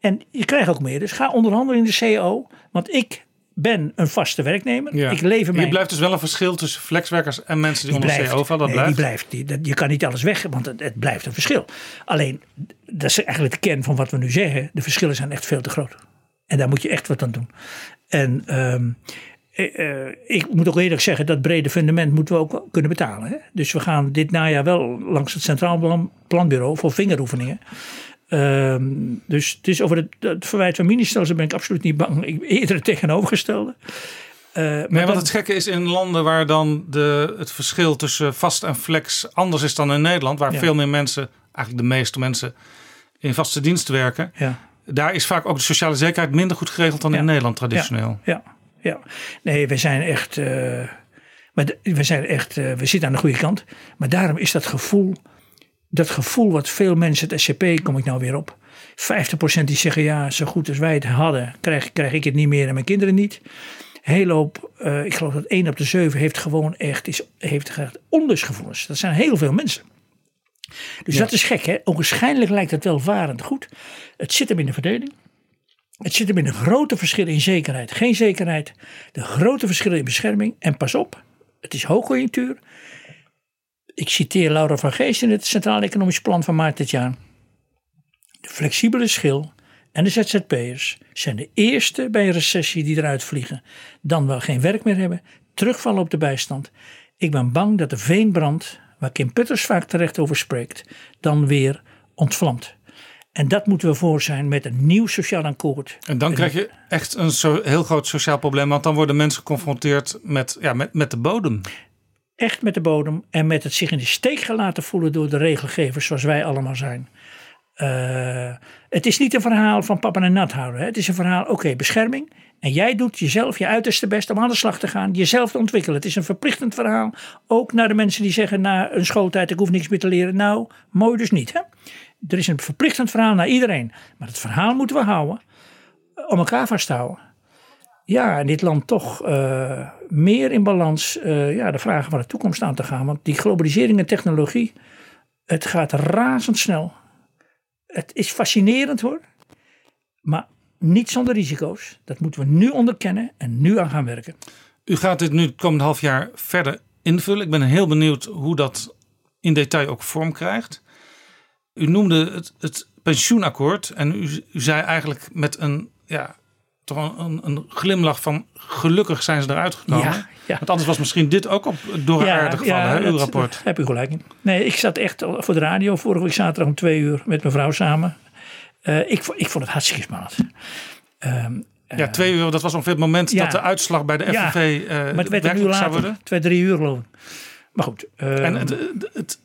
En je krijgt ook meer. Dus ga onderhandelen in de CO. Want ik ben een vaste werknemer. Ja. Ik lever mijn... Hier blijft dus wel een verschil tussen flexwerkers en mensen die, onder blijft. CO vallen. Dat Nee, blijft. die blijft. Die, dat, je kan niet alles weg, want het, het blijft een verschil. Alleen, dat is eigenlijk de kern van wat we nu zeggen. De verschillen zijn echt veel te groot. En daar moet je echt wat aan doen. En ehm, eh, eh, ik moet ook eerlijk zeggen, dat brede fundament moeten we ook kunnen betalen. Hè? Dus we gaan dit najaar wel langs het Centraal Plan- Planbureau voor vingeroefeningen. Ehm, dus het is over het, het verwijt van ministers, ben ik absoluut niet bang. Ik, eerder het tegenovergestelde. Eh, maar Nee, dat- het gekke is in landen waar dan de, het verschil tussen vast en flex anders is dan in Nederland, waar Ja. veel meer mensen, eigenlijk de meeste mensen, in vaste dienst werken. Ja. Daar is vaak ook de sociale zekerheid minder goed geregeld dan in Nederland traditioneel. Ja, ja. Nee, we zijn echt. eh, maar we zijn echt. eh, we zitten aan de goede kant. Maar daarom is dat gevoel. Dat gevoel wat veel mensen, het SCP kom ik nou weer op. 50% die zeggen ja, zo goed als wij het hadden, krijg, krijg ik het niet meer en mijn kinderen niet. Heel hoop, eh, ik geloof dat 1 op de 7 heeft gewoon echt, is, heeft echt onlustgevoelens. Dat zijn heel veel mensen. Dus Ja. dat is gek, hè? Ogenschijnlijk lijkt het welvarend goed. Het zit hem in de verdeling. Het zit hem in de grote verschillen in zekerheid. Geen zekerheid. De grote verschillen in bescherming. En pas op, het is hoogconjunctuur. Ik citeer Laura van Geest in het Centraal Economisch Plan van maart dit jaar. De flexibele schil en de ZZP'ers zijn de eerste bij een recessie die eruit vliegen. Dan wel geen werk meer hebben, terugvallen op de bijstand. Ik ben bang dat de veenbrand, waar Kim Putters vaak terecht over spreekt, dan weer ontvlamt. En dat moeten we voor zijn met een nieuw sociaal akkoord. En dan krijg je echt een heel groot sociaal probleem, want dan worden mensen geconfronteerd met, ja, met, met de bodem. Echt met de bodem en met het zich in de steek gelaten voelen door de regelgevers zoals wij allemaal zijn. Eh, het is niet een verhaal van papa en nat houden. Het is een verhaal, oké, bescherming. En jij doet jezelf je uiterste best om aan de slag te gaan, jezelf te ontwikkelen. Het is een verplichtend verhaal. Ook naar de mensen die zeggen na een schooltijd, ik hoef niks meer te leren. Nou, mooi dus niet. Hè? Er is een verplichtend verhaal naar iedereen. Maar het verhaal moeten we houden eh, om elkaar vast te houden. Ja, dit land toch eh, meer in balans eh, ja, de vragen van de toekomst aan te gaan. Want die globalisering en technologie, het gaat razendsnel. Het is fascinerend hoor. Maar niet zonder risico's. Dat moeten we nu onderkennen en nu aan gaan werken. U gaat dit nu het komende half jaar verder invullen. Ik ben heel benieuwd hoe dat in detail ook vorm krijgt. U noemde het, het pensioenakkoord en u, u zei eigenlijk met een, ja, toch een, een glimlach van gelukkig zijn ze eruit gekomen. Ja, ja. Want anders was misschien dit ook op door aarde gevallen, hè, uw dat- rapport. daar heb u gelijk in. Nee, ik zat echt voor de radio vorige week zaterdag om twee uur met mijn vrouw samen. Eh, ik, ik vond het hartstikke spannend. Ehm, Ja, twee uur, dat was ongeveer het moment ja. dat de uitslag bij de Ja, FNV eh maar het werd een uur later. worden. Twee, drie uur geloof ik. Maar goed. En ehm, het, het, het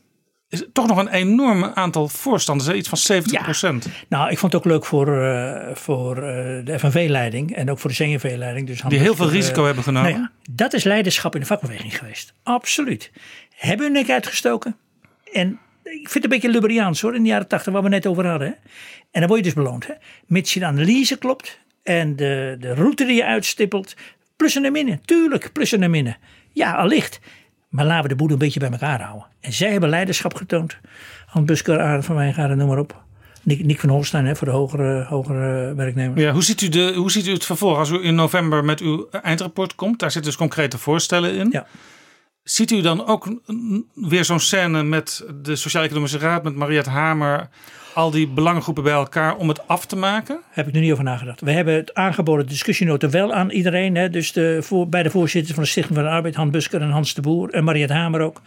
is toch nog een enorm aantal voorstanders, hè? iets van 70 procent. Nou, ik vond het ook leuk voor, eh, voor eh, de FNV-leiding en ook voor de CNV-leiding. Dus Die heel veel risico hebben genomen. Nou ja, dat is leiderschap in de vakbeweging geweest. Absoluut. Hebben hun nek uitgestoken. En ik vind het een beetje Luberiaans hoor, in de jaren tachtig, waar we net over hadden. Hè? En dan word je dus beloond. Hè? Mits je de analyse klopt en de, de route die je uitstippelt. Plussen en minnen, tuurlijk, plussen en minnen. Ja, allicht. Maar laten we de boel een beetje bij elkaar houden. En zij hebben leiderschap getoond. Han Busker, Arend van Wijngaarden, noem maar op. Nick, Nick van Holstein hè, voor de hogere, hogere werknemers. Ja, hoe, ziet u de, hoe ziet u het vervolg als u in november met uw eindrapport komt? Daar zitten dus concrete voorstellen in. Ja. Ziet u dan ook weer zo'n scène met de Sociaal-Economische Raad, met Mariette Hamer, al die belangengroepen bij elkaar om het af te maken? Heb ik er niet over nagedacht. We hebben het aangeboden discussienota wel aan iedereen. Hè? Dus de, voor, bij de voorzitters van de Stichting van de Arbeid, Han Busker en Hans de Boer en Mariette Hamer ook.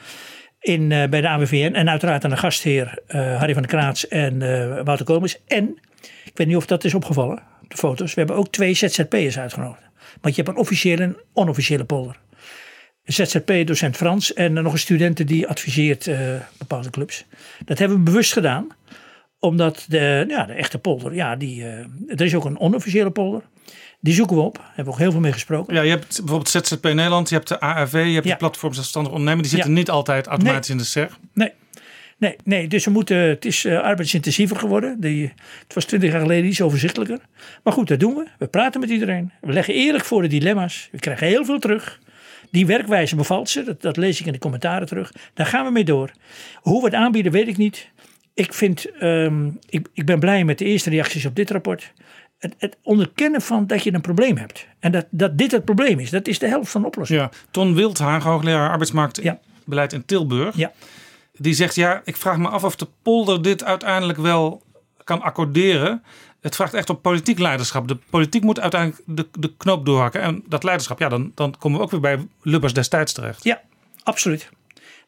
In, eh, bij de AWVN. En uiteraard aan de gastheer eh, Harry van der Kraats en eh, Wouter Komens. En, ik weet niet of dat is opgevallen, de foto's. We hebben ook twee ZZP'ers uitgenodigd. Want je hebt een officiële en onofficiële polder. ZZP-docent Frans en nog een studenten die adviseert bepaalde clubs. Dat hebben we bewust gedaan omdat de, ja, de echte polder, ja, die, eh, er is ook een onofficiële polder. Die zoeken we op. Daar hebben we ook heel veel mee gesproken. Ja, je hebt bijvoorbeeld ZZP Nederland, je hebt de ARV, je hebt de Platform Zelfstandig Ondernemen. Die zitten Ja. niet altijd automatisch in de SER. Nee, nee, nee. Dus we moeten, het is eh, arbeidsintensiever geworden. Die, het was twintig jaar geleden iets overzichtelijker. Maar goed, dat doen we. We praten met iedereen. We leggen eerlijk voor de dilemma's. We krijgen heel veel terug. Die werkwijze bevalt ze. Dat, dat lees ik in de commentaren terug. Daar gaan we mee door. Hoe we het aanbieden, weet ik niet. Ik, vind, ehm, ik, ik ben blij met de eerste reacties op dit rapport. Het, het onderkennen van dat je een probleem hebt. En dat, dat dit het probleem is. Dat is de helft van de oplossing. Ja, Ton Wildhagen, hoogleraar arbeidsmarktbeleid in Tilburg. Ja. Die zegt, ja, ik vraag me af of de polder dit uiteindelijk wel kan accorderen. Het vraagt echt om politiek leiderschap. De politiek moet uiteindelijk de, de knoop doorhakken. En dat leiderschap, ja, dan, dan komen we ook weer bij Lubbers destijds terecht. Ja, absoluut.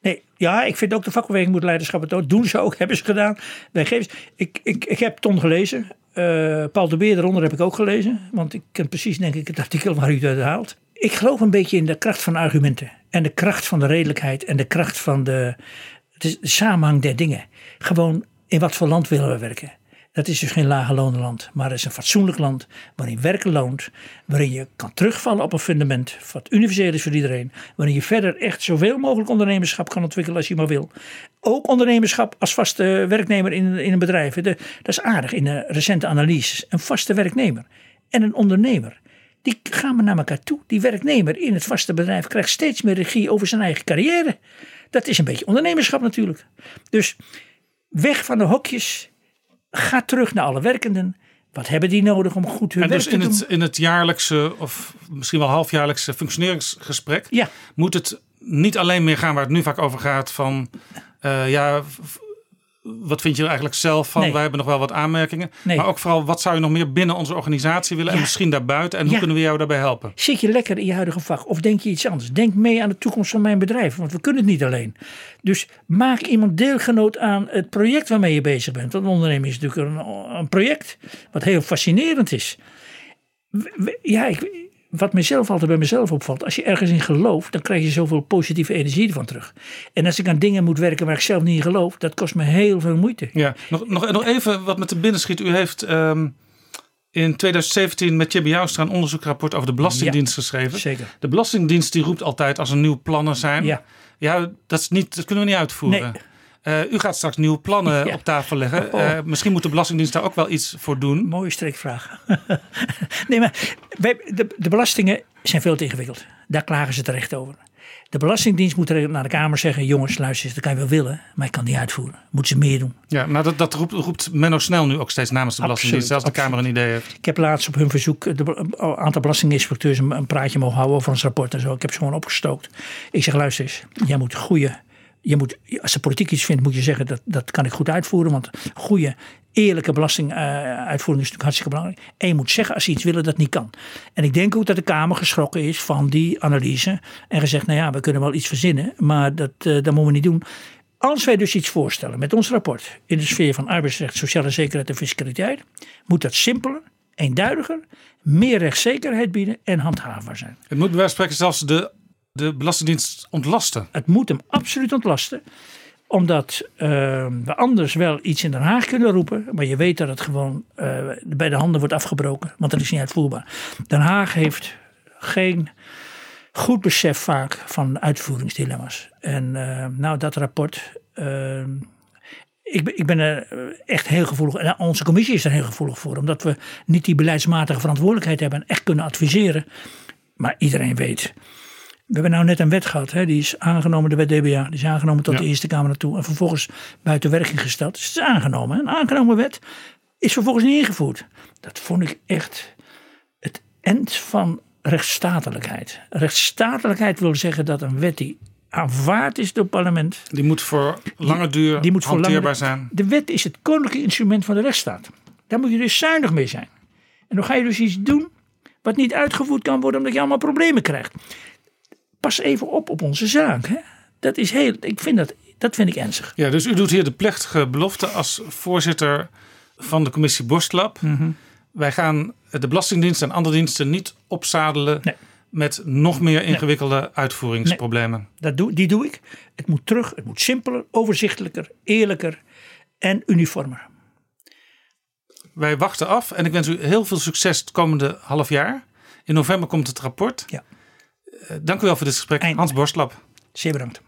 Nee, ja, ik vind ook de vakbeweging moet leiderschap ook. Doen ze ook, hebben ze gedaan. Werkgevers. Ik, ik, ik heb Ton gelezen. Eh, Paul de Beer eronder heb ik ook gelezen. Want ik ken precies, denk ik, het artikel waar u het uit haalt. Ik geloof een beetje in de kracht van argumenten. En de kracht van de redelijkheid. En de kracht van de, de samenhang der dingen. Gewoon, in wat voor land willen we werken? Dat is dus geen lage lonenland, maar het is een fatsoenlijk land waarin werken loont, waarin je kan terugvallen op een fundament wat universeel is voor iedereen, waarin je verder echt zoveel mogelijk ondernemerschap kan ontwikkelen als je maar wil. Ook ondernemerschap als vaste werknemer in, in een bedrijf. Dat is aardig in de recente analyses. Een vaste werknemer en een ondernemer. Die gaan maar naar elkaar toe. Die werknemer in het vaste bedrijf krijgt steeds meer regie over zijn eigen carrière. Dat is een beetje ondernemerschap natuurlijk. Dus weg van de hokjes. Ga terug naar alle werkenden. Wat hebben die nodig om goed hun En werk dus te in doen? het, in het jaarlijkse of misschien wel halfjaarlijkse functioneringsgesprek Ja. moet het niet alleen meer gaan waar het nu vaak over gaat van eh, ja, wat vind je er eigenlijk zelf van? Nee. Wij hebben nog wel wat aanmerkingen. Nee. Maar ook vooral wat zou je nog meer binnen onze organisatie willen en misschien daarbuiten en hoe Ja. kunnen we jou daarbij helpen? Zit je lekker in je huidige vak of denk je iets anders? Denk mee aan de toekomst van mijn bedrijf, want we kunnen het niet alleen. Dus maak iemand deelgenoot aan het project waarmee je bezig bent. Want een onderneming is natuurlijk een, een project wat heel fascinerend is. Ja, ik, wat mezelf altijd bij mezelf opvalt, als je ergens in gelooft, dan krijg je zoveel positieve energie ervan terug. En als ik aan dingen moet werken waar ik zelf niet in geloof, dat kost me heel veel moeite. Ja, nog, nog, nog even wat met de binnenschiet. U heeft ehm, in 2017 met Jibbe Joustra een onderzoekrapport over de Belastingdienst Ja, geschreven. zeker. De Belastingdienst die roept altijd als er nieuwe plannen zijn. Ja. Ja, dat, is niet, dat kunnen we niet uitvoeren. Eh, u gaat straks nieuwe plannen Ja. op tafel leggen. Oh. Eh, misschien moet de Belastingdienst daar ook wel iets voor doen. Mooie streekvraag. nee, maar wij, de, de belastingen zijn veel te ingewikkeld. Daar klagen ze terecht over. De Belastingdienst moet naar de Kamer zeggen: jongens, luister eens, dat kan je wel willen, maar ik kan niet uitvoeren. Moeten ze meer doen. Ja, nou dat, dat roept, roept Menno Snel nu ook steeds namens de Belastingdienst. Zelfs de Kamer een idee heeft. Ik heb laatst op hun verzoek een aantal belastinginspecteurs een, een praatje mogen houden over ons rapport en zo. Ik heb ze gewoon opgestookt. Ik zeg: luister eens, jij moet goede. Je moet, als de politiek iets vindt, moet je zeggen dat dat kan ik goed uitvoeren. Want goede, eerlijke belastinguitvoering is natuurlijk hartstikke belangrijk. En je moet zeggen als ze iets willen dat niet kan. En ik denk ook dat de Kamer geschrokken is van die analyse. En gezegd, nou ja, we kunnen wel iets verzinnen, maar dat, eh, dat moeten we niet doen. Als wij dus iets voorstellen met ons rapport in de sfeer van arbeidsrecht, sociale zekerheid en fiscaliteit, moet dat simpeler, eenduidiger, meer rechtszekerheid bieden en handhaafbaar zijn. Het moet bij spreken zelfs de, de Belastingdienst ontlasten. Het moet hem absoluut ontlasten omdat eh, we anders wel iets in Den Haag kunnen roepen. Maar je weet dat het gewoon eh, bij de handen wordt afgebroken. Want dat is niet uitvoerbaar. Den Haag heeft geen goed besef vaak van uitvoeringsdilemma's. En eh, nou, dat rapport. eh, ik, ben- ik ben er eh, echt heel gevoelig. En onze commissie is er heel gevoelig voor. Omdat we niet die beleidsmatige verantwoordelijkheid hebben. En echt kunnen adviseren. Maar iedereen weet. We hebben nou net een wet gehad. Hè? Die is aangenomen, de wet DBA. Die is aangenomen tot Ja. de Eerste Kamer naartoe. En vervolgens buiten werking gesteld. Dus het is aangenomen. hè. Een aangenomen wet is vervolgens niet ingevoerd. Dat vond ik echt het eind van rechtsstatelijkheid. Rechtsstatelijkheid wil zeggen dat een wet die aanvaard is door het parlement. Die moet voor lange duur Die moet voor lange- zijn. De wet is het koninklijke instrument van de rechtsstaat. Daar moet je dus zuinig mee zijn. En dan ga je dus iets doen wat niet uitgevoerd kan worden omdat je allemaal problemen krijgt. Pas even op op onze zaak. Hè? Dat is heel, ik vind dat, dat vind ik ernstig. Ja, dus u doet hier de plechtige belofte als voorzitter van de commissie Borstlab. Mhm. Wij gaan de Belastingdienst en andere diensten niet opzadelen met nog meer ingewikkelde uitvoeringsproblemen. Dat doe, die doe ik. Het moet terug, het moet simpeler, overzichtelijker, eerlijker en uniformer. Wij wachten af en ik wens u heel veel succes het komende half jaar. In november komt het rapport. Ja. Eh, dank u wel voor dit gesprek, Hans Borstlab. Zeer bedankt.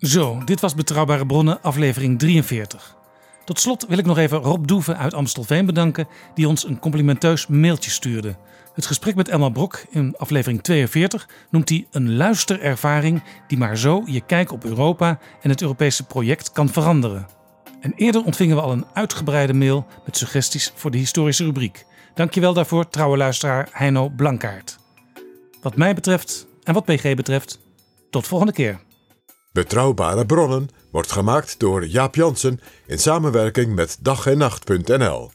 Zo, dit was Betrouwbare Bronnen, aflevering 43. Tot slot wil ik nog even Rob Doeven uit Amstelveen bedanken, die ons een complimenteus mailtje stuurde. Het gesprek met Elmar Brok in aflevering 42 noemt hij een luisterervaring die maar zo je kijk op Europa en het Europese project kan veranderen. En eerder ontvingen we al een uitgebreide mail met suggesties voor de historische rubriek. Dankjewel daarvoor, trouwe luisteraar Heino Blankaert. Wat mij betreft en wat PG betreft, tot volgende keer. Betrouwbare bronnen wordt gemaakt door Jaap Jansen in samenwerking met dag en nacht.nl.